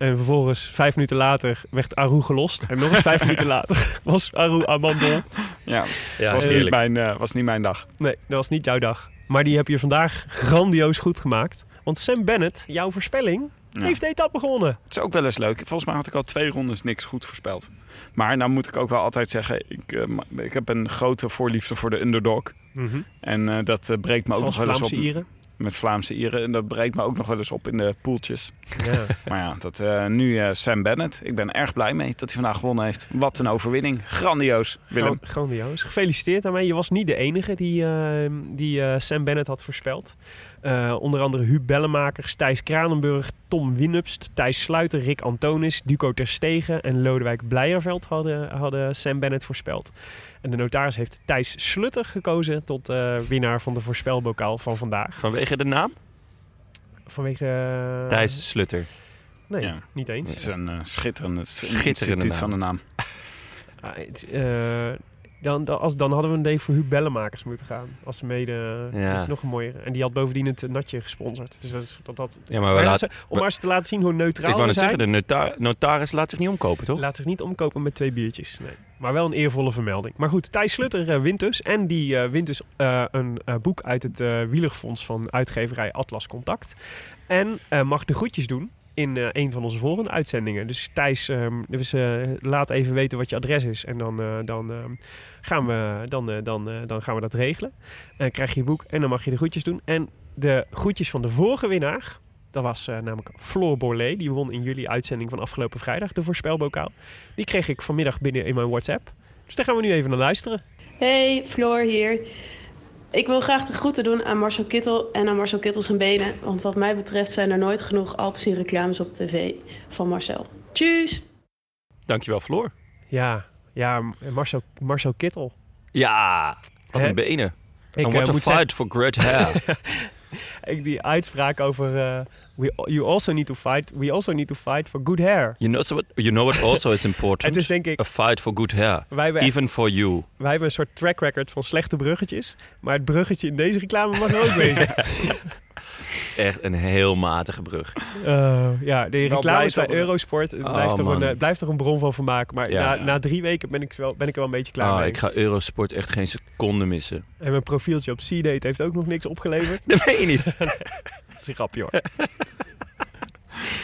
[SPEAKER 4] En vervolgens vijf minuten later werd Aru gelost. En nog eens vijf [laughs] minuten later was Aru Amandel.
[SPEAKER 5] Ja,
[SPEAKER 6] Ja,
[SPEAKER 5] het was, niet mijn, eh, was niet mijn dag.
[SPEAKER 4] Nee, dat was niet jouw dag. Maar die heb je vandaag grandioos goed gemaakt. Want Sam Bennett, jouw voorspelling,
[SPEAKER 5] Ja.
[SPEAKER 4] heeft de etappe gewonnen.
[SPEAKER 5] Het is ook wel eens leuk. Volgens mij had ik al twee rondes niks goed voorspeld. Maar nou moet ik ook wel altijd zeggen, ik, eh, ik heb een grote voorliefde voor de underdog. En eh, dat breekt me ook nog wel eens op
[SPEAKER 4] Ieren.
[SPEAKER 5] Met Vlaamse Ieren. En dat breekt me ook nog wel eens op in de poeltjes.
[SPEAKER 4] Ja. [laughs]
[SPEAKER 5] Maar ja, dat, eh, nu eh, Sam Bennett. Ik ben erg blij mee dat hij vandaag gewonnen heeft. Wat een overwinning. Grandioos, Willem.
[SPEAKER 4] Gran- Grandioos. Gefeliciteerd mij. Je was niet de enige die, eh, die Sam Bennett had voorspeld. Eh, onder andere Huub Bellemakers, Thijs Kranenburg, Tom Winnupst, Thijs Sluiter, Rick Antonis, Duco Terstegen en Lodewijk Blijerveld hadden, hadden Sam Bennett voorspeld. En de notaris heeft Thijs Slutter gekozen tot eh, winnaar van de voorspelbokaal van vandaag.
[SPEAKER 6] Vanwege de naam?
[SPEAKER 4] Vanwege... eh,
[SPEAKER 6] Thijs Slutter.
[SPEAKER 4] Nee,
[SPEAKER 5] Ja.
[SPEAKER 4] niet eens.
[SPEAKER 5] Het is een eh, schitterende,
[SPEAKER 6] Schitterende
[SPEAKER 5] instituut
[SPEAKER 6] naam.
[SPEAKER 5] van de naam.
[SPEAKER 4] Ah, het, eh, dan, dan, als, dan hadden we een day voor Huub Bellemakers moeten gaan. Als mede.
[SPEAKER 6] Ja.
[SPEAKER 4] Dat is nog een mooiere. En die had bovendien het natje gesponsord. Dus dat is dat. dat
[SPEAKER 6] Ja, maar we laten...
[SPEAKER 4] ze- om maar eens te laten zien hoe neutraal
[SPEAKER 6] Ik wou net zeggen, de nota- notaris laat zich niet omkopen, toch?
[SPEAKER 4] Laat zich niet omkopen met twee biertjes. Nee. Maar wel een eervolle vermelding. Maar goed, Thijs Slutter eh, wint dus. En die eh, wint dus eh, een boek uit het wielerfonds van uitgeverij Atlas Contact. En mag de groetjes doen in eh, een van onze volgende uitzendingen. Dus Thijs, ehm, dus, eh, laat even weten wat je adres is. En dan, eh, dan, ehm, gaan, we, dan, dan, dan gaan we dat regelen. En krijg je je boek en dan mag je de groetjes doen. En de groetjes van de vorige winnaar... Dat was namelijk Floor Borlée. Die won in jullie uitzending van afgelopen vrijdag de voorspelbokaal. Die kreeg ik vanmiddag binnen in mijn WhatsApp. Dus daar gaan we nu even naar luisteren.
[SPEAKER 7] Hey, Floor hier. Ik wil graag de groeten doen aan Marcel Kittel en aan Marcel Kittel zijn benen. Want wat mij betreft zijn er nooit genoeg Alpecin reclames op tv van Marcel. Tjus!
[SPEAKER 6] Dankjewel, Floor.
[SPEAKER 4] Ja, ja Marcel, Marcel Kittel.
[SPEAKER 6] Ja, wat een benen.
[SPEAKER 4] Ik,
[SPEAKER 6] And
[SPEAKER 4] eh,
[SPEAKER 6] what a
[SPEAKER 4] moet
[SPEAKER 6] fight for great hair. [laughs]
[SPEAKER 4] zeggen, die uitspraak over... eh, we, you also need to fight. We also need to fight for good hair.
[SPEAKER 6] you, know so what, you know what also is important? [laughs]
[SPEAKER 4] Het is denk ik...
[SPEAKER 6] A fight for good hair.
[SPEAKER 4] Wij hebben,
[SPEAKER 6] Even for you.
[SPEAKER 4] wij hebben een soort track record van slechte bruggetjes. Maar het bruggetje in deze reclame mag er ook [laughs] wezen.
[SPEAKER 6] Echt een heel matige brug.
[SPEAKER 4] Eh, ja, de reclames bij
[SPEAKER 5] dat
[SPEAKER 4] Eurosport. Het
[SPEAKER 6] Oh,
[SPEAKER 4] blijft, toch een, eh, blijft toch een bron van vermaak. Maar
[SPEAKER 6] Ja.
[SPEAKER 4] na, na drie weken ben ik, wel, ben ik er wel een beetje klaar
[SPEAKER 6] Ah,
[SPEAKER 4] mee.
[SPEAKER 6] ik ga Eurosport echt geen seconde missen.
[SPEAKER 4] En mijn profieltje op C-Date heeft ook nog niks opgeleverd. [laughs]
[SPEAKER 6] Dat weet je niet. [laughs]
[SPEAKER 4] Dat is een grapje hoor.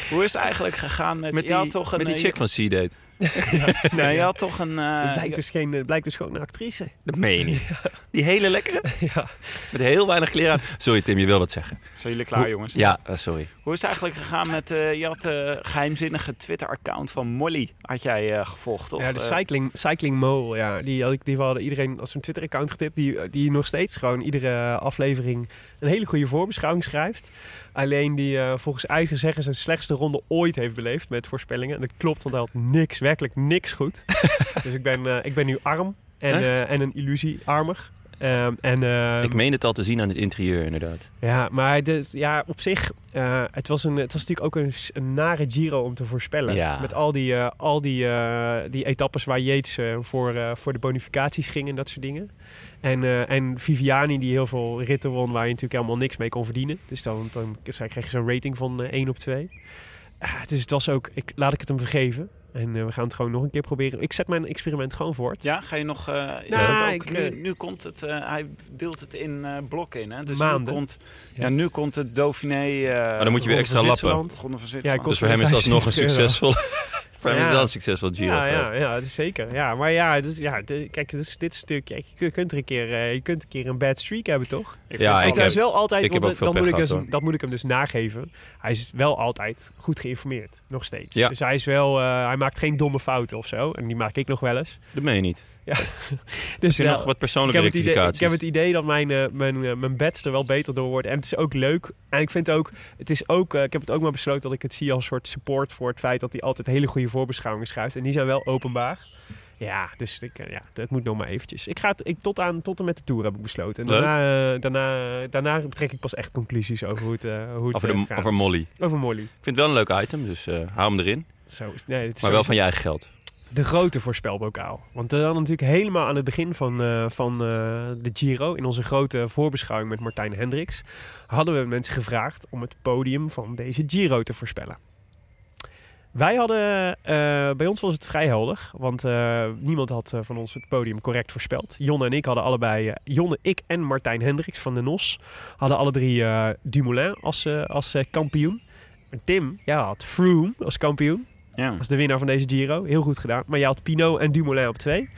[SPEAKER 5] Hoe is het eigenlijk gegaan met,
[SPEAKER 6] die,
[SPEAKER 5] toch een,
[SPEAKER 6] met die
[SPEAKER 5] eh,
[SPEAKER 6] chick van C-Date. [laughs]
[SPEAKER 5] Nee, je had toch een... eh,
[SPEAKER 4] het, blijkt dus geen, blijkt dus gewoon een actrice.
[SPEAKER 6] Dat meen je niet. [laughs] Die hele lekkere?
[SPEAKER 4] Ja.
[SPEAKER 6] Met heel weinig kleren aan. Sorry Tim, je wil wat zeggen.
[SPEAKER 5] Zijn jullie klaar, jongens?
[SPEAKER 6] Ja, eh, sorry.
[SPEAKER 5] Hoe is het eigenlijk gegaan met... eh, je had de geheimzinnige Twitter-account van Molly. Had jij eh, gevolgd, toch?
[SPEAKER 4] ja, de
[SPEAKER 5] Eh,
[SPEAKER 4] cycling, cycling Mole, ja, die, had ik, die hadden iedereen als een Twitter-account getipt. Die, die nog steeds gewoon iedere aflevering een hele goede voorbeschouwing schrijft. Alleen die eh, volgens eigen zeggen zijn slechtste ronde ooit heeft beleefd met voorspellingen. En dat klopt, want hij had niks, werkelijk niks goed. [laughs] dus ik ben, eh, ik ben nu arm en, eh, en een illusie armer. Ehm, en, ehm,
[SPEAKER 6] Ik meen het al te zien aan het interieur inderdaad.
[SPEAKER 4] Ja, maar dit, ja, op zich, eh, het, was een, het was natuurlijk ook een, nare Giro om te voorspellen.
[SPEAKER 6] Ja.
[SPEAKER 4] Met al die, al die, die etappes waar Yates voor, voor de bonificaties ging en dat soort dingen. En, en Viviani die heel veel ritten won waar je natuurlijk helemaal niks mee kon verdienen. Dus dan, dan kreeg je zo'n rating van eh 1 op 2. Ja, dus het was ook, ik, laat ik het hem vergeven. En eh, we gaan het gewoon nog een keer proberen. Ik zet mijn experiment gewoon voort.
[SPEAKER 5] Ja, ga je nog... eh, is
[SPEAKER 4] Nou,
[SPEAKER 5] ook,
[SPEAKER 4] ik,
[SPEAKER 5] nu,
[SPEAKER 4] eh,
[SPEAKER 5] nu komt het... eh, hij deelt het in eh, blokken in, hè? Dus
[SPEAKER 4] Maanden.
[SPEAKER 5] Nu komt, ja, nu komt het Dauphiné... eh
[SPEAKER 6] Maar dan moet je weer extra lappen.
[SPEAKER 4] Ja,
[SPEAKER 6] Dus voor hem is dat alsnog een
[SPEAKER 4] 75 euro.
[SPEAKER 6] succesvol... hem is dat een succesvol Giro
[SPEAKER 4] Ja, ja, ja, dat is zeker. Ja, maar ja, is, ja de- kijk, dit, stuk, ja, je kunt er een keer, eh, je kunt een keer een bad streak hebben, toch?
[SPEAKER 5] Ik
[SPEAKER 6] Ja,
[SPEAKER 5] vind
[SPEAKER 6] ik
[SPEAKER 4] hij
[SPEAKER 5] wel-
[SPEAKER 4] is wel altijd,
[SPEAKER 6] ik heb ook veel
[SPEAKER 4] dat, moet ik dus, dat moet ik hem dus nageven. Hij is wel altijd goed geïnformeerd, nog steeds.
[SPEAKER 6] Ja.
[SPEAKER 4] Dus hij is wel, eh, hij maakt geen domme fouten of zo. En die maak ik nog wel eens.
[SPEAKER 6] Dat meen je niet.
[SPEAKER 4] Ja.
[SPEAKER 6] Heb [laughs]
[SPEAKER 4] dus
[SPEAKER 6] nog wat
[SPEAKER 4] ik
[SPEAKER 6] persoonlijke
[SPEAKER 4] heb, het idee,
[SPEAKER 6] rectificaties?
[SPEAKER 4] ik heb het idee dat mijn, eh, mijn, eh, mijn bets er wel beter door worden. En het is ook leuk. En ik vind ook, het is ook, eh, ik heb het ook maar besloten dat ik het zie als een soort support voor het feit dat hij altijd hele goede voorbeschouwingen schrijft. En die zijn wel openbaar. Ja, dus ik, ja, het moet nog maar eventjes. Ik ga het ik, tot, aan, tot en met de tour heb ik besloten. En daarna, daarna, daarna trek ik pas echt conclusies over hoe het, hoe het
[SPEAKER 6] over, de,
[SPEAKER 4] gaat.
[SPEAKER 6] over Molly. Ik
[SPEAKER 4] Over Molly.
[SPEAKER 6] vind het wel een leuk item, dus eh, hou hem erin.
[SPEAKER 4] Zo, nee, het is
[SPEAKER 6] Maar wel van je eigen geld.
[SPEAKER 4] De grote voorspelbokaal. Want we hadden natuurlijk helemaal aan het begin van, eh, van eh, de Giro, in onze grote voorbeschouwing met Martijn Hendricks, hadden we mensen gevraagd om het podium van deze Giro te voorspellen. Wij hadden, eh, bij ons was het vrij helder, want eh, niemand had eh, van ons het podium correct voorspeld. Jonne en ik hadden allebei, eh, Jonne, ik en Martijn Hendricks van de NOS, hadden alle drie eh, Dumoulin als, eh, als eh, kampioen. En Tim, ja, had Froome als kampioen.
[SPEAKER 5] Ja.
[SPEAKER 4] Dat is de winnaar van deze Giro. Heel goed gedaan. Maar je had Pinot en Dumoulin op twee.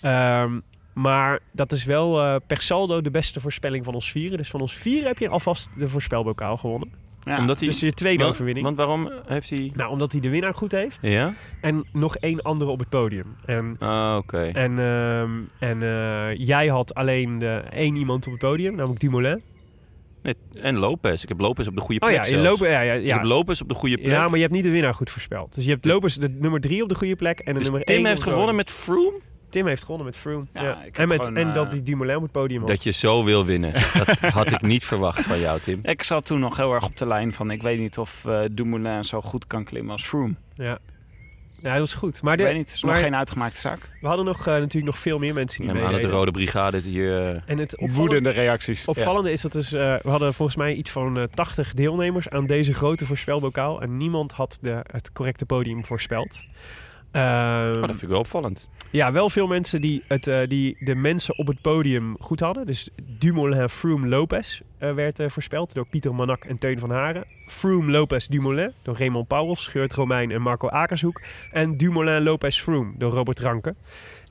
[SPEAKER 4] Ehm, maar dat is wel eh, per saldo de beste voorspelling van ons vieren. Dus van ons vieren heb je alvast de voorspelbokaal gewonnen.
[SPEAKER 5] Ja.
[SPEAKER 6] Omdat hij,
[SPEAKER 4] Dus je tweede
[SPEAKER 6] want,
[SPEAKER 4] overwinning.
[SPEAKER 6] want waarom heeft hij...
[SPEAKER 4] nou, omdat hij de winnaar goed heeft.
[SPEAKER 6] Ja?
[SPEAKER 4] En nog één andere op het podium. En,
[SPEAKER 6] Ah, oké.
[SPEAKER 4] en, ehm, en eh, jij had alleen de, één iemand op het podium, namelijk Dumoulin.
[SPEAKER 6] Nee, en Lopez. Ik heb Lopez op de goede
[SPEAKER 4] Oh
[SPEAKER 6] plek
[SPEAKER 4] ja, je
[SPEAKER 6] zelfs.
[SPEAKER 4] lopen, ja, ja,
[SPEAKER 6] Ik
[SPEAKER 4] ja.
[SPEAKER 6] heb Lopez op de goede plek.
[SPEAKER 4] ja, maar je hebt niet de winnaar goed voorspeld. Dus je hebt Lopez de nummer drie op de goede plek en de
[SPEAKER 6] dus
[SPEAKER 4] nummer
[SPEAKER 6] Tim
[SPEAKER 4] één
[SPEAKER 6] heeft
[SPEAKER 4] op het
[SPEAKER 6] gewonnen met Froome?
[SPEAKER 4] Tim heeft gewonnen met Froome.
[SPEAKER 5] Ja,
[SPEAKER 4] Ja,
[SPEAKER 5] ik heb
[SPEAKER 4] En, met,
[SPEAKER 5] gewoon,
[SPEAKER 4] en
[SPEAKER 5] eh,
[SPEAKER 4] dat die Dumoulin op het podium had.
[SPEAKER 6] Dat je zo wil winnen. Dat [laughs] had ik niet verwacht van jou, Tim.
[SPEAKER 5] Ik zat toen nog heel erg op de lijn van... ik weet niet of eh Dumoulin zo goed kan klimmen als Froome.
[SPEAKER 4] Ja. Ja, dat was goed. Maar
[SPEAKER 5] Ik
[SPEAKER 4] de,
[SPEAKER 5] weet niet, het is nog
[SPEAKER 4] maar-
[SPEAKER 5] geen uitgemaakte zaak.
[SPEAKER 4] we hadden nog, eh, natuurlijk nog veel meer mensen die
[SPEAKER 6] Ja, de Rode Brigade hier... eh,
[SPEAKER 4] En het opvallende,
[SPEAKER 5] Woedende reacties.
[SPEAKER 4] opvallende is dat dus, eh, we hadden volgens mij iets van eh 80 deelnemers aan deze grote voorspelbokaal. En niemand had de, het correcte podium voorspeld. Ehm,
[SPEAKER 6] oh, dat vind ik wel opvallend.
[SPEAKER 4] Ja, wel veel mensen die, het, eh, die de mensen op het podium goed hadden. Dus Dumoulin, Froome, Lopez eh, werd eh, voorspeld door Pieter Manak en Teun van Haren. Froome, Lopez, Dumoulin door Raymond Pauwels, Geurt Romein en Marco Akershoek. En Dumoulin, Lopez, Froome door Robert Ranke.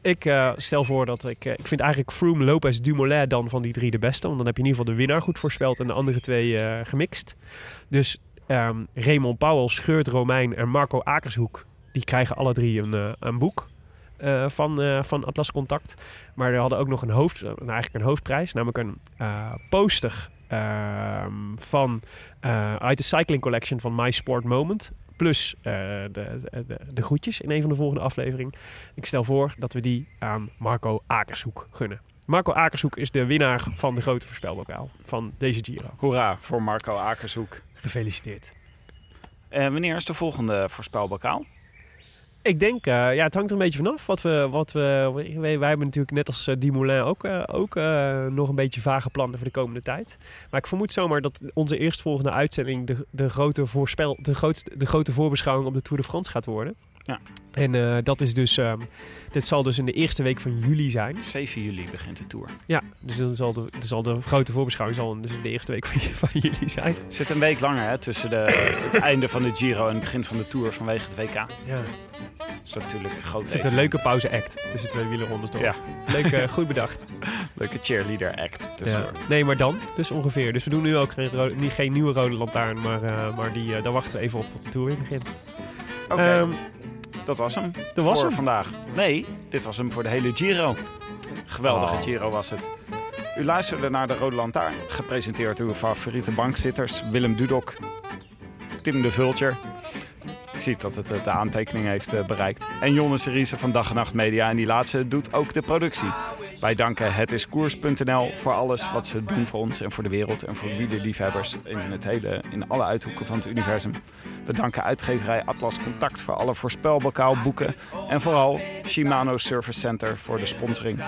[SPEAKER 4] Ik stel voor dat ik... ik vind eigenlijk Froome, Lopez, Dumoulin dan van die drie de beste. Want dan heb je in ieder geval de winnaar goed voorspeld en de andere twee gemixt. Dus ehm Raymond Pauwels, Geurt Romein en Marco Akershoek... die krijgen alle drie een, eh, een boek eh, van, eh, van Atlas Contact. Maar we hadden ook nog een, hoofd, nou, eigenlijk een hoofdprijs, namelijk een eh, poster ehm, van, eh, uit de Cycling Collection van My Sport Moment. Plus eh, de, de, de groetjes in een van de volgende afleveringen. Ik stel voor dat we die aan Marco Akershoek gunnen. Marco Akershoek is de winnaar van de grote voorspelbokaal van deze Giro.
[SPEAKER 5] Hoera voor Marco Akershoek.
[SPEAKER 4] Gefeliciteerd.
[SPEAKER 5] Eh, wanneer is de volgende voorspelbokaal?
[SPEAKER 4] Ik denk, eh, ja, het hangt er een beetje vanaf. Wat we, wat we, wij, hebben natuurlijk net als Dumoulin ook, eh, ook nog een beetje vage plannen voor de komende tijd. Maar ik vermoed zomaar dat onze eerstvolgende uitzending de, de, grote, voorspel, de, grootste, de grote voorbeschouwing op de Tour de France gaat worden.
[SPEAKER 5] Ja.
[SPEAKER 4] En eh, dat is dus, ehm, dit zal dus in de eerste week van juli zijn.
[SPEAKER 5] 7 juli begint de Tour.
[SPEAKER 4] Ja, dus dan zal de, dan zal de grote voorbeschouwing zal dus in de eerste week van, [laughs] van juli zijn.
[SPEAKER 5] Het zit een week langer hè, tussen de, het einde van de Giro en het begin van de Tour vanwege het WK.
[SPEAKER 4] Ja.
[SPEAKER 5] Dat is natuurlijk een groot
[SPEAKER 4] Ik vind het een leuke pauze-act tussen twee wielerrondes door.
[SPEAKER 5] Ja.
[SPEAKER 4] Leuk, eh, goed bedacht. [laughs]
[SPEAKER 5] Leuke cheerleader act.
[SPEAKER 4] Ja. Nee, maar dan, dus ongeveer. Dus we doen nu ook geen, geen nieuwe rode lantaarn, maar, eh, maar die, daar wachten we even op tot de tour weer begint.
[SPEAKER 5] Oké,
[SPEAKER 4] Ehm,
[SPEAKER 5] dat was hem
[SPEAKER 4] dat was
[SPEAKER 5] voor
[SPEAKER 4] hem.
[SPEAKER 5] vandaag. Nee, dit was hem voor de hele Giro. Geweldige
[SPEAKER 4] Oh.
[SPEAKER 5] Giro was het. U luisterde naar de Rode Lantaarn, gepresenteerd door uw favoriete bankzitters Willem Dudok, Tim de Vulture. Ik zie dat het eh, de aantekening heeft eh, bereikt. En Jonne Seriese van Dag en Nacht Media. En die laatste doet ook de productie. Wij danken hetiskoers.nl voor alles wat ze doen voor ons en voor de wereld. En voor wielerliefhebbers in, het hele, in alle uithoeken van het universum. We danken uitgeverij Atlas Contact voor alle voorspelbokaal boeken. En vooral Shimano Service Center voor de sponsoring.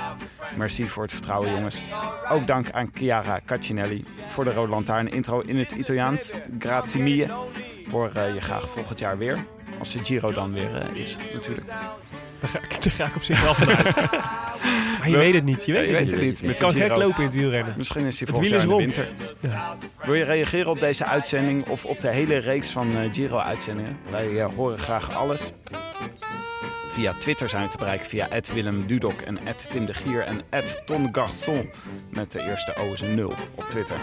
[SPEAKER 5] Merci voor het vertrouwen jongens. Ook dank aan Chiara Caccinelli voor de Rode Lantaarn intro in het Italiaans. Grazie mille. Hoor eh, je graag volgend jaar weer. Als de Giro dan weer eh, is, natuurlijk.
[SPEAKER 4] Daar ga, ik, daar ga ik op zich wel vanuit. [laughs] maar je
[SPEAKER 5] We-
[SPEAKER 4] weet het niet. Je weet,
[SPEAKER 5] je
[SPEAKER 4] het,
[SPEAKER 5] weet het
[SPEAKER 4] niet. Het kan gek lopen in het wielrennen.
[SPEAKER 5] Misschien is hij
[SPEAKER 4] Het
[SPEAKER 5] volgend jaar in de winter.
[SPEAKER 4] Ja.
[SPEAKER 5] Wil je reageren op deze uitzending of op de hele reeks van eh, Giro-uitzendingen? Wij horen graag alles. Via Twitter zijn we te bereiken via Willem Dudok en Tim de Gier en Ton Garçon. Met de eerste O is een 0 op Twitter.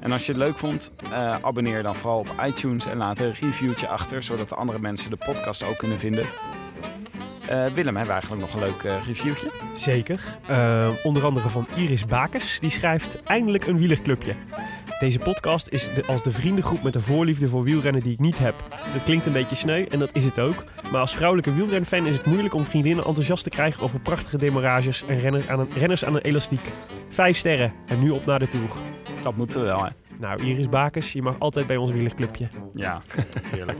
[SPEAKER 5] En als je het leuk vond, eh, abonneer dan vooral op iTunes en laat een reviewtje achter, zodat de andere mensen de podcast ook kunnen vinden. Eh, Willem, hebben we eigenlijk nog een leuk eh, reviewtje?
[SPEAKER 4] Zeker. Onder andere van Iris Bakers. Die schrijft eindelijk een wielerclubje. Deze podcast is de, als de vriendengroep met een voorliefde voor wielrennen die ik niet heb. Dat klinkt een beetje sneu en dat is het ook. Maar als vrouwelijke wielrenfan is het moeilijk om vriendinnen enthousiast te krijgen over prachtige demarages en renners aan een, renners aan een elastiek. Vijf sterren en nu op naar de Tour.
[SPEAKER 5] Dat moeten we wel, hè?
[SPEAKER 4] Nou, Iris Bakers, je mag altijd bij ons wielerclubje.
[SPEAKER 5] Ja, [laughs] heerlijk.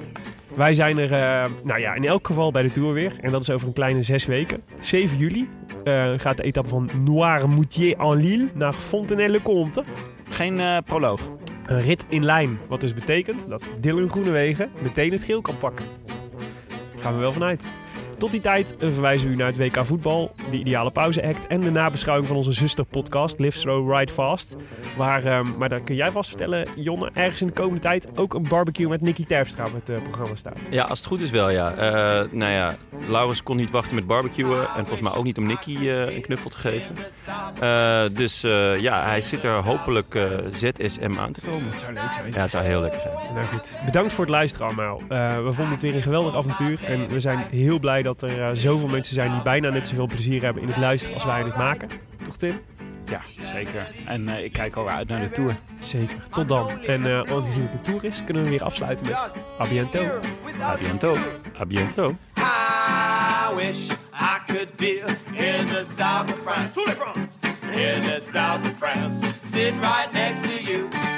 [SPEAKER 4] Wij zijn er, eh, nou ja, in elk geval bij de Tour weer. En dat is over een kleine zes weken. 7 juli eh, gaat de etappe van Noirmoutier-en-Lille naar Fontenay-le-Comte.
[SPEAKER 5] Geen eh, proloog.
[SPEAKER 4] Een rit in lijn. Wat dus betekent dat Dylan Groenewegen meteen het geel kan pakken. Daar gaan we wel vanuit. Tot die tijd verwijzen we u naar het WK voetbal, de ideale pauze act en de nabeschouwing van onze zusterpodcast Live Slow Ride Fast. Waar, ehm, maar daar kun jij vast vertellen, Jonne, ergens in de komende tijd ook een barbecue met Nicky Terpstra op het eh, programma staat.
[SPEAKER 6] Ja, als het goed is wel, ja. Eh, nou ja, Laurens kon niet wachten met barbecuen. En volgens mij ook niet om Nicky eh, een knuffel te geven. Eh, dus eh, ja, hij zit er hopelijk eh, ZSM aan te komen.
[SPEAKER 4] Dat zou leuk zijn.
[SPEAKER 6] Ja, dat zou heel lekker zijn.
[SPEAKER 4] Nou goed, bedankt voor het luisteren allemaal. Eh, we vonden het weer een geweldig avontuur. En we zijn heel blij dat er eh, zoveel mensen zijn die bijna net zoveel plezier hebben in het luisteren als wij in het maken. Toch Tim?
[SPEAKER 5] Ja, zeker. En eh, ik kijk alweer uit naar de Tour.
[SPEAKER 4] Zeker. Tot dan. En uh, aangezien het de tour is, kunnen we weer afsluiten met A bientôt.
[SPEAKER 5] A bientôt.
[SPEAKER 6] A bientôt.
[SPEAKER 8] I wish I could be in the south of France. In the south of France. Sitting right next to you.